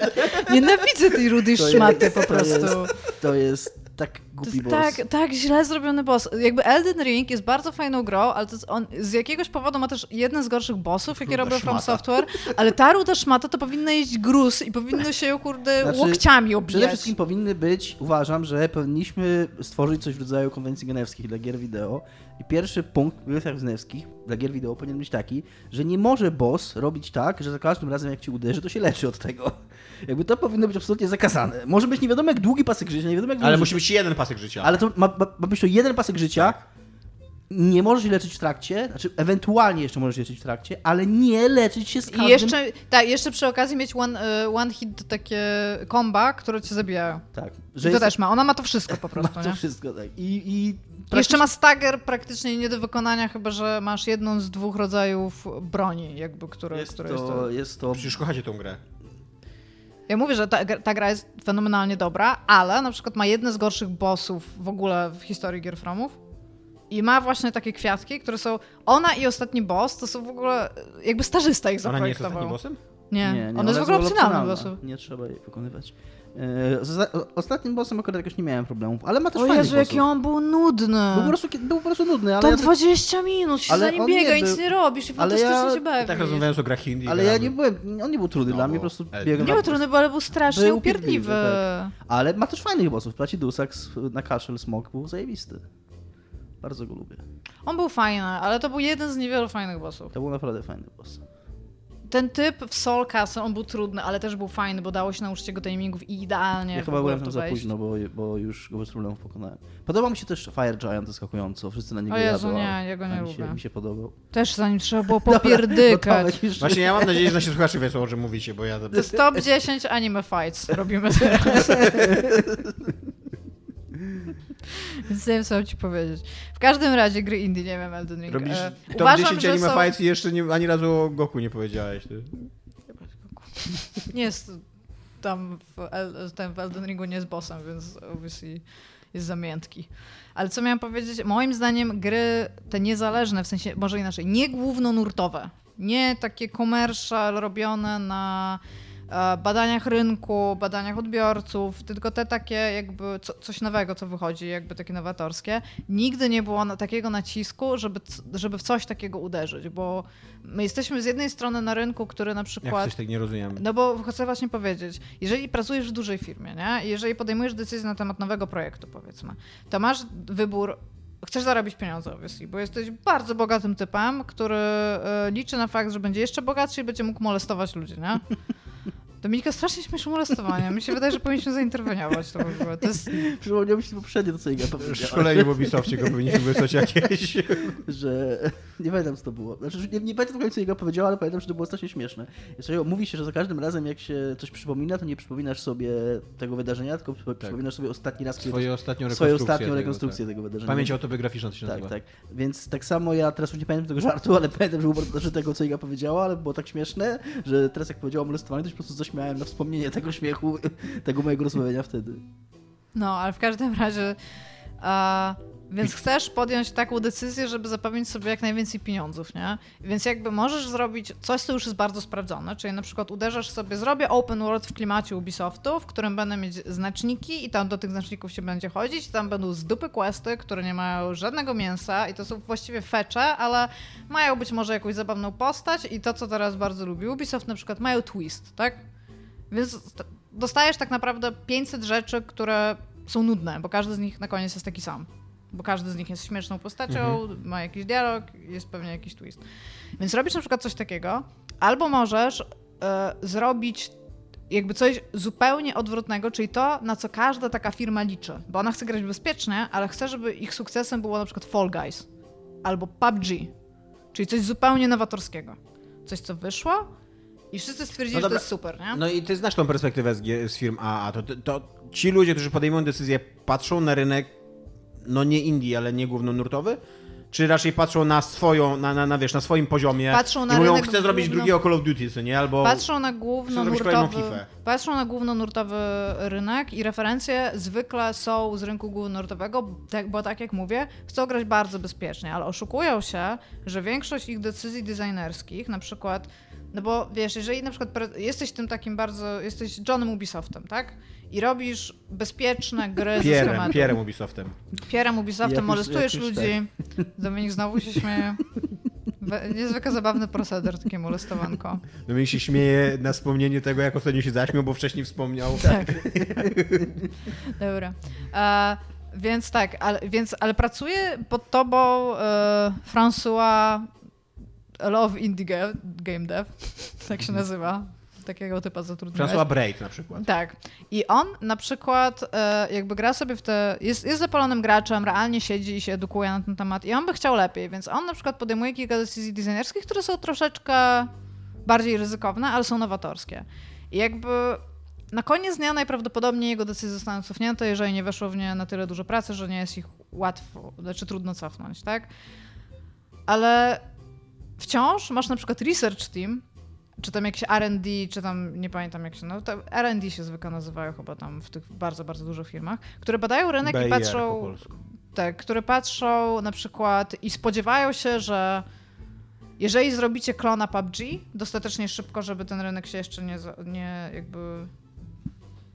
Nienawidzę tej rudej To szmaty po prostu. jest- To jest tak To głupi jest boss. tak, tak źle zrobiony boss. Jakby Elden Ring jest bardzo fajną grą, ale to jest on z jakiegoś powodu ma też jeden z gorszych bossów, jakie robią From. Software, ale ta ruda szmata to powinna jeść gruz i powinno się ją, kurde, Znaczy, łokciami Przede obijać. wszystkim powinny być, uważam, że powinniśmy stworzyć coś w rodzaju konwencji genewskich dla gier wideo. I pierwszy punkt w konwencjach genewskich dla gier wideo powinien być taki, że nie może boss robić tak, że za każdym razem jak ci uderzy, to się leczy od tego. Jakby to powinno być absolutnie zakazane. Może być nie wiadomo jak długi pasek życia, nie wiadomo jak Ale musi być jeden pasek życia. Ale to ma, ma, ma być to jeden pasek życia. Nie możesz się leczyć w trakcie, znaczy ewentualnie jeszcze możesz się leczyć w trakcie, ale nie leczyć się z każdym... I jeszcze, tak, jeszcze przy okazji mieć one, y, one hit takie komba, które cię zabijają. Tak, I że to jest, też ma. Ona ma to wszystko po [LAUGHS] ma prostu, to nie? wszystko, tak. I, i Jeszcze ma stagger praktycznie nie do wykonania, chyba że masz jedną z dwóch rodzajów broni, jakby, które jest, które to, jest to... Przecież kochacie tą grę. Ja mówię, że ta, ta gra jest fenomenalnie dobra, ale na przykład ma jedne z gorszych bossów w ogóle w historii gier Fromów. I ma właśnie takie kwiatki, które są. Ona i ostatni boss to są w ogóle. Jakby starzysta ich Ona nie jest zaprojektował. ostatnim bossem? Nie, Nie, nie, ona jest w ogóle opcjonalna opcjonalna. bossów. Nie trzeba jej wykonywać. E, ostatnim bossem akurat jakoś nie miałem problemów, ale ma też O fajnych Jezu, jaki bossów. on był nudny. Był po prostu, był po prostu nudny, ale Tam ja, tak- 20 minut się ale za nim biega i nic nie robisz i ale fantastycznie ja- się bawisz. Tak rozmawiając o grach indie. ale ja gramy. nie byłem, on nie był trudny No, dla mnie, po prostu biegłem. Nie był trudny, bo ale był strasznie Był upierdliwy. upierdliwy, Ale ma też fajnych bossów. Placidusax na Kaszel Smok był zajebisty. Bardzo go lubię. On był fajny, ale to był jeden z niewielu fajnych bossów. To był naprawdę fajny boss. Ten typ w Soul Castle, on był trudny, ale też był fajny, bo dało się nauczyć jego timingów i idealnie Ja chyba byłem tam to za wejść. późno, bo, bo już go bez problemów pokonałem. Podoba mi się też Fire Giant zaskakująco. Wszyscy na niego jadą, nie, ja go nie mi się, lubię. mi się podobał. Też za nim trzeba było [LAUGHS] Dobra, popierdykać. no już- Właśnie ja mam nadzieję, że nasi słuchacze wiedzą, o czym mówicie, bo ja... To jest top 10 anime fights robimy [LAUGHS] teraz. [LAUGHS] [LAUGHS] Więc nie wiem, co mam ci powiedzieć. W każdym razie gry indie, nie wiem, Elden Ring. Robisz E, top uważam, 10 że anime są... fights i jeszcze nie, ani razu o Goku nie powiedziałeś. Ty. Nie jest tam w, El, ten w Elden Ringu nie jest bossem, więc obviously jest zamiętki. Ale co miałam powiedzieć? Moim zdaniem gry te niezależne, w sensie może inaczej, nie głównonurtowe, nie takie commercial robione na badaniach rynku, badaniach odbiorców, tylko te takie jakby co, coś nowego, co wychodzi, jakby takie nowatorskie. Nigdy nie było na, takiego nacisku, żeby, żeby w coś takiego uderzyć, bo my jesteśmy z jednej strony na rynku, który na Jak przykład... coś tak nie rozumiem. No bo chcę właśnie powiedzieć, jeżeli pracujesz w dużej firmie, nie? Jeżeli podejmujesz decyzję na temat nowego projektu, powiedzmy, to masz wybór, chcesz zarobić pieniądze, obviously, bo jesteś bardzo bogatym typem, który e, liczy na fakt, że będzie jeszcze bogatszy i będzie mógł molestować ludzi, nie? [LAUGHS] Dominika strasznie śmieszy molestowanie. Mi się wydaje, że powinniśmy zainterweniować to w ogóle. To jest... Przypomniał mi się poprzednie to, co Iga powiedziała. Szkolenie w Ubisoftie go powinniśmy wysłać jakieś. że nie pamiętam co to było. Znaczy, nie, nie pamiętam do końca jego powiedziała, ale pamiętam, że to było strasznie śmieszne. Jeżeli mówi się, że za każdym razem jak się coś przypomina, to nie przypominasz sobie tego wydarzenia, tylko przypo- przypominasz sobie ostatni raz, kiedy Swoją ostatnią swoją rekonstrukcję. ostatnią tego, rekonstrukcję tak. tego wydarzenia. Pamięć autobiograficzna to się tak, nazywa. tak. Więc tak samo ja teraz już nie pamiętam tego żartu, ale pamiętam, że, było, bardzo- że tego, co Iga powiedziała, ale było tak śmieszne, że teraz jak powiedziała o molestowaniu, to się po prostu zaśmiałem na wspomnienie tego śmiechu, [LAUGHS] tego mojego rozmawiania wtedy. No, ale w każdym razie. Więc chcesz podjąć taką decyzję, żeby zapewnić sobie jak najwięcej pieniądzów, nie? Więc jakby możesz zrobić coś, co już jest bardzo sprawdzone, czyli na przykład uderzasz sobie, zrobię open world w klimacie Ubisoftu, w którym będę mieć znaczniki i tam do tych znaczników się będzie chodzić, tam będą z dupy questy, które nie mają żadnego mięsa i to są właściwie fecze, ale mają być może jakąś zabawną postać i to, co teraz bardzo lubi Ubisoft, na przykład mają twist, tak? Więc dostajesz tak naprawdę 500 rzeczy, które są nudne, bo każdy z nich na koniec jest taki sam. Bo każdy z nich jest śmieszną postacią, ma jakiś dialog, jest pewnie jakiś twist. Więc robisz na przykład coś takiego, albo możesz e, zrobić jakby coś zupełnie odwrotnego, czyli to, na co każda taka firma liczy. Bo ona chce grać bezpiecznie, ale chce, żeby ich sukcesem było na przykład Fall Guys albo PUBG, czyli coś zupełnie nowatorskiego. Coś, co wyszło i wszyscy stwierdzili, No że to jest super, nie? No i ty znasz tą perspektywę z, z firm AA. To, to, to ci ludzie, którzy podejmują decyzję, patrzą na rynek, no nie indie, ale nie głównonurtowy? Czy raczej patrzą na swoją, na, na, na wiesz, na swoim poziomie Patrzą na i mówią, rynek chcę zrobić główno- drugiego Call of Duty, co nie? Albo Patrzą na głównonurtowy, patrzą na głównonurtowy rynek i referencje zwykle są z rynku głównonurtowego, tak- bo tak jak mówię, chcą grać bardzo bezpiecznie, ale oszukują się, że większość ich decyzji designerskich, na przykład, no bo wiesz, jeżeli na przykład jesteś tym takim bardzo, jesteś Johnem Ubisoftem, tak? I robisz bezpieczne [LAUGHS] gry ze Pierem, schematem. Pierem Ubisoftem. Pierem Ubisoftem, Jak już- molestujesz jak już ludzi. Dominik znowu się śmieje. Niezwykle zabawny proceder, takie molestowanko. No mi się śmieje na wspomnienie tego, jak ostatnio się zaśmiał, bo wcześniej wspomniał. Tak. [LAUGHS] Dobra. E, więc tak, ale, więc, ale pracuje pod tobą e, François Love Indie Ga- Game Dev, [LAUGHS] tak się nazywa. Takiego typa zatrudnienia. François Braid na przykład. Tak. I on na przykład e, jakby gra sobie w te. Jest, jest zapalonym graczem, realnie siedzi i się edukuje na ten temat. I on by chciał lepiej, więc on na przykład podejmuje kilka decyzji designerskich, które są troszeczkę bardziej ryzykowne, ale są nowatorskie. I jakby na koniec dnia najprawdopodobniej jego decyzje zostaną cofnięte, jeżeli nie weszło w nie na tyle dużo pracy, że nie jest ich łatwo, znaczy trudno cofnąć, tak? Ale wciąż masz na przykład research team, czy tam jakieś R&D, czy tam, nie pamiętam jak się, no to R&D się zwykle nazywają chyba tam w tych bardzo, bardzo dużych firmach, które badają rynek BIR i patrzą, tak, które patrzą na przykład i spodziewają się, że jeżeli zrobicie klona PUBG dostatecznie szybko, żeby ten rynek się jeszcze nie, nie jakby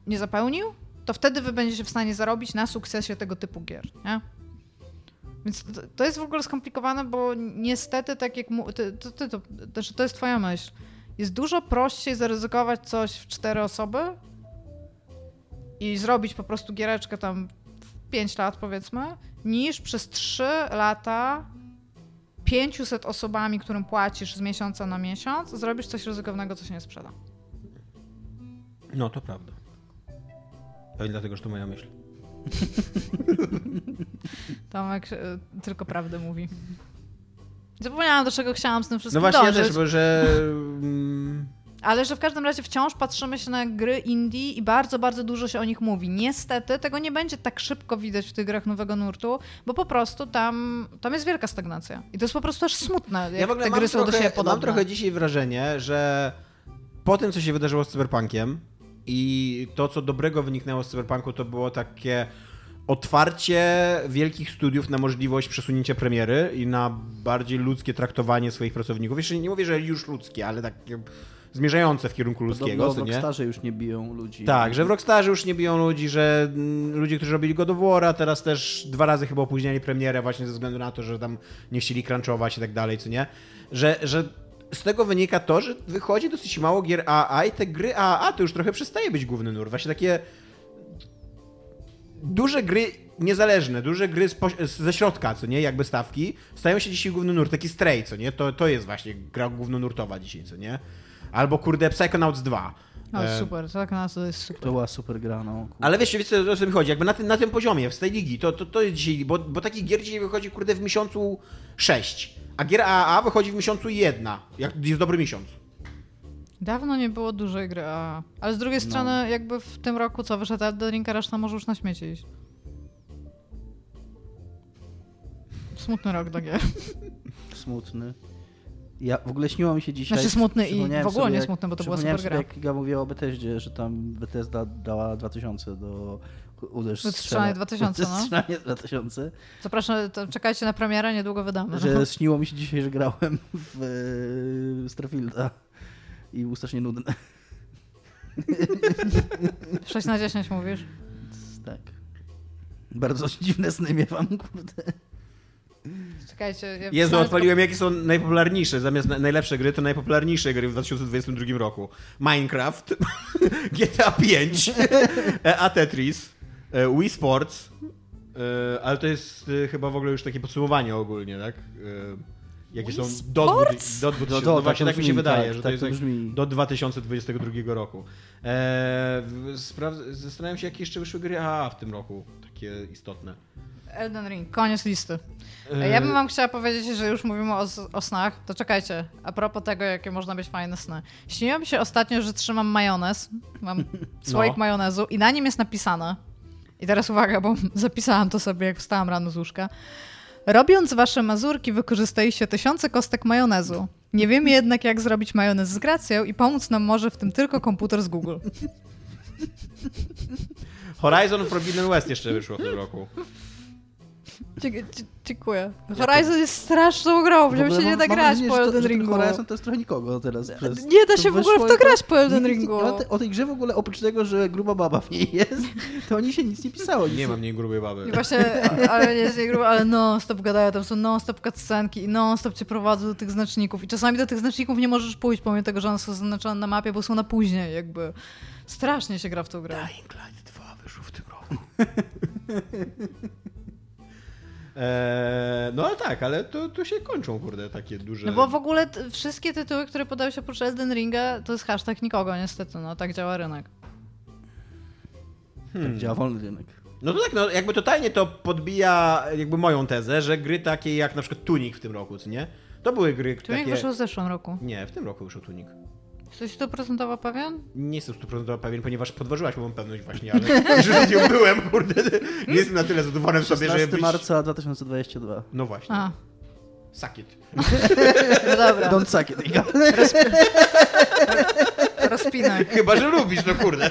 nie zapełnił, to wtedy wy będziecie w stanie zarobić na sukcesie tego typu gier, nie? Więc to, to jest w ogóle skomplikowane, bo niestety, tak jak mu, ty, to, ty, to, to, to jest twoja myśl, jest dużo prościej zaryzykować coś w cztery osoby i zrobić po prostu giereczkę tam w 5 lat powiedzmy, niż przez 3 lata 500 osobami, którym płacisz z miesiąca na miesiąc, zrobisz coś ryzykownego, co się nie sprzeda. No, to prawda. Pewnie dlatego, że to moja myśl. [LAUGHS] Tomek e, tylko prawdę mówi. Zapomniałam, do czego chciałam z tym No wszystkim właśnie, ja też, bo że... [LAUGHS] Ale że w każdym razie wciąż patrzymy się na gry indie i bardzo, bardzo dużo się o nich mówi. Niestety tego nie będzie tak szybko widać w tych grach nowego nurtu, bo po prostu tam, tam jest wielka stagnacja. I to jest po prostu aż smutne, jak Ja w ogóle te gry są trochę, do siebie podobne. Mam trochę dzisiaj wrażenie, że po tym, co się wydarzyło z Cyberpunkiem i to, co dobrego wyniknęło z Cyberpunku, to było takie otwarcie wielkich studiów na możliwość przesunięcia premiery i na bardziej ludzkie traktowanie swoich pracowników. Jeszcze nie mówię, że już ludzkie, ale takie zmierzające w kierunku ludzkiego, Podobno w? Rockstarze już nie biją ludzi. Tak, że w Rockstarze już nie biją ludzi, że mm, ludzie, którzy robili God of War'a, teraz też dwa razy chyba opóźniali premierę właśnie ze względu na to, że tam nie chcieli crunchować i tak dalej, co nie? Że, że z tego wynika to, że wychodzi dosyć mało gier AAA i te gry AAA to już trochę przestaje być główny nurt. Właśnie takie duże gry niezależne, duże gry ze środka, co nie, jakby stawki, stają się dzisiaj główny nurt, taki Stray, co nie, to, to jest właśnie gra głównonurtowa dzisiaj, co nie? Albo kurde Psychonauts 2. O, E, super, na to jest super. To była super gra, no. kurde. ale wiecie, wiecie o co mi chodzi? Jakby na tym, na tym poziomie, w tej ligi, to, to, to jest dzisiaj, bo, bo takich gier dzisiaj wychodzi, kurde, w miesiącu 6, a gier AAA wychodzi w miesiącu jedna, jak jest dobry miesiąc. Dawno nie było dużej gry, a... ale z drugiej No. strony jakby w tym roku co wyszedł Elden Ring, a reszta może już na śmieci iść. Smutny rok dla gier. [LAUGHS] Smutny. Ja w ogóle śniło mi się dzisiaj. Znaczy smutny i w ogóle sobie, nie smutny, bo to była super sobie, gra. jak Iga mówiła o Bethesdzie, że tam Bethesda dała 2000 do uderz Do strzelania 2000, no. Strzelanie 2000. Zapraszam, to czekajcie na premierę, niedługo wydamy. Że śniło mi się dzisiaj, że grałem w e, Starfielda i był strasznie nudny. [LAUGHS] 6 na 10 mówisz? Tak. Bardzo dziwne sny miewam, kurde. Czekajcie. Ja Jezu, odpaliłem jakie są najpopularniejsze, zamiast na, najlepsze gry, to najpopularniejsze gry w 2022 roku. Minecraft, [LAUGHS] GTA 5, [LAUGHS] a Tetris, e, Wii Sports, e, ale to jest e, chyba w ogóle już takie podsumowanie ogólnie, tak? E, Jakie są do, Sports? do, do, do, No to, no właśnie to tak mi się wydaje, tak, że to tak jest to tak do 2022 roku. E, spraw- zastanawiam się, jakie jeszcze wyszły gry AAA w tym roku, takie istotne. Elden Ring, koniec listy. E, Ja bym wam chciała powiedzieć, że już mówimy o, o snach, to czekajcie. A propos tego, jakie można być fajne sny. Śniło mi się ostatnio, że trzymam majonez, mam [LAUGHS] słoik No. majonezu i na nim jest napisane, i teraz uwaga, bo [LAUGHS] zapisałam to sobie, jak wstałam rano z łóżka. Robiąc wasze mazurki, wykorzystajcie tysiące kostek majonezu. Nie wiemy jednak, jak zrobić majonez z gracją i pomóc nam może w tym tylko komputer z Google. Horizon Forbidden West jeszcze wyszło w tym roku. Dziękuję. Horizon jest straszną grą, w nią się nie da mam grać po Elden Ringu. Horizon to jest trochę nikogo teraz. Przez, Nie da się w ogóle w to tak- grać po Elden Ringu. O, te, o tej grze w ogóle, oprócz tego, że gruba baba w niej jest, to o niej się nic nie pisało. Nic Nie mam mniej grubej baby. I właśnie, ale nie jest gru, ale non-stop gadają, tam są non-stop cutscenki i non-stop cię prowadzą do tych znaczników. I czasami do tych znaczników nie możesz pójść, pomimo tego, że one są zaznaczone na mapie, bo są na później jakby. Strasznie się gra w tą grę. Dying Light 2 wyszło w tym roku. [LAUGHS] eee, no ale tak, ale to, to się kończą, kurde, takie duże... No bo w ogóle t- wszystkie tytuły, które podają się oprócz Elden Ringa, to jest hashtag nikogo, niestety, no tak działa rynek. Tak działa wolny rynek. No to tak, no jakby totalnie to podbija jakby moją tezę, że gry takie jak na przykład Tunic w tym roku, co nie? To były gry Tuning takie... wyszło w zeszłym roku. Nie, w tym roku wyszł Tunic. Jesteś stuprocentowo pewien? Nie jestem 100% pewien, ponieważ podważyłaś moją pewność właśnie, ale [LAUGHS] że z nią byłem, kurde. Nie jestem na tyle zadowolony w sobie, żeby 16 być... marca 2022. No właśnie. A, Suck it. no dobra, [LAUGHS] Don't suck it, Iga. [LAUGHS] rozpinaj. Chyba, że lubisz, no kurde.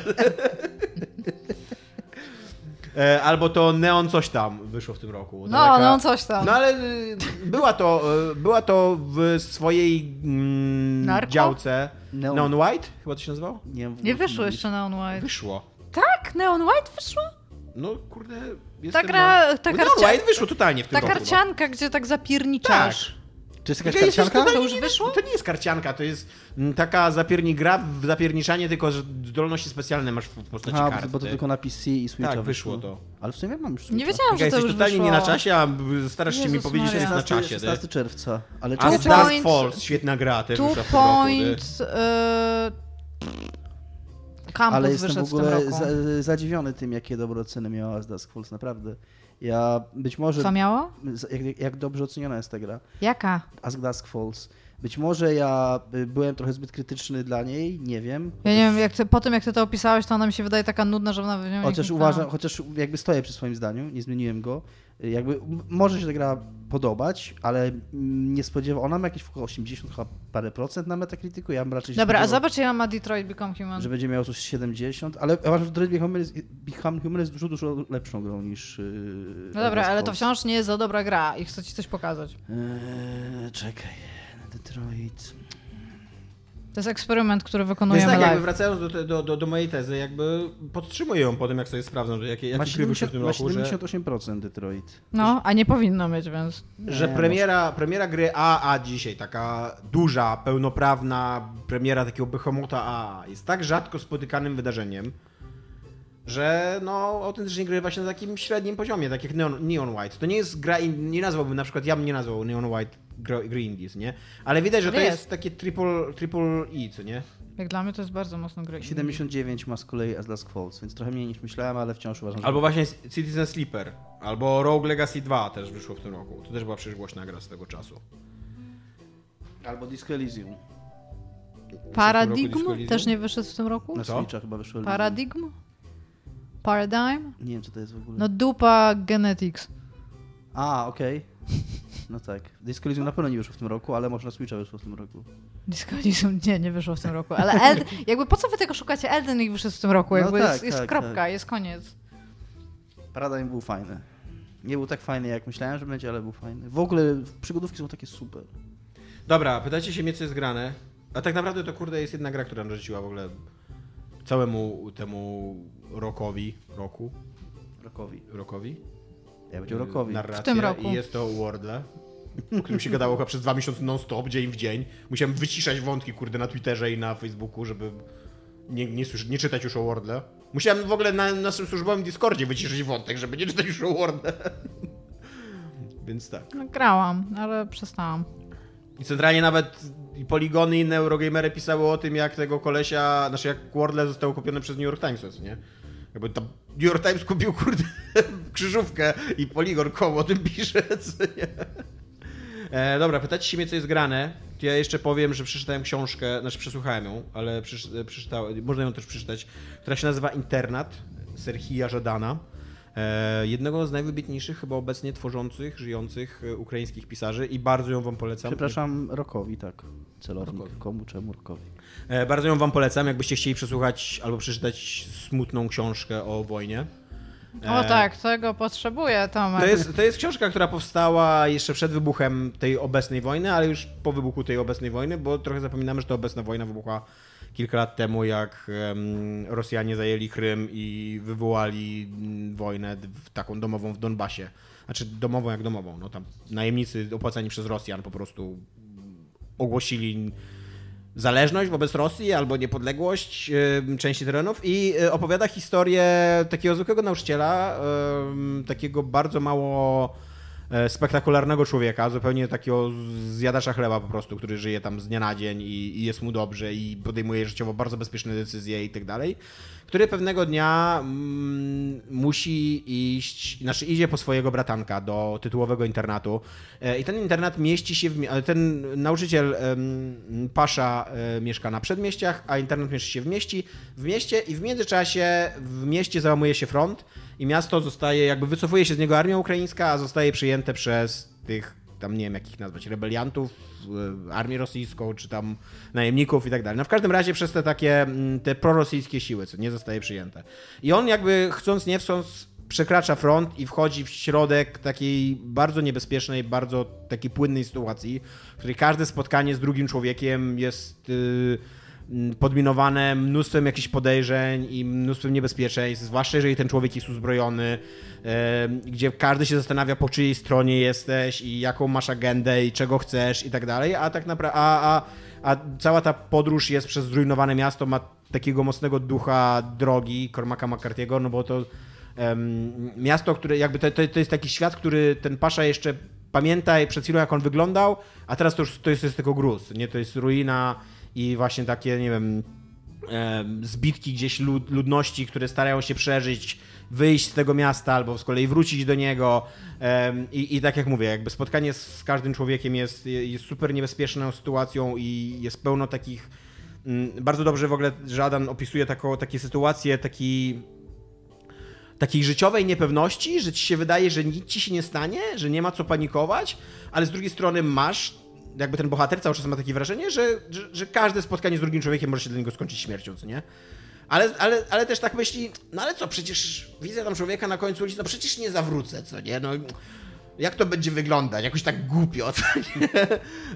E, Albo to Neon coś tam wyszło w tym roku. No, no coś tam. No ale y, była to, y, była to w swojej mm, działce. Neon- Neon White? Chyba to się nazywało? Nie, wiem, w Nie wyszło jeszcze Neon White. Wyszło. Tak? tak? Neon White wyszło? No kurde, Ta jestem gra, na... ta no. White wyszło totalnie w tym Ta roku. no. karcianka, gdzie tak zapierniczasz. Czy jest To jakaś jest karcianka? totalnie To już wyszło? To nie jest karcianka, to jest mm, taka zapierni gra w zapierniczanie, tylko że zdolności specjalne masz w postaci A, karty. bo to tylko na PC i Switcha Tak, wyszło to. Ale w sumie mam już Switcha. Nie wiedziałam, że to jesteś już totalnie wyszło. nie na czasie, a starasz się mi Jezus powiedzieć, że jest na 16, czasie. 16 ty. czerwca. Ale A Point- Falls, świetna gra, też Two. Point... Yy, Campus Ale jestem w ogóle zadziwiony tym, jakie dobre oceny miała z Dusk Falls, naprawdę. Ja być może... Co miało? Jak, jak dobrze oceniona jest ta gra. Jaka? Ask Dusk Falls. Być może ja y, byłem trochę zbyt krytyczny dla niej, nie wiem. Ja nie wiem, jak ty, po tym jak ty to opisałeś, to ona mi się wydaje taka nudna, że nie Chociaż uważam, chociaż jakby stoję przy swoim zdaniu, nie zmieniłem go. Jakby może się ta gra podobać, ale nie spodziewam. Ona ma jakieś około 80 chyba parę procent na Metacriticu. Ja bym raczej się Dobra, a zobacz ile ma Detroit Become Human. że będzie miał coś 70, ale ja uważam, że Detroit Become Human jest, Become Human jest dużo, dużo lepszą grą niż. Yy, No dobra, ale to wciąż nie jest za dobra gra i chcę ci coś pokazać. Eee, czekaj. Detroit. To jest eksperyment, który Więc wykonujemy tak, jakby wracając do, do, do, do mojej tezy, jakby podtrzymuję ją po tym, jak sobie sprawdzam, że jakie, jakie gry wyszły w 70, tym roku, że, 78% Detroit. No, a nie powinno mieć, więc... że Nie, premiera, premiera gry AA dzisiaj, taka duża, pełnoprawna premiera takiego behemota AA jest tak rzadko spotykanym wydarzeniem, że no autentycznie gry właśnie na takim średnim poziomie, tak jak Neon, Neon White. To nie jest gra, in- nie nazwałbym, na przykład ja bym nie nazwał Neon White gr- gry indies, nie? Ale widać, że to jest, jest. takie triple, triple E, co nie? Jak dla mnie to jest bardzo mocno gry. 79 ma z kolei As Falls, więc trochę mniej niż myślałem, ale wciąż uważam, że... Albo właśnie Citizen Sleeper, albo Rogue Legacy 2 też wyszło w tym roku. To też była przecież głośna gra z tego czasu. Albo Disco Elysium. Paradigm Disco też nie wyszedł w tym roku? Na? Switcha chyba wyszło Elysium. Paradigm? Paradigm? Nie wiem, co to jest w ogóle. No dupa Genetics. A, okej. No tak. Disco Elysium na pewno nie wyszło w tym roku, ale może na Switcha wyszło w tym roku. Disco Elysium nie, nie wyszło w tym roku. Ale Eld, [LAUGHS] jakby po co wy tego szukacie? Elden Ring wyszedł w tym roku. No Jakby tak, jest, jest tak, kropka, tak. jest koniec. Paradigm był fajny. Nie był tak fajny, jak myślałem, że będzie, ale był fajny. W ogóle przygodówki są takie super. Dobra, pytacie się mnie, co jest grane. A tak naprawdę to kurde jest jedna gra, która narzuciła w ogóle całemu temu rokowi, roku, Rokowi. rokowi, Ja będzie rokowi. W tym roku. i jest to Wordle, o którym się gadało chyba przez dwa miesiące non-stop, dzień w dzień. Musiałem wyciszać wątki kurde na Twitterze i na Facebooku, żeby nie, nie, słysz- nie czytać już o Wordle. Musiałem w ogóle na naszym służbowym Discordzie wyciszyć wątek, żeby nie czytać już o Wordle. [LAUGHS] Więc tak. No, grałam, ale przestałam. I centralnie nawet i Poligony i inne Eurogamery pisały o tym, jak tego kolesia, znaczy jak Wordle zostało kupione przez New York Times, nie? Jakby tam New York Times kupił, kurde, [LAUGHS] krzyżówkę i Polygon.com o tym pisze? [LAUGHS] E, dobra, pytacie się mnie, co jest grane. Ja jeszcze powiem, że przeczytałem książkę, znaczy przesłuchałem ją, ale przeczy, przeczytałem, można ją też przeczytać, która się nazywa Internat Serhija Żadana. E, jednego z najwybitniejszych chyba obecnie tworzących, żyjących e, ukraińskich pisarzy i bardzo ją wam polecam. Przepraszam, rokowi, tak. Celownik. Rokowi. Komu, czemu rokowi? E, Bardzo ją wam polecam, jakbyście chcieli przesłuchać albo przeczytać smutną książkę o wojnie. O E, tak, tego potrzebuję, Tomek. To jest, to jest książka, która powstała jeszcze przed wybuchem tej obecnej wojny, ale już po wybuchu tej obecnej wojny, bo trochę zapominamy, że ta obecna wojna wybuchła kilka lat temu, jak Rosjanie zajęli Krym i wywołali mm, wojnę taką domową w Donbasie. Znaczy domową jak domową. No tam najemnicy opłacani przez Rosjan po prostu ogłosili zależność wobec Rosji albo niepodległość em, części terenów i e, opowiada historię takiego zwykłego nauczyciela, em, takiego bardzo mało spektakularnego człowieka, zupełnie takiego zjadacza chleba po prostu, który żyje tam z dnia na dzień i, i jest mu dobrze i podejmuje życiowo bardzo bezpieczne decyzje i tak dalej, który pewnego dnia mm, musi iść, znaczy idzie po swojego bratanka do tytułowego internatu E, i ten internat mieści się, w, ten nauczyciel Pasza e, mieszka na przedmieściach, a internat mieści się w, mieści, w mieście i w międzyczasie w mieście załamuje się front i miasto zostaje, jakby wycofuje się z niego armia ukraińska, a zostaje przyjęte przez tych, tam nie wiem jak ich nazwać, rebeliantów, e, armię rosyjską, czy tam najemników i tak dalej. No w każdym razie przez te takie, mm, te prorosyjskie siły, co nie zostaje przyjęte. I on jakby chcąc nie chcąc przekracza front i wchodzi w środek takiej bardzo niebezpiecznej, bardzo takiej płynnej sytuacji, w której każde spotkanie z drugim człowiekiem jest yy, podminowane mnóstwem jakichś podejrzeń i mnóstwem niebezpieczeństw, zwłaszcza jeżeli ten człowiek jest uzbrojony, gdzie każdy się zastanawia, po czyjej stronie jesteś i jaką masz agendę i czego chcesz i tak dalej, a tak naprawdę, a, a, a cała ta podróż jest przez zrujnowane miasto, ma takiego mocnego ducha drogi Cormaca McCarthy'ego, no bo to em, miasto, które jakby to, to, to jest taki świat, który ten Pasza jeszcze pamięta i przed chwilą jak on wyglądał, a teraz to już to jest, to jest tylko gruz, nie? To jest ruina i właśnie takie, nie wiem, em, zbitki gdzieś lud, ludności, które starają się przeżyć, wyjść z tego miasta albo z kolei wrócić do niego. I, I tak jak mówię, jakby spotkanie z każdym człowiekiem jest, jest super niebezpieczną sytuacją i jest pełno takich. mm, Bardzo dobrze w ogóle, że Adam opisuje taką, takie sytuacje, taki takiej życiowej niepewności, że ci się wydaje, że nic ci się nie stanie, że nie ma co panikować, ale z drugiej strony masz, jakby ten bohater cały czas ma takie wrażenie, że, że, że każde spotkanie z drugim człowiekiem może się dla niego skończyć śmiercią, co nie? Ale, ale, ale też tak myśli, no ale co, przecież widzę tam człowieka na końcu ulicy, no przecież nie zawrócę, co nie? No, jak to będzie wyglądać? Jakoś tak głupio, co nie? [LAUGHS]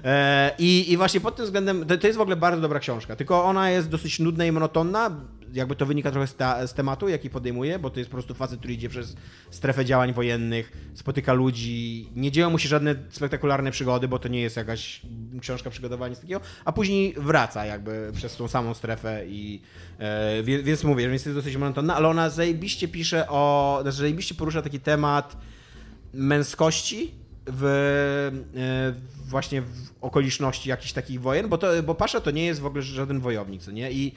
E, I, I właśnie pod tym względem, to, to jest w ogóle bardzo dobra książka, tylko ona jest dosyć nudna i monotonna, jakby to wynika trochę z, ta, z tematu, jaki podejmuje, bo to jest po prostu facet, który idzie przez strefę działań wojennych, spotyka ludzi, nie dzieją mu się żadne spektakularne przygody, bo to nie jest jakaś książka przygodowania nic takiego, a później wraca jakby przez tą samą strefę i e, więc mówię, więc jest dosyć monotonna, ale ona zajebiście pisze o, znaczy zajebiście porusza taki temat męskości w, e, właśnie w okoliczności jakichś takich wojen, bo, to, bo Pasza to nie jest w ogóle żaden wojownik, co nie? I,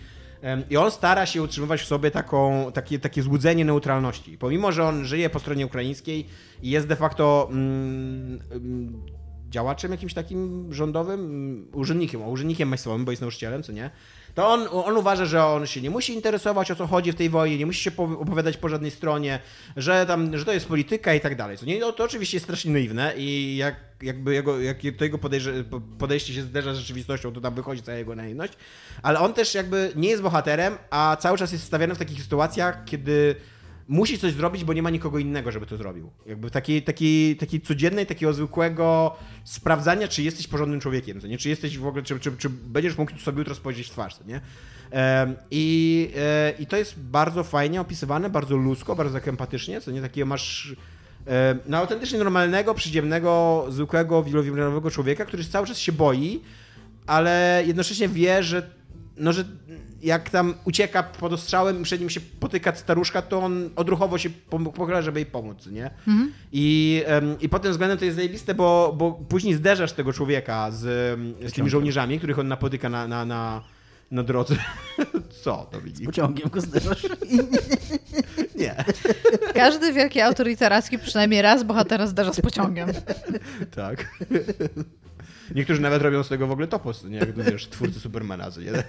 i on stara się utrzymywać w sobie taką, takie, takie złudzenie neutralności. Pomimo, że on żyje po stronie ukraińskiej i jest de facto mm, mm, działaczem jakimś takim rządowym, mm, urzędnikiem, o, urzędnikiem państwowym, bo jest nauczycielem, co nie? To on, on uważa, że on się nie musi interesować o co chodzi w tej wojnie, nie musi się po- opowiadać po żadnej stronie, że tam, że to jest polityka i tak dalej. Co nie? No, to oczywiście jest strasznie naiwne i jak, jakby jego, jak to jego podejrze, po- podejście się zderza z rzeczywistością, to tam wychodzi cała jego naiwność. Ale on też jakby nie jest bohaterem, a cały czas jest stawiany w takich sytuacjach, kiedy musi coś zrobić, bo nie ma nikogo innego, żeby to zrobił. Jakby takiej, takiej, takiej codziennej, takiego zwykłego sprawdzania, czy jesteś porządnym człowiekiem, nie? Czy jesteś w ogóle, czy, czy, czy będziesz mógł sobie jutro spojrzeć w twarz, co nie? I, e, I to jest bardzo fajnie opisywane, bardzo ludzko, bardzo tak empatycznie, co nie? Takiego masz no, autentycznie normalnego, przyziemnego, zwykłego, wielowielowymiarowego człowieka, który cały czas się boi, ale jednocześnie wie, że no, że jak tam ucieka pod ostrzałem i przed nim się potyka staruszka, to on odruchowo się pochyla, żeby jej pomóc, nie? I, em, I pod tym względem to jest zajebiste, bo, bo później zderzasz tego człowieka z, z tymi żołnierzami, których on napotyka na, na, na, na drodze. [LAUGHS] Co, Dominik? Pociągiem go zderzasz. [LAUGHS] Nie. Każdy wielki autor literacki przynajmniej raz bohatera zdarza z pociągiem. [LAUGHS] Tak. Niektórzy nawet robią z tego w ogóle topos, nie? Jak to wiesz, twórcy Supermana, nie? [LAUGHS]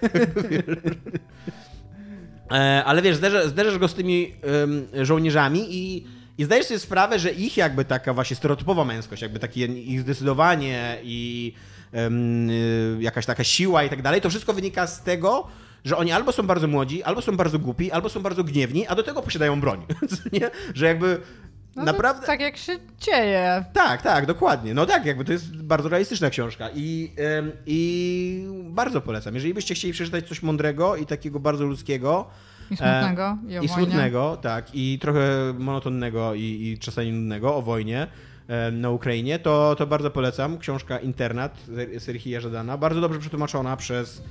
E, Ale wiesz, zderzasz, zderzasz go z tymi em, żołnierzami i, i zdajesz sobie sprawę, że ich jakby taka właśnie stereotypowa męskość, jakby takie ich zdecydowanie i y, jakaś taka siła i tak dalej, to wszystko wynika z tego, że oni albo są bardzo młodzi, albo są bardzo głupi, albo są bardzo gniewni, a do tego posiadają broń. [LAUGHS] Że jakby No to naprawdę... Tak jak się dzieje. Tak, tak, dokładnie. No tak, jakby to jest bardzo realistyczna książka i, i bardzo polecam. Jeżeli byście chcieli przeczytać coś mądrego i takiego bardzo ludzkiego I smutnego. I, o i smutnego, tak, i trochę monotonnego i, i czasami nudnego o wojnie em, na Ukrainie, to, to bardzo polecam. Książka Internat Serhija Żadana, bardzo dobrze przetłumaczona przez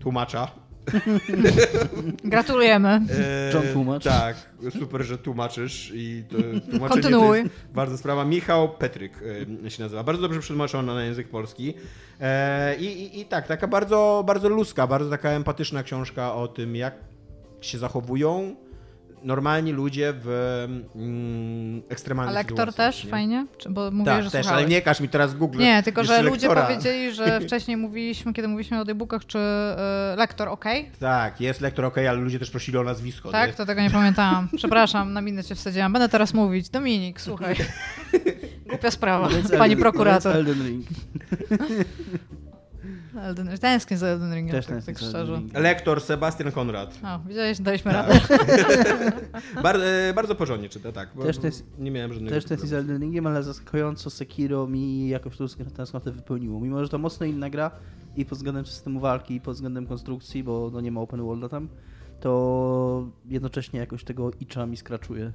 tłumacza. [LAUGHS] Gratulujemy. E, John Tłumacz. Tak, super, że tłumaczysz i to tłumaczenie Kontynuuj. to jest bardzo sprawa. Michał Petryk e, się nazywa. Bardzo dobrze przetłumaczona na język polski. E, i, i, I tak, taka bardzo, bardzo ludzka, bardzo taka empatyczna książka o tym, jak się zachowują normalni ludzie w mm, A ekstremalnych lektor sytuacjach. też nie? fajnie? Czy, bo mówię, Tak, że też, słuchałeś. ale nie każ mi teraz Google. Nie, tylko że jeszcze ludzie lektora. powiedzieli, że [LAUGHS] wcześniej mówiliśmy, kiedy mówiliśmy o audiobooków, czy y, lektor ok? Tak, jest lektor ok, ale ludzie też prosili o nazwisko. Tak, nie? to tego nie pamiętałam. [LAUGHS] Przepraszam, na minę cię wsadziłam. Będę teraz mówić. Dominik, słuchaj. [LAUGHS] Głupia sprawa, pani prokurator. Elden Ring. Elden, tęsknię za Elden Ringiem, Też tak, tak szczerze. Lektor Sebastian Konrad. O, widziałeś, daliśmy Tak. radę. [LAUGHS] Bar, e, bardzo porządnie czyta, tak. Też to jest- nie miałem żadnego Też tęsknię za. Elden Ringiem, ale zaskakująco Sekiro mi jakoś tą tęsknotę wypełniło. Mimo, że to mocno inna gra i pod względem systemu walki, i pod względem konstrukcji, bo no nie ma open worlda tam, to jednocześnie jakoś tego icza mi skraczuje.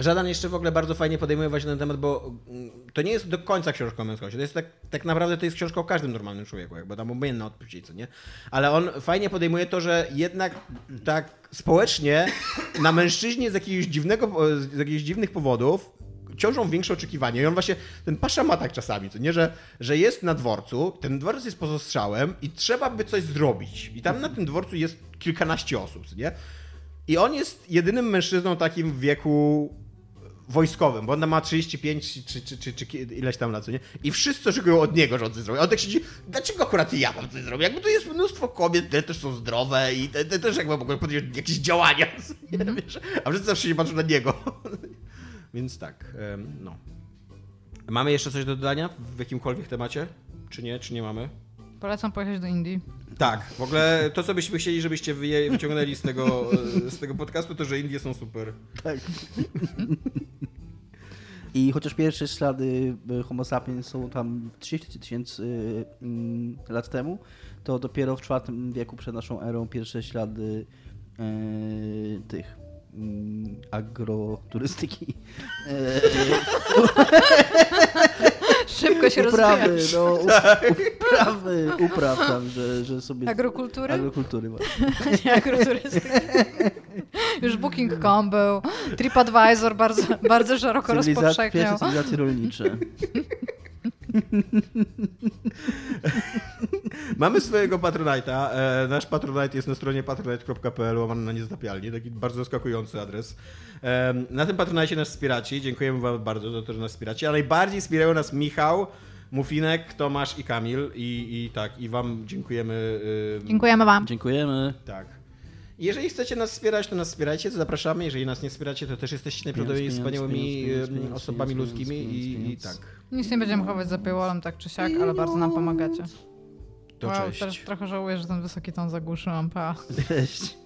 Żadan jeszcze w ogóle bardzo fajnie podejmuje właśnie ten temat, bo mm, to nie jest do końca książka o męskości. To jest tak, tak naprawdę to jest książka o każdym normalnym człowieku, jakby tam obojętne odpuścić, co nie? Ale on fajnie podejmuje to, że jednak tak społecznie na mężczyźnie z jakiegoś dziwnego, z jakichś dziwnych powodów ciążą większe oczekiwania. I on właśnie, ten pasza ma tak czasami, co nie, że, że jest na dworcu, ten dworzec jest poza strzałem i trzeba by coś zrobić. I tam na tym dworcu jest kilkanaście osób, nie? I on jest jedynym mężczyzną takim w wieku wojskowym, bo on ma 35 czy, czy, czy, czy ileś tam lat, co nie? I wszyscy oczekują od niego, że on coś zrobi. A on tak siedzi, dlaczego akurat ja mam coś zrobić? Jakby tu jest mnóstwo kobiet, te też są zdrowe i te, te też jakby mogą podjąć jakieś działania, [LAUGHS] nie? Wiesz? A wszyscy zawsze się patrzą na niego. [LAUGHS] Więc tak, no. Mamy jeszcze coś do dodania w jakimkolwiek temacie? Czy nie? Czy nie mamy? Polecam pojechać do Indii. Tak, w ogóle to, co byśmy chcieli, żebyście wyje, wyciągnęli z tego, e, z tego podcastu, to, że Indie są super. Tak. I chociaż pierwsze ślady y, Homo sapiens są tam 30 tysięcy mm, lat temu, to dopiero w IV wieku przed naszą erą pierwsze ślady tych mm, agroturystyki. y, Szybko się uprawy, no, uprawy, upraw tam, że, że sobie... [LAUGHS] Agrokultury? Agrokultury właśnie. [LAUGHS] Nie agroturystyki. Już Booking.com był, TripAdvisor bardzo, bardzo szeroko Cywiliza- rozpowszechniał. pierwsze cywilizacje rolnicze. [LAUGHS] Mamy swojego Patronite'a. E, nasz Patronite jest na stronie patronite.pl, łamane na niezatapialnie. Taki bardzo zaskakujący adres. E, na tym Patronite nas wspieracie. Dziękujemy wam bardzo za to, że nas wspieracie. A najbardziej wspierają nas Michał, Mufinek, Tomasz i Kamil. I, i tak, i wam dziękujemy. Dziękujemy wam. Dziękujemy. Tak. Jeżeli chcecie nas wspierać, to nas wspierajcie, to zapraszamy. Jeżeli nas nie wspieracie, to też jesteście najprawdopodobniej wspaniałymi osobami ludzkimi i, tak. Nic nie będziemy chować za paywallem tak czy siak, ale bardzo nam pomagacie. To wow, cześć. teraz trochę żałuję, że ten wysoki ton zagłuszyłam. Pa. Cześć.